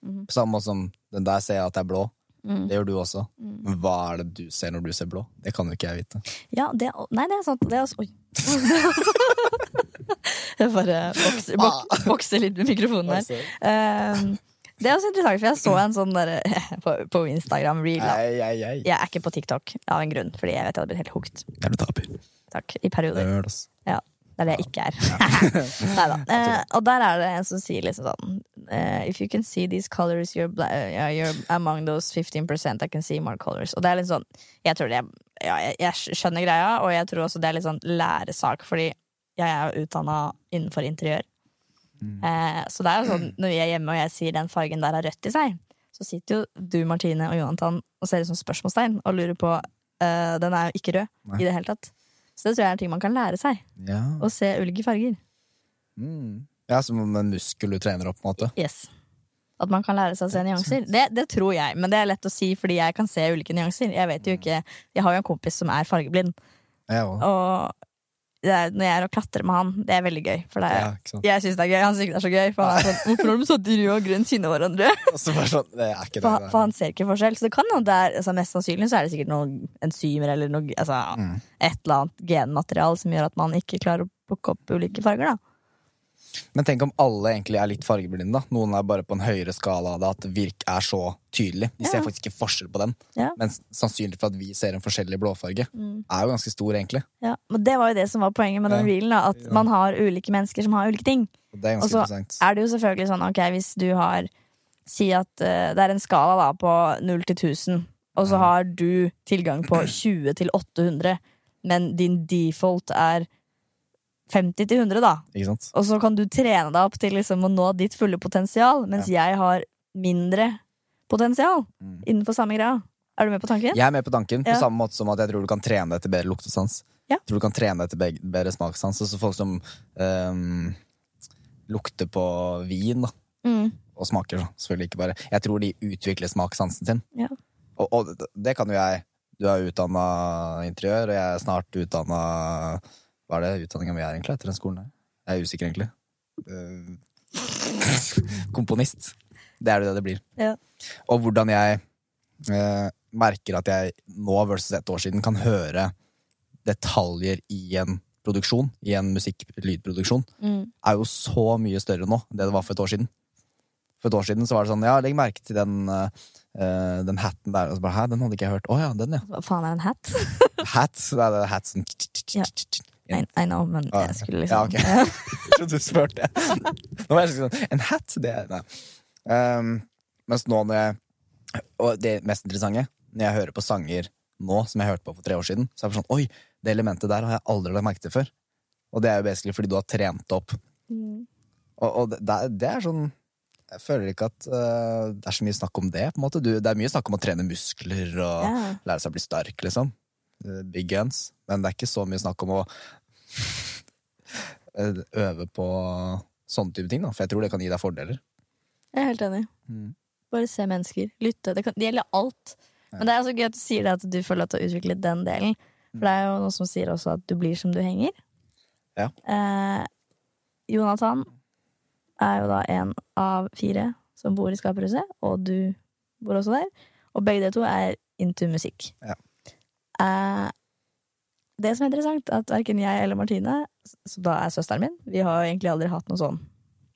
Mhm. På samme måte som den der ser jeg at det er blå. Mm. Det gjør du også. Mm. Men hva er det du ser når du ser blå? Det kan jo ikke jeg vite. Ja, det Nei, det er sant. Det er også, oi. jeg bare vokser, bok, bokser, litt med mikrofonen her. Um, det er også interessant, for jeg så en sånn der, på, på Instagram reel. Ei, ei, ei. Jeg er ikke på TikTok av en grunn, fordi jeg vet jeg hadde blitt helt hooked. Takk, I perioder. Ass. Det er det jeg ikke er. Neida. Eh, og der er det en som sier liksom sånn eh, If you can see these colors, you're, yeah, you're among those 15% I can see more colors. Og det er litt sånn Jeg tror det ja, jeg, jeg skjønner greia, og jeg tror også det er litt sånn læresak, fordi jeg er utdanna innenfor interiør. Eh, så det er jo sånn når vi er hjemme og jeg sier den fargen der har rødt i seg, så sitter jo du, Martine og Jonathan og ser ut som spørsmålstegn og lurer på eh, Den er jo ikke rød Nei. i det hele tatt. Så det tror jeg er en ting man kan lære seg. Ja. Å se ulike farger. Mm. ja, som om en muskel du trener opp, på en måte. Yes. At man kan lære seg å se nyanser. Det, det tror jeg, men det er lett å si fordi jeg kan se ulike nyanser. Jeg vet jo ikke Jeg har jo en kompis som er fargeblind, Jeg og er, når jeg er og klatrer med han, det er veldig gøy. For det er, Ja, jeg syns det er gøy. Han syns det er så gøy. For han er sånn, Hvorfor har de satt rød og grønn kinne hverandre? Så sånn, det er ikke det. For, for han ser ikke forskjell. Så det kan hende altså, Mest sannsynlig så er det sikkert noen enzymer eller noe, altså, Mm. et eller annet genmaterial som gjør at man ikke klarer å plukke opp ulike farger. da Men tenk om alle egentlig er litt fargeblinde. da Noen er bare på en høyere skala av det, at virk er så tydelig. De ser Ja. faktisk ikke forskjell på den. Ja. Men sannsynlig for at vi ser en forskjellig blåfarge, Mm. er jo ganske stor, egentlig. Ja, men Det var jo det som var poenget med den bilen reelen. da, At Ja. man har ulike mennesker som har ulike ting. Og så er det jo selvfølgelig sånn, ok, hvis du har Si at uh, det er en skala da på 0 til 1000, og så har du tilgang på 20 til 800, men din default er 50 til 100, da. Ikke sant? Og så kan du trene deg opp til liksom å nå ditt fulle potensial, mens jeg har mindre potensial Mm. innenfor samme greia. Er du med på tanken? Jeg er med på tanken, på Ja. samme måte som at jeg tror du kan trene deg til bedre luktesans. Ja. Jeg tror du kan trene deg til bedre smakssans. Så folk som um, lukter på vin, da. Mm. Og smaker. Selvfølgelig ikke bare. Jeg tror de utvikler smakssansen sin. Ja. Og, og det- det kan jo jeg. Du er utdanna interiør, og jeg er snart utdanna Hva er det utdanninga mi er, egentlig, etter den skolen der? Jeg er usikker, egentlig. Eh, komponist. Det er det det blir. Ja. Og hvordan jeg eh, merker at jeg nå versus et år siden kan høre detaljer i en produksjon, i en musikk-lydproduksjon, Mm. er jo så mye større nå enn det det var for et år siden. For et år siden så var det sånn, ja, legg merke til den, eh, den hatten der. Og så bare, hæ, den hadde ikke jeg hørt. Å ja, den ja. Hva faen er en hat? Hat, det er det hat som Ja. I, I know, men Ah, jeg skulle Ja, liksom ok. Jeg trodde du spurte. Nå var jeg sånn, en hat, det Nei. Um, mens nå når jeg Og det mest interessante, når jeg hører på sanger nå, som jeg hørte på for tre år siden, så er det sånn Oi, det elementet der har jeg aldri lagt merke til før. Og det er jo basically fordi du har trent opp. Mm. Og, og det, det er- sånn Jeg føler ikke at uh, det er så mye snakk om det. på en måte du, Det er mye snakk om å trene muskler og yeah. lære seg å bli sterk, liksom. Uh, Big guns. Men det er ikke så mye snakk om å øve på sånne type ting, da. For jeg tror det kan gi deg fordeler. Jeg er helt enig. Mm. Bare se mennesker. Lytte. Det, kan, det gjelder alt. Men det er så gøy at du sier det at du får lov til å utvikle den delen. For det er jo noen som sier også at du blir som du henger. Ja. Eh, Jonathan er jo da en av fire som bor i Skaperhuset, og du bor også der. Og begge dere to er into musikk. Ja. Eh, det som er interessant, er at verken jeg eller Martine som da er søsteren min, vi har egentlig aldri hatt noe sånn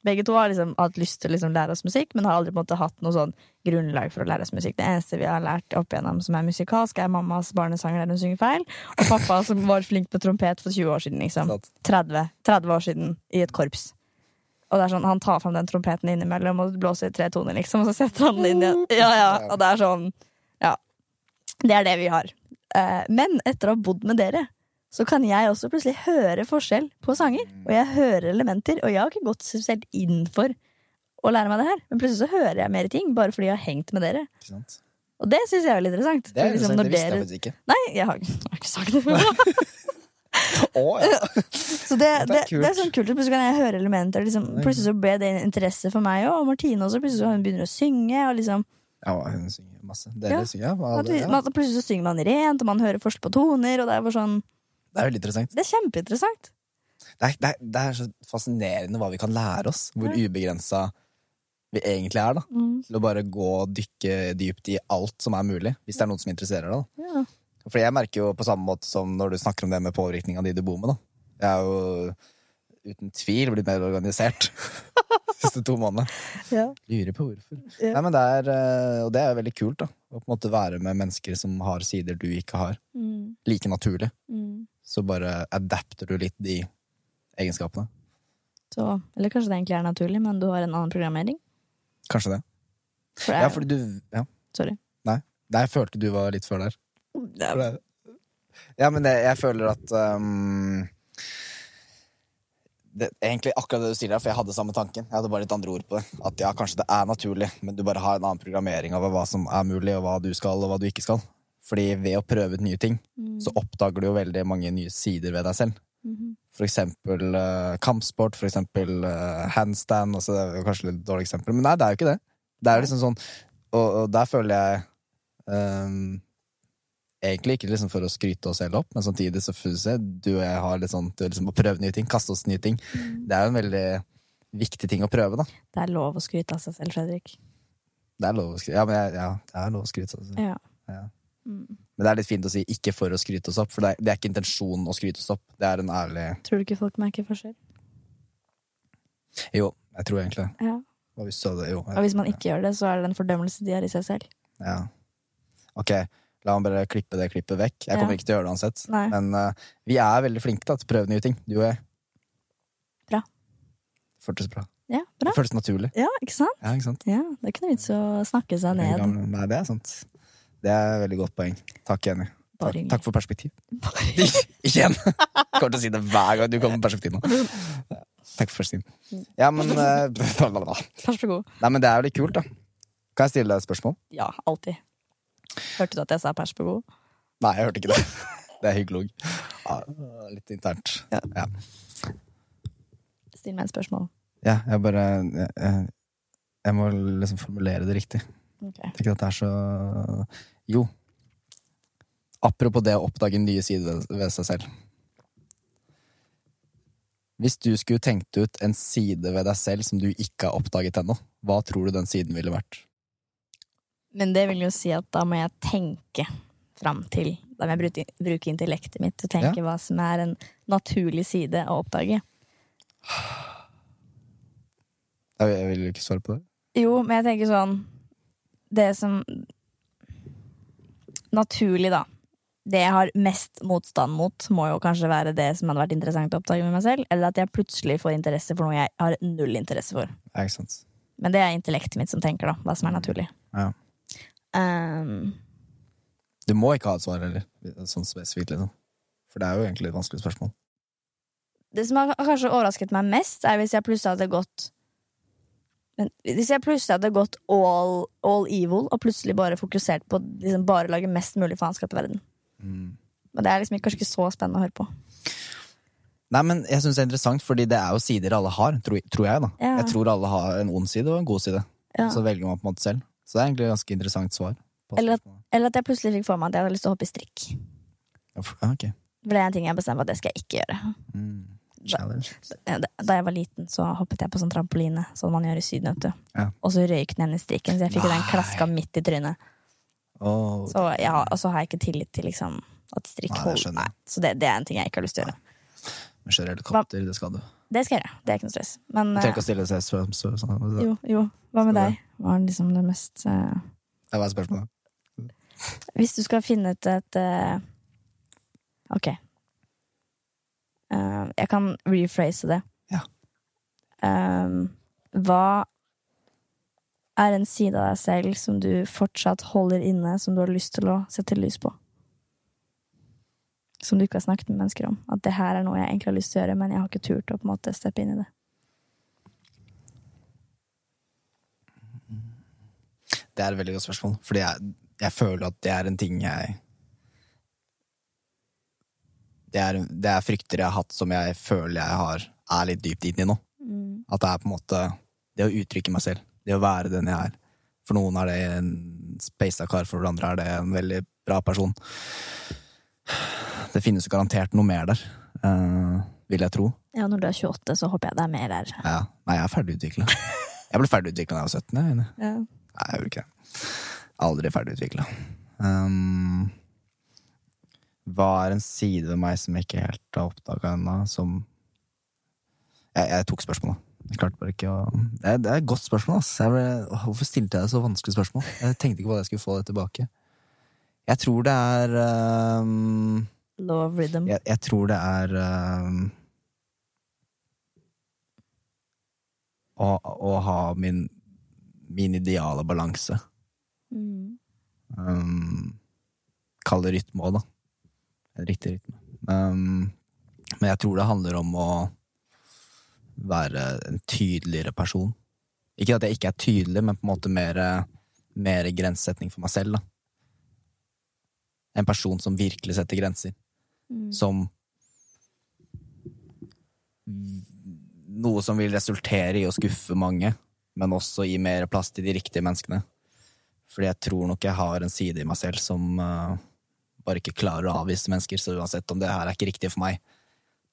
Begge to har liksom hatt lyst til å liksom lære oss musikk, men har aldri på en måte hatt noe sånn grunnlag for å lære oss musikk. Det eneste vi har lært opp igjennom som er musikalsk, er mammas barnesanger der hun synger feil, og pappa som var flink på trompet for 20 år siden. liksom. 30, 30 år siden i et korps. Og det er sånn, Han tar fram den trompeten innimellom og blåser i tre toner, liksom, og så setter han den inn igjen. Ja, ja, og det er sånn Ja. Det er det vi har. Eh, men etter å ha bodd med dere, så kan jeg også plutselig høre forskjell på sanger. Og jeg hører elementer, og jeg har ikke gått spesielt inn for å lære meg det her. Men plutselig så hører jeg mer ting, bare fordi jeg har hengt med dere. Ikke sant? Og det syns jeg er litt interessant. Det, er liksom, det visste jeg faktisk ikke. Nei, jeg har, jeg har ikke sagt det. oh, ja. Så det, Det er det er sånn kult. Plutselig kan jeg høre elementer. Liksom, plutselig så ble det en interesse for meg òg. Og Martine også. Plutselig så hun begynner å synge. Og liksom, ja, hun synger masse. Dere Ja. synger, alle- ja. plutselig så synger man rent, og man hører forskjell på toner. Og det er bare sånn Det er veldig interessant. Det er kjempeinteressant. Det er, det, er, det er så fascinerende hva vi kan lære oss. Hvor ubegrensa vi egentlig er. da Mm. Til å bare gå og dykke dypt i alt som er mulig. Hvis det er noen som interesserer deg. da Ja. For jeg merker jo på samme måte som når du snakker om det med påvirkninga de du bor med. da Jeg er jo uten tvil blitt mer organisert de siste to månedene. Ja. Lurer på hvorfor. Ja. Nei, men det er, eh, og det er veldig kult, da. Å på en måte være med mennesker som har sider du ikke har. Mm. Like naturlig. Mm. Så bare adapter du litt de egenskapene. Så, eller kanskje det egentlig er naturlig, men du har en annen programmering? Kanskje det. For det er, Ja, fordi du ja. Sorry. Nei, jeg følte du var litt før der. Ja. Ja, men det, jeg føler at um, det, Egentlig akkurat det du sier der, for jeg hadde samme tanken. Jeg hadde bare litt andre ord på det. At ja, kanskje det er naturlig, men du bare har en annen programmering over hva som er mulig, og hva du skal, og hva du ikke skal. Fordi ved å prøve ut nye ting, Mm. så oppdager du jo veldig mange nye sider ved deg selv. Mhm. For eksempel uh, kampsport, for eksempel uh, handstand. Altså, det er kanskje litt dårlig eksempel, men nei, det er jo ikke det. Det er jo liksom sånn Og, og der føler jeg um, Egentlig ikke liksom for å skryte oss selv opp, men samtidig så føler jeg du og jeg har litt sånn du liksom å prøve nye ting, kaste oss nye ting. Det er jo en veldig viktig ting å prøve, da. Det er lov å skryte av seg selv, Fredrik. Det er lov å skryte. Ja, men jeg, ja, det er lov å skryte. av seg selv. Ja. Ja. Mm. Men det er litt fint å si 'ikke for å skryte oss opp', for det er, det er ikke intensjonen å skryte oss opp. Det er en ærlig Tror du ikke folk merker forskjell? Jo, jeg tror egentlig det. Ja. og, hvis du jo, jeg, Og hvis man ikke gjør det, så er det en fordømmelse de har i seg selv. Ja. Ok, la meg bare klippe det klippet vekk. Jeg kommer Ja. ikke til å gjøre det uansett. Nei. Men uh, vi er veldig flinke da, til å prøve nye ting, du og jeg. Bra. Føltes bra. Ja, bra. Det føltes naturlig. Ja, ikke sant? Ja, ikke sant? Ja, Det er ikke noe vits å snakke seg ned. Nei, det er sant. Det er et veldig godt poeng. Takk, Jenny. Takk, takk for perspektiv. Igjen! Kommer til å si det hver gang du kommer med perspektiv nå. Takk for perspektiv. Ja, men eh, Vær så god. Nei, men det er jo litt kult, da. Kan jeg stille deg et spørsmål? Ja, alltid. Hørte du at jeg sa pers på god? Nei, jeg hørte ikke det. Det er hyggelig. Ja, litt internt. Ja. Ja. Still meg et spørsmål. Ja, jeg bare jeg- jeg må liksom formulere det riktig. Okay. Tenker at det er så Jo. Apropos det å oppdage nye sider ved, seg selv. Hvis du skulle tenkt ut en side ved deg selv som du ikke har oppdaget ennå, hva tror du den siden ville vært? Men det vil jo si at da må jeg tenke fram til Da må jeg bruke, intellektet mitt og tenke hva som er en naturlig side å oppdage. Jeg, jeg vil ikke svare på det. Jo, men jeg tenker sånn Det som Naturlig, da. Det jeg har mest motstand mot, må jo kanskje være det som hadde vært interessant å oppdage med meg selv. Eller at jeg plutselig får interesse for noe jeg har null interesse for. Ja, ikke sant? Men det er intellektet mitt som tenker, da. Hva som er naturlig. Ja. Um, Du må ikke ha et svar heller, sånn spesifikt, liksom. For det er jo egentlig et vanskelig spørsmål. det som har kanskje overrasket meg mest, er hvis jeg plutselig hadde gått men Hvis jeg plutselig hadde gått all, all evil og plutselig bare fokusert på liksom bare lage mest mulig faenskap i verden. Mm. Men det er liksom kanskje ikke så spennende å høre på. Nei, men jeg synes det er interessant, fordi det er jo sider alle har, tror, tror jeg. da Ja. Jeg tror alle har en ond side og en god side. Ja. Så velger man på en måte selv. Så det er egentlig et ganske interessant svar. Eller at- Eller at jeg plutselig fikk for meg at jeg hadde lyst til å hoppe i strikk. Ja, okay. For det er en ting jeg bestemmer at det skal jeg ikke gjøre. Mm. Challenge. Da da jeg var liten, så hoppet jeg på sånn trampoline, sånn man gjør i Syden. vet du. Ja. Og så røyk den ene strikken, så jeg fikk jo den klaska midt i trynet. Åh, Så ja, og så har jeg ikke tillit til liksom, at strikk Nei, holder Nei. Så det, det er en ting jeg ikke har lyst til å gjøre. Men kjøre helikopter, det skal du. Det skal jeg gjøre. Det er ikke noe stress. Men Du eh, trenger ikke å stille seg så, så, sånn. jo, jo. Hva med deg? Hva er liksom det mest eh, Hva er spørsmålet? Hvis du skal finne ut et uh... Ok. Eh, jeg kan rephrase det. Ja. Eh, hva er en side av deg selv som du fortsatt holder inne, som du har lyst til å sette lys på? Som du ikke har snakket med mennesker om. At det her er noe jeg egentlig har lyst til å gjøre, men jeg har ikke turt å på en måte steppe inn i det. Det er et veldig godt spørsmål, fordi jeg, jeg føler at det er en ting jeg det er, det er frykter jeg har hatt som jeg føler jeg har, er litt dypt inn i nå. At det er på en måte det å uttrykke meg selv, det å være den jeg er. For noen er det en speisa kar, for andre er det en veldig bra person. Det finnes jo garantert noe mer der, uh, vil jeg tro. Ja, når du er 28, så håper jeg det er mer der. Ja, nei, jeg er ferdigutvikla. Jeg ble ferdigutvikla da jeg var 17. Jeg. Ja. Nei, jeg gjorde ikke det. Aldri ferdigutvikla. Um, hva er en side ved meg som jeg ikke helt har oppdaga ennå, som jeg, jeg tok spørsmålet. Jeg klarte bare ikke å Det er, det er et godt spørsmål, ass. Ble, hvorfor stilte jeg så vanskelig spørsmål? Jeg tenkte ikke på at jeg skulle få det tilbake. Jeg tror det er um, Law of rhythm. jeg, jeg tror det er um, å, å ha min, min ideale balanse. Mm. Um, Kall det rytme òg, da. Riktig rytme. Um, men jeg tror det handler om å være en tydeligere person. Ikke at jeg ikke er tydelig, men på en måte mer, mer grensesetting for meg selv. da. En person som virkelig setter grenser. Mm. Som Noe som vil resultere i å skuffe mange, men også gi mer plass til de riktige menneskene. Fordi jeg tror nok jeg har en side i meg selv som eh, bare ikke klarer å avvise mennesker. Så uansett om det her er ikke riktig for meg,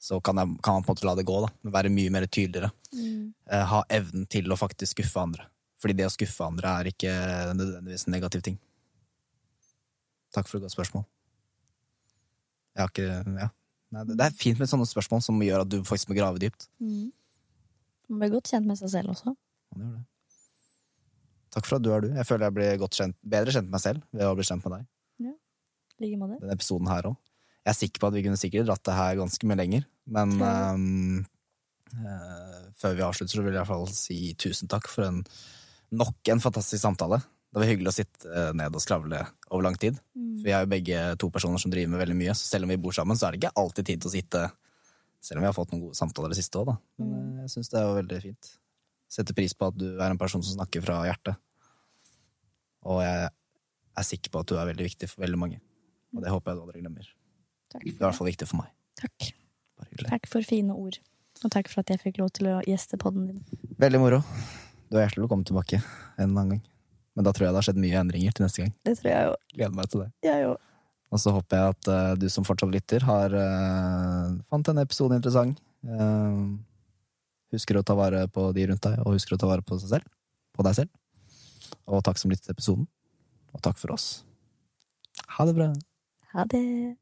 så kan, jeg, kan man på en måte la det gå. da Være mye mer tydeligere. Mm. Eh, ha evnen til å faktisk skuffe andre. Fordi det å skuffe andre er ikke nødvendigvis en negativ ting. Takk for et godt spørsmål. Jeg har ikke Ja. Nei, det er fint med sånne spørsmål som gjør at du faktisk må grave dypt. Mm. Man blir godt kjent med seg selv også. Man gjør det. Takk for at du er du. Jeg føler jeg blir godt kjent, bedre kjent med meg selv ved å bli kjent med deg. Like måte. Denne episoden her òg. Jeg er sikker på at vi kunne sikkert dratt det her ganske mye lenger, men um, eh, før vi avslutter, så vil jeg i hvert fall si tusen takk for en nok en fantastisk samtale. Det var hyggelig å sitte eh, ned og skravle over lang tid. Mm. Vi er jo begge to personer som driver med veldig mye, så selv om vi bor sammen, så er det ikke alltid tid til å sitte Selv om vi har fått noen gode samtaler det siste òg, da. Men Mm. eh, jeg syns det var veldig fint. Setter pris på at du er en person som snakker fra hjertet. Og jeg er sikker på at du er veldig viktig for veldig mange. Og det håper jeg du aldri glemmer. Det er i hvert fall viktig for meg. Takk. Takk for fine ord. Og takk for at jeg fikk lov til å gjeste podden din. Veldig moro. Du er hjertelig velkommen tilbake en annen gang. Men da tror jeg det har skjedd mye endringer til neste gang. Det tror jeg jo. Gleder meg til det. Jeg jo. Og så håper jeg at uh, du som fortsatt lytter, har uh, fant denne episoden interessant. Uh, husker å ta vare på de rundt deg, og husker å ta vare på selv. På deg selv. Og takk som lyttet til episoden. Og takk for oss. Ha det bra. Ha det.